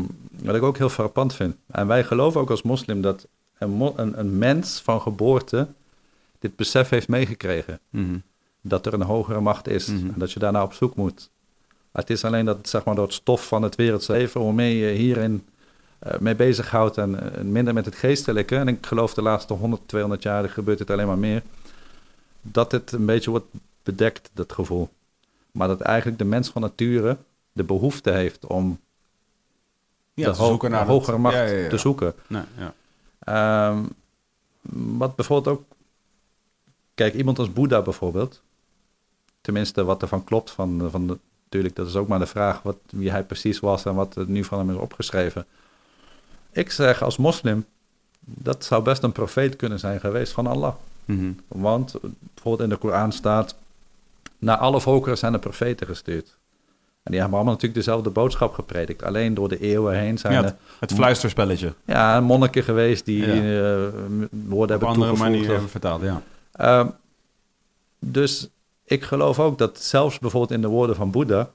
wat ik ook heel frappant vind. En wij geloven ook als moslim dat een, een mens van geboorte dit besef heeft meegekregen Mhm. dat er een hogere macht is Mhm. en dat je daarna op zoek moet. Het is alleen dat zeg maar, door het stof van het wereldse leven, hoe meer je hierin uh, mee bezighoudt en, en minder met het geestelijke. En ik geloof de laatste 100, 200 jaar gebeurt het alleen maar meer. Dat het een beetje wordt bedekt, dat gevoel. Maar dat eigenlijk de mens van nature de behoefte heeft om Ja, de ho- hogere dat- macht ja, ja, ja. te zoeken. Nee, ja. Ehm, wat bijvoorbeeld ook... Kijk, iemand als Boeddha bijvoorbeeld. Tenminste, wat ervan klopt. Van, van de, natuurlijk, dat is ook maar de vraag wat, wie hij precies was... en wat er nu van hem is opgeschreven. Ik zeg als moslim... dat zou best een profeet kunnen zijn geweest van Allah. Mhm. Want bijvoorbeeld in de Koran staat... naar alle volkeren zijn er profeten gestuurd. En die hebben allemaal natuurlijk dezelfde boodschap gepredikt. Alleen door de eeuwen heen zijn Ja, er het, het fluisterspelletje. ja, monniken geweest die Ja. eh, woorden Op hebben andere toegevoegd. manier of- hebben vertaald, ja. Ehm, dus ik geloof ook dat zelfs bijvoorbeeld in de woorden van Boeddha,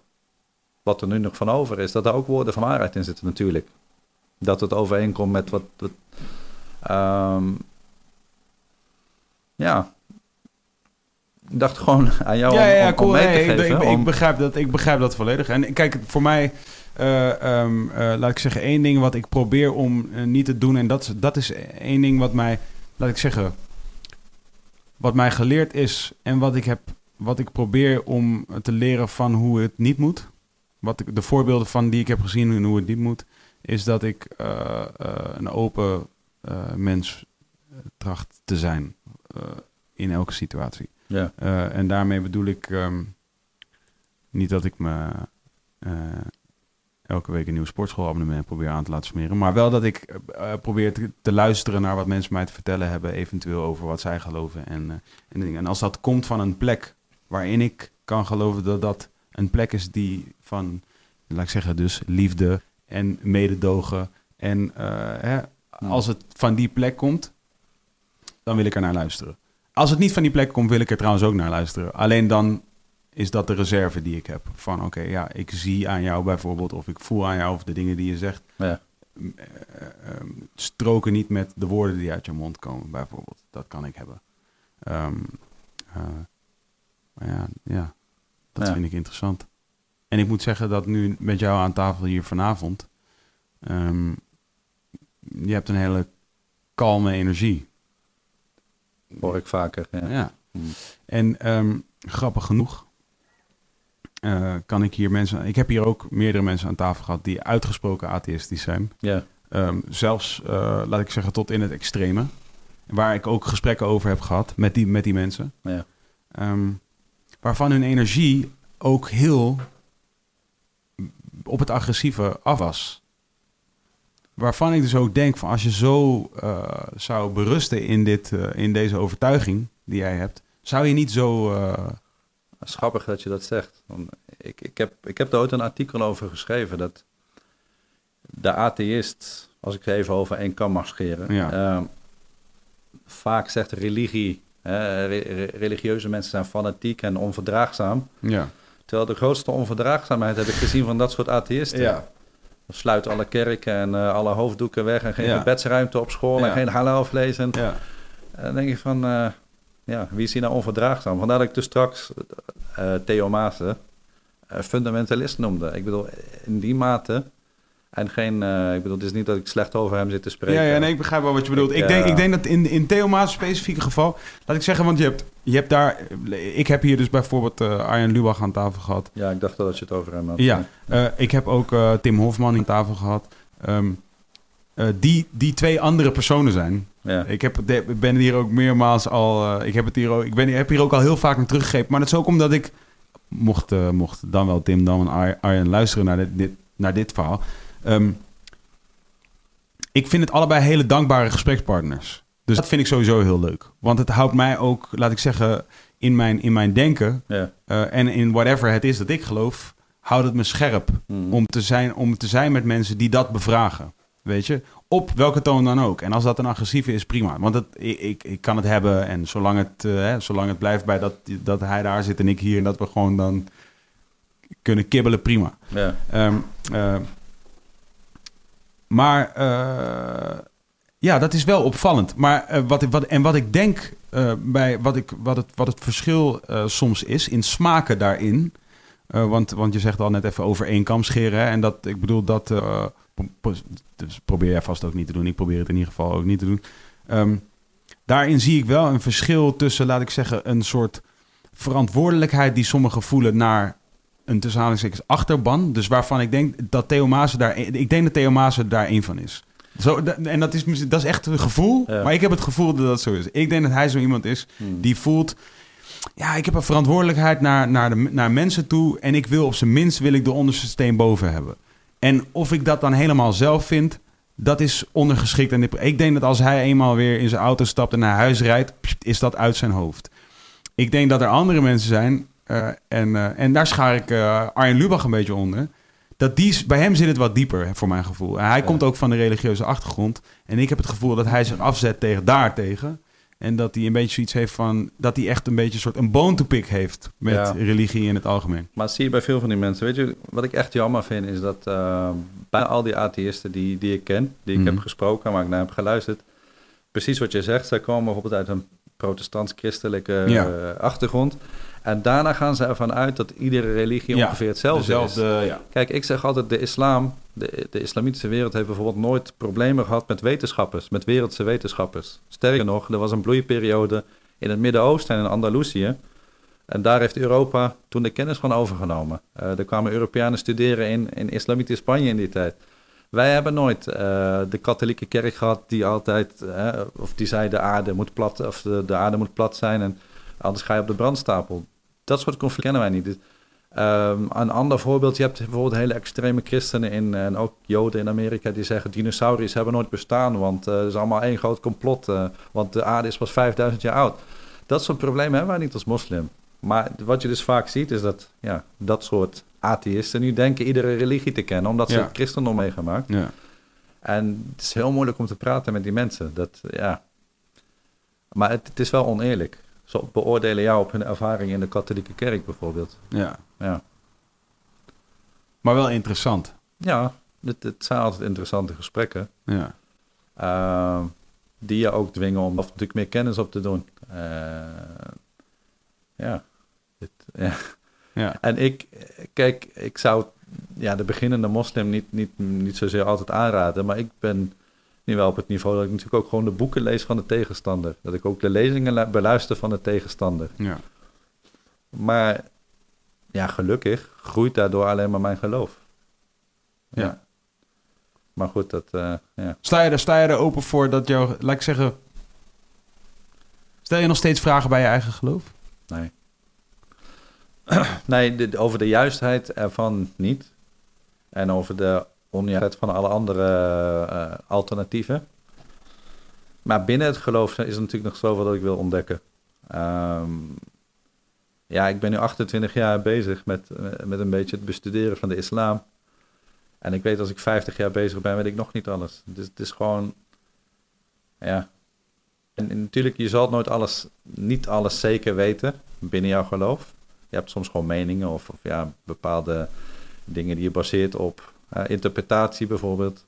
wat er nu nog van over is, dat er ook woorden van waarheid in zitten natuurlijk. Dat het overeenkomt met wat... wat ehm, ja. Ik dacht gewoon [LAUGHS] aan jou ja, om, ja, om mee te Nee, ik, geven. ik, ik om- begrijp dat, ik begrijp dat volledig. En kijk, voor mij, eh, ehm, eh, laat ik zeggen, één ding wat ik probeer om eh, niet te doen. En dat, is- dat is één ding wat mij, laat ik zeggen, wat mij geleerd is. En wat ik heb, wat ik probeer om te leren van hoe het niet moet. Wat ik, de voorbeelden van die ik heb gezien en hoe het niet moet. Is dat ik eh, eh, een open eh, mens tracht te zijn. in elke situatie. ja, en daarmee bedoel ik ehm, niet dat ik me elke week een nieuw sportschoolabonnement probeer aan te laten smeren. Maar wel dat ik eh, probeer te, te luisteren naar wat mensen mij te vertellen hebben. Eventueel over wat zij geloven. En, eh, en, dingen. en als dat komt van een plek waarin ik kan geloven dat dat een plek is die van, laat ik zeggen, dus liefde en mededogen. En eh, hè, als het van die plek komt, dan wil ik er naar luisteren. Als het niet van die plek komt, wil ik er trouwens ook naar luisteren. Alleen dan is dat de reserve die ik heb. Van oké, ja, ik zie aan jou bijvoorbeeld, of ik voel aan jou, of de dingen die je zegt, ja, eh, ehm, stroken niet met de woorden die uit je mond komen, bijvoorbeeld. Dat kan ik hebben. Ehm, eh, maar ja, ja, dat Ja. vind ik interessant. En ik moet zeggen dat nu met jou aan tafel hier vanavond, ehm, je hebt een hele kalme energie. hoor ik vaker. Ja. Ja. Hmm. En grappig genoeg eh, kan ik hier mensen... Ik heb hier ook meerdere mensen aan tafel gehad die uitgesproken atheïstisch zijn. Ja, Ehm, zelfs, eh, laat ik zeggen, tot in het extreme. Waar ik ook gesprekken over heb gehad met die, met die mensen. ja, Ehm, waarvan hun energie ook heel op het agressieve af was. Waarvan ik dus ook denk van als je zo eh, zou berusten in, dit, in deze overtuiging die jij hebt, zou je niet zo. Is grappig dat je dat zegt. Want ik, ik, heb, ik heb daar ooit een artikel over geschreven dat de atheïst, als ik even over één kam mag scheren, Ja. ehm, vaak zegt religie, hè, re- re- religieuze mensen zijn fanatiek en onverdraagzaam. ja. Terwijl de grootste onverdraagzaamheid heb ik gezien van dat soort atheïsten. Ja. Sluit alle kerken en eh, alle hoofddoeken weg en geen Ja. gebedsruimte op school en geen vlees. En, ja. en dan denk je van, eh, ja, wie is hier nou onverdraagzaam? Vandaar dat ik dus straks eh Theo Maassen eh, fundamentalist noemde. Ik bedoel, in die mate. En geen, eh, ik bedoel, het is niet dat ik slecht over hem zit te spreken. Ja, ja, nee, ik begrijp wel wat je bedoelt. Ik, Ik, denk, ik denk dat in, in Theo Maas specifieke geval, laat ik zeggen, want je hebt, je hebt daar, ik heb hier dus bijvoorbeeld Arjen Lubach aan tafel gehad. Ja, ik dacht dat je het over hem had. Ja, ik heb ook Tim Hofman aan tafel gehad. Ehm, eh, die, die twee andere personen zijn. Ja, Ik heb, ben hier ook meermaals al. eh, ik heb het hier ook. Ik ben, heb hier ook al heel vaak naar teruggegrepen. Maar dat is ook omdat ik. Mocht, eh, mocht dan wel Tim, dan Ar- Arjen luisteren naar dit, dit, naar dit verhaal. Ehm, ik vind het allebei hele dankbare gesprekspartners. Dus dat vind ik sowieso heel leuk. Want het houdt mij ook, laat ik zeggen, in mijn, in mijn denken. ja. eh, en in whatever het is dat ik geloof. Houdt het me scherp Mhm. om te, zijn, om te zijn met mensen die dat bevragen. Weet je? Op welke toon dan ook. En als dat een agressieve is, prima. Want het, ik, ik, ik kan het hebben. En zolang het, eh, hè, zolang het blijft bij dat, dat hij daar zit en ik hier. En dat we gewoon dan kunnen kibbelen, prima. ja. Ehm, eh, maar eh, ja, dat is wel opvallend. Maar wat, wat, en wat ik denk bij wat, ik, wat, het, wat het verschil soms is in smaken daarin. Want, want je zegt al net even over één kam scheren. Hè? En dat, ik bedoel, dat dus probeer jij vast ook niet te doen. Ik probeer het in ieder geval ook niet te doen. Um, daarin zie ik wel een verschil tussen, laat ik zeggen, een soort verantwoordelijkheid die sommigen voelen naar een tussen achterban. Dus waarvan ik denk dat Theo Maas daar, ik denk dat Theo Maas daar één van is. Zo, en dat is, dat is echt een gevoel. Maar ik heb het gevoel dat dat zo is. Ik denk dat hij zo iemand is hmm. die voelt... Ja, ik heb een verantwoordelijkheid naar, naar, de, naar mensen toe... en ik wil op zijn minst wil ik de onderste steen boven hebben. En of ik dat dan helemaal zelf vind... dat is ondergeschikt. En ik denk dat als hij eenmaal weer in zijn auto stapt en naar huis rijdt... is dat uit zijn hoofd. Ik denk dat er andere mensen zijn... Uh, en, uh, en daar schaar ik uh, Arjen Lubach een beetje onder dat die, bij hem zit het wat dieper, voor mijn gevoel. En hij komt ook van de religieuze achtergrond. En ik heb het gevoel dat hij zich afzet tegen daartegen. En dat hij een beetje zoiets heeft van... dat hij echt een beetje een soort een bone to pick heeft... met religie in het algemeen. Maar zie je bij veel van die mensen... weet je, wat ik echt jammer vind... is dat uh, bij al die atheïsten die, die ik ken... die ik heb mhm. gesproken, waar ik naar heb geluisterd... precies wat je zegt... zij komen bijvoorbeeld uit een protestants-christelijke eh, achtergrond... En daarna gaan ze ervan uit dat iedere religie ongeveer hetzelfde is. Ja. Kijk, ik zeg altijd, de islam, de, de islamitische wereld heeft bijvoorbeeld nooit problemen gehad met wetenschappers, met wereldse wetenschappers. Sterker nog, er was een bloeiperiode in het Midden-Oosten en in Andalusië. En daar heeft Europa toen de kennis van overgenomen. Uh, er kwamen Europeanen studeren in, in islamitisch Spanje in die tijd. Wij hebben nooit uh, de katholieke kerk gehad die altijd, uh, of die zei de aarde moet plat, of de, de aarde moet plat zijn en anders ga je op de brandstapel dat soort conflicten kennen wij niet. Dus, um, een ander voorbeeld, je hebt bijvoorbeeld hele extreme christenen in, en ook joden in Amerika die zeggen dinosauriërs hebben nooit bestaan, want uh, het is allemaal één groot complot, uh, want de aarde is pas 5000 jaar oud. Dat soort problemen hebben wij niet als moslim. Maar wat je dus vaak ziet is dat ja, dat soort atheïsten nu denken iedere religie te kennen, omdat ze ja. het christendom meegemaakt. Ja. En het is heel moeilijk om te praten met die mensen. Dat, ja. Maar het, het is wel oneerlijk. Ze beoordelen jou op hun ervaring in de katholieke kerk bijvoorbeeld. Ja. ja. Maar wel interessant. Ja, het, het zijn altijd interessante gesprekken. Ja. Uh, die je ook dwingen om of natuurlijk meer kennis op te doen. Uh, ja. Het, ja. ja. En ik, kijk, ik zou ja, de beginnende moslim niet, niet, niet zozeer altijd aanraden, maar ik ben nu wel op het niveau dat ik natuurlijk ook gewoon de boeken lees van de tegenstander. Dat ik ook de lezingen beluister van de tegenstander. Ja. Maar ja, gelukkig groeit daardoor alleen maar mijn geloof. Ja. Maar goed, dat, uh, ja. Sta je, er, sta je er open voor dat jouw, laat ik zeggen... Stel je nog steeds vragen bij je eigen geloof? Nee. [CLEARS THROAT] nee, over de juistheid ervan niet. En over de onjuistheid van alle andere uh, alternatieven. Maar binnen het geloof is er natuurlijk nog zoveel dat ik wil ontdekken. Um, ja, ik ben nu 28 jaar bezig met, eh, met een beetje het bestuderen van de islam. En ik weet als ik 50 jaar bezig ben, weet ik nog niet alles. Dus het is gewoon, ja. En, en natuurlijk, je zal nooit alles, niet alles zeker weten binnen jouw geloof. Je hebt soms gewoon meningen of, of ja, bepaalde dingen die je baseert op uh, interpretatie bijvoorbeeld.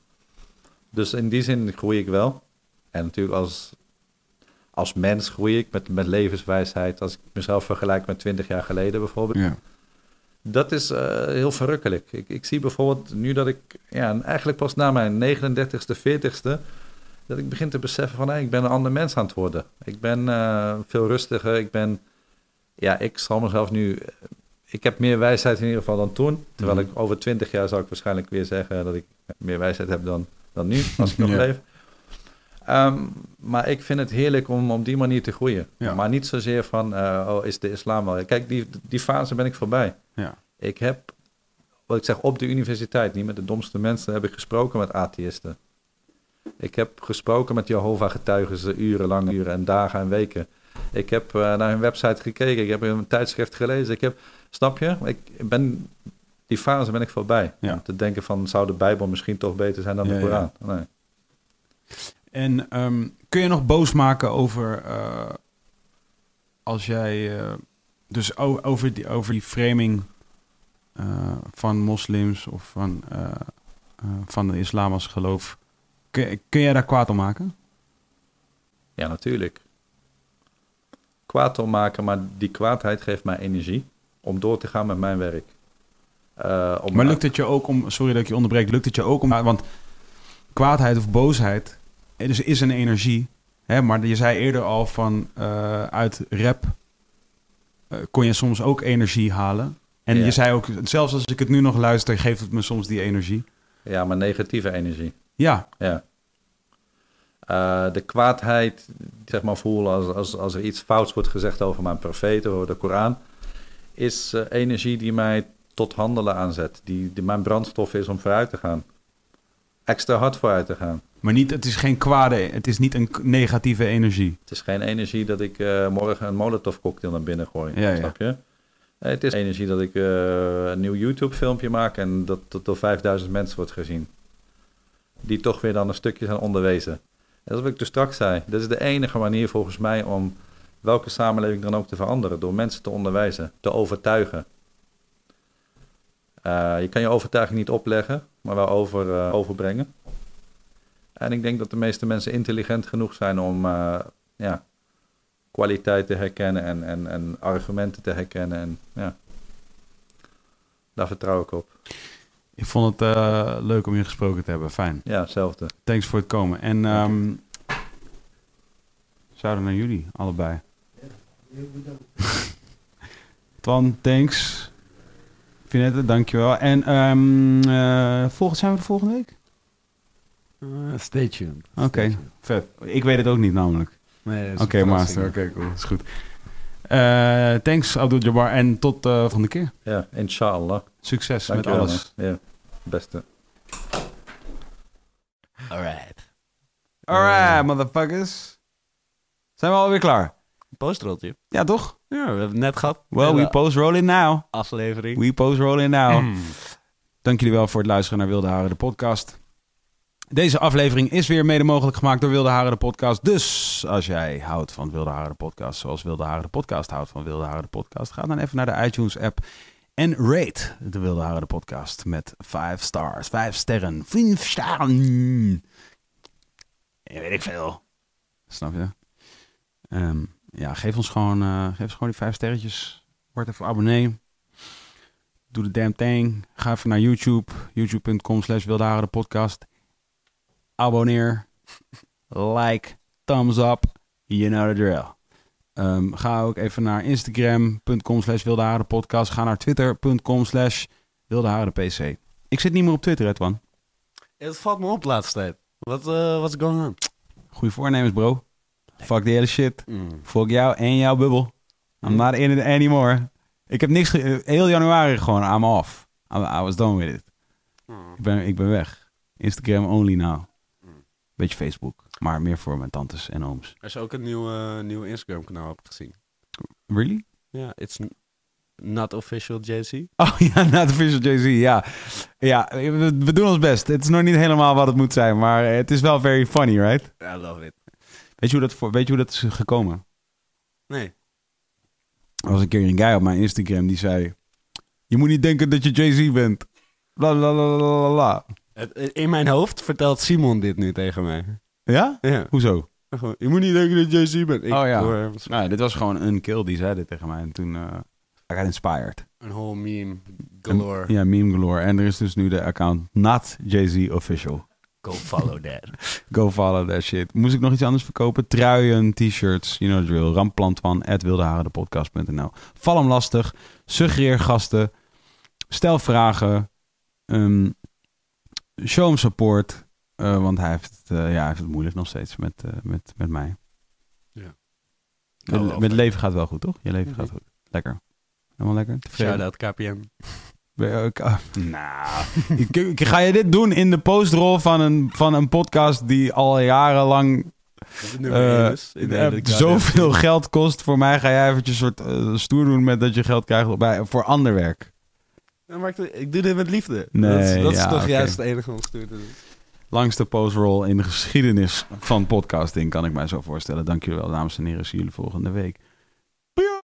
Dus in die zin groei ik wel. En natuurlijk als, als mens groei ik met, met levenswijsheid. Als ik mezelf vergelijk met 20 jaar geleden bijvoorbeeld. Ja. Dat is uh, heel verrukkelijk. Ik, ik zie bijvoorbeeld nu dat ik, ja, eigenlijk pas na mijn 39ste, 40ste, dat ik begin te beseffen van, hey, ik ben een ander mens aan het worden. Ik ben uh, veel rustiger. Ik ben, ja, ik zal mezelf nu ik heb meer wijsheid in ieder geval dan toen. Terwijl mhm. ik over twintig jaar zou ik waarschijnlijk weer zeggen dat ik meer wijsheid heb dan, dan nu, als ik [LAUGHS] nog leef. Ehm, maar ik vind het heerlijk om op die manier te groeien. Maar niet zozeer van, uh, oh, is de islam wel... Kijk, die, die fase ben ik voorbij. Ja. Ik heb, wat ik zeg, op de universiteit, niet met de domste mensen, heb ik gesproken met atheïsten. Ik heb gesproken met Jehovah-getuigen urenlang, uren en dagen en weken. Ik heb uh, naar hun website gekeken, ik heb een tijdschrift gelezen. Ik heb Snap je? Ik ben, die fase ben ik voorbij. Ja. Om te denken van, zou de Bijbel misschien toch beter zijn dan de Koran? Nee. En ehm, kun je nog boos maken over uh, als jij uh, dus over die, over die framing uh, van moslims of van, van de islam als geloof. Kun, kun jij daar kwaad om maken? Ja, natuurlijk. Kwaad om maken, maar die kwaadheid geeft mij energie om door te gaan met mijn werk. Eh, om, Maar lukt het je ook om, sorry dat ik je onderbreek, lukt het je ook om, want kwaadheid of boosheid, dus is een energie. Hè, maar je zei eerder al van eh, uit rap eh, kon je soms ook energie halen. En Ja. je zei ook, zelfs als ik het nu nog luister, geeft het me soms die energie. Ja, maar negatieve energie. Ja, Ja. Eh, de kwaadheid, zeg maar, voelen als, als, als er iets fouts wordt gezegd over mijn profeet, over de Koran, is eh, energie die mij tot handelen aanzet. Die, die mijn brandstof is om vooruit te gaan. Extra hard vooruit te gaan. maar niet, het is geen kwade, het is niet een negatieve energie. Het is geen energie dat ik eh, morgen een Molotov cocktail naar binnen gooi. Ja. Snap je? Het is energie dat ik een nieuw YouTube filmpje maak en dat dat door 5000 mensen wordt gezien. Die toch weer dan een stukje zijn onderwezen. Dat is wat ik dus straks zei. Dat is de enige manier volgens mij om welke samenleving dan ook te veranderen. Door mensen te onderwijzen, te overtuigen. Eh, je kan je overtuiging niet opleggen, maar wel over, eh, overbrengen. En ik denk dat de meeste mensen intelligent genoeg zijn om eh, ja, kwaliteit te herkennen en, en, en argumenten te herkennen. En ja, daar vertrouw ik op. Ik vond het eh, leuk om je gesproken te hebben, fijn. Ja, hetzelfde. Thanks voor het komen. En ehm zouden naar jullie, allebei. Twan, thanks. Finette, dankjewel. En ehm eh volgend, zijn we de volgende week? Eh, stay tuned. Oké, vet. Ik weet het ook niet namelijk. Nee, Oké, master. Oké, cool. Is goed. Eh, thanks, Abdul Jabbar. En tot de volgende keer. Ja, inshallah. Succes met alles. man. Ja, beste. Alright. Alright, motherfuckers. Zijn we alweer klaar? Postroltje. Ja, toch? Ja, we hebben het net gehad. Well, we Hele post rolling now. aflevering. We post rolling now. Dank jullie wel voor het luisteren naar Wilde Haren, de podcast. Deze aflevering is weer mede mogelijk gemaakt door Wilde Haren, de podcast. Dus als jij houdt van Wilde Haren, de podcast, zoals Wilde Haren, de podcast houdt van Wilde Haren, de podcast, ga dan even naar de iTunes-app en rate de Wilde Haren, de podcast met 5 stars, 5 sterren, 5 sterren. Ja, weet ik veel. Snap je? Ehm, ja, geef ons gewoon, eh, geef ons gewoon die 5 sterretjes. Word even abonnee. Doe de damn thing. Ga even naar YouTube. YouTube.com slash Wildharen de podcast. Abonneer. Like. Thumbs up. You know the drill. Ehm, ga ook even naar Instagram.com slash Wildharen de podcast. Ga naar Twitter.com slash Wildharen de PC. Ik zit niet meer op Twitter, Edwan. Het valt me op de laatste tijd. Wat uh, what's going on? Goeie voornemens, bro. Fuck die hele shit. Mm. Fuck jou en jouw bubbel. I'm not in it anymore. Ik heb niks... ge- Heel januari gewoon, I'm off. I, I was done with it. Ik ben, ik ben weg. Instagram only now. Beetje Facebook. Maar meer voor mijn tantes en ooms. Er is ook een nieuw, eh, nieuw Instagram kanaal heb ik gezien. Really? Ja, it's not official JC. Oh [LAUGHS] ja, de Visual Jay-Z, ja. Ja, we, we doen ons best. Het is nog niet helemaal wat het moet zijn, maar het is wel very funny, right? I love it. Weet je hoe dat, voor, weet je hoe dat is gekomen? Nee. Er was een keer een guy op mijn Instagram die zei... Je moet niet denken dat je Jay-Z bent. La la la la la In mijn hoofd vertelt Simon dit nu tegen mij. Ja? Ja. Hoezo? Gewoon, je moet niet denken dat JC bent. Ik Oh, ja. hoor hem Nou, dit was gewoon een kill die zei dit tegen mij. En toen... eh I got inspired. Een whole meme galore. Ja, meme galore. En er is dus nu de account Not Jay-Z Official. Go follow that. [LAUGHS] Go follow that shit. Moest ik nog iets anders verkopen? Truien, t-shirts, you know the drill. Ramplantwan, at wildeharedepodcast.nl. Val hem lastig. Suggereer gasten. Stel vragen. ehm, show hem support. Eh, want hij heeft, het, eh, ja, hij heeft het moeilijk nog steeds met, eh, met, met mij. Ja. Met, Oh, met leven gaat wel goed, toch? Je leven Mhm. gaat goed. Lekker. Helemaal lekker? Tevreden? Shout-out ook- ah, nou, ga je dit doen in de postrol van een, van een podcast die al jarenlang goddamn zoveel geld kost? Voor mij ga jij eventjes soort stoer doen met dat je geld krijgt bij, voor ander werk. Ja, maar ik, ik doe dit met liefde. Nee, dat is, dat is toch juist het enige om stoer te doen langste postrol in de geschiedenis van podcasting, kan ik mij zo voorstellen. Dankjewel, dames en heren. Zie jullie volgende week.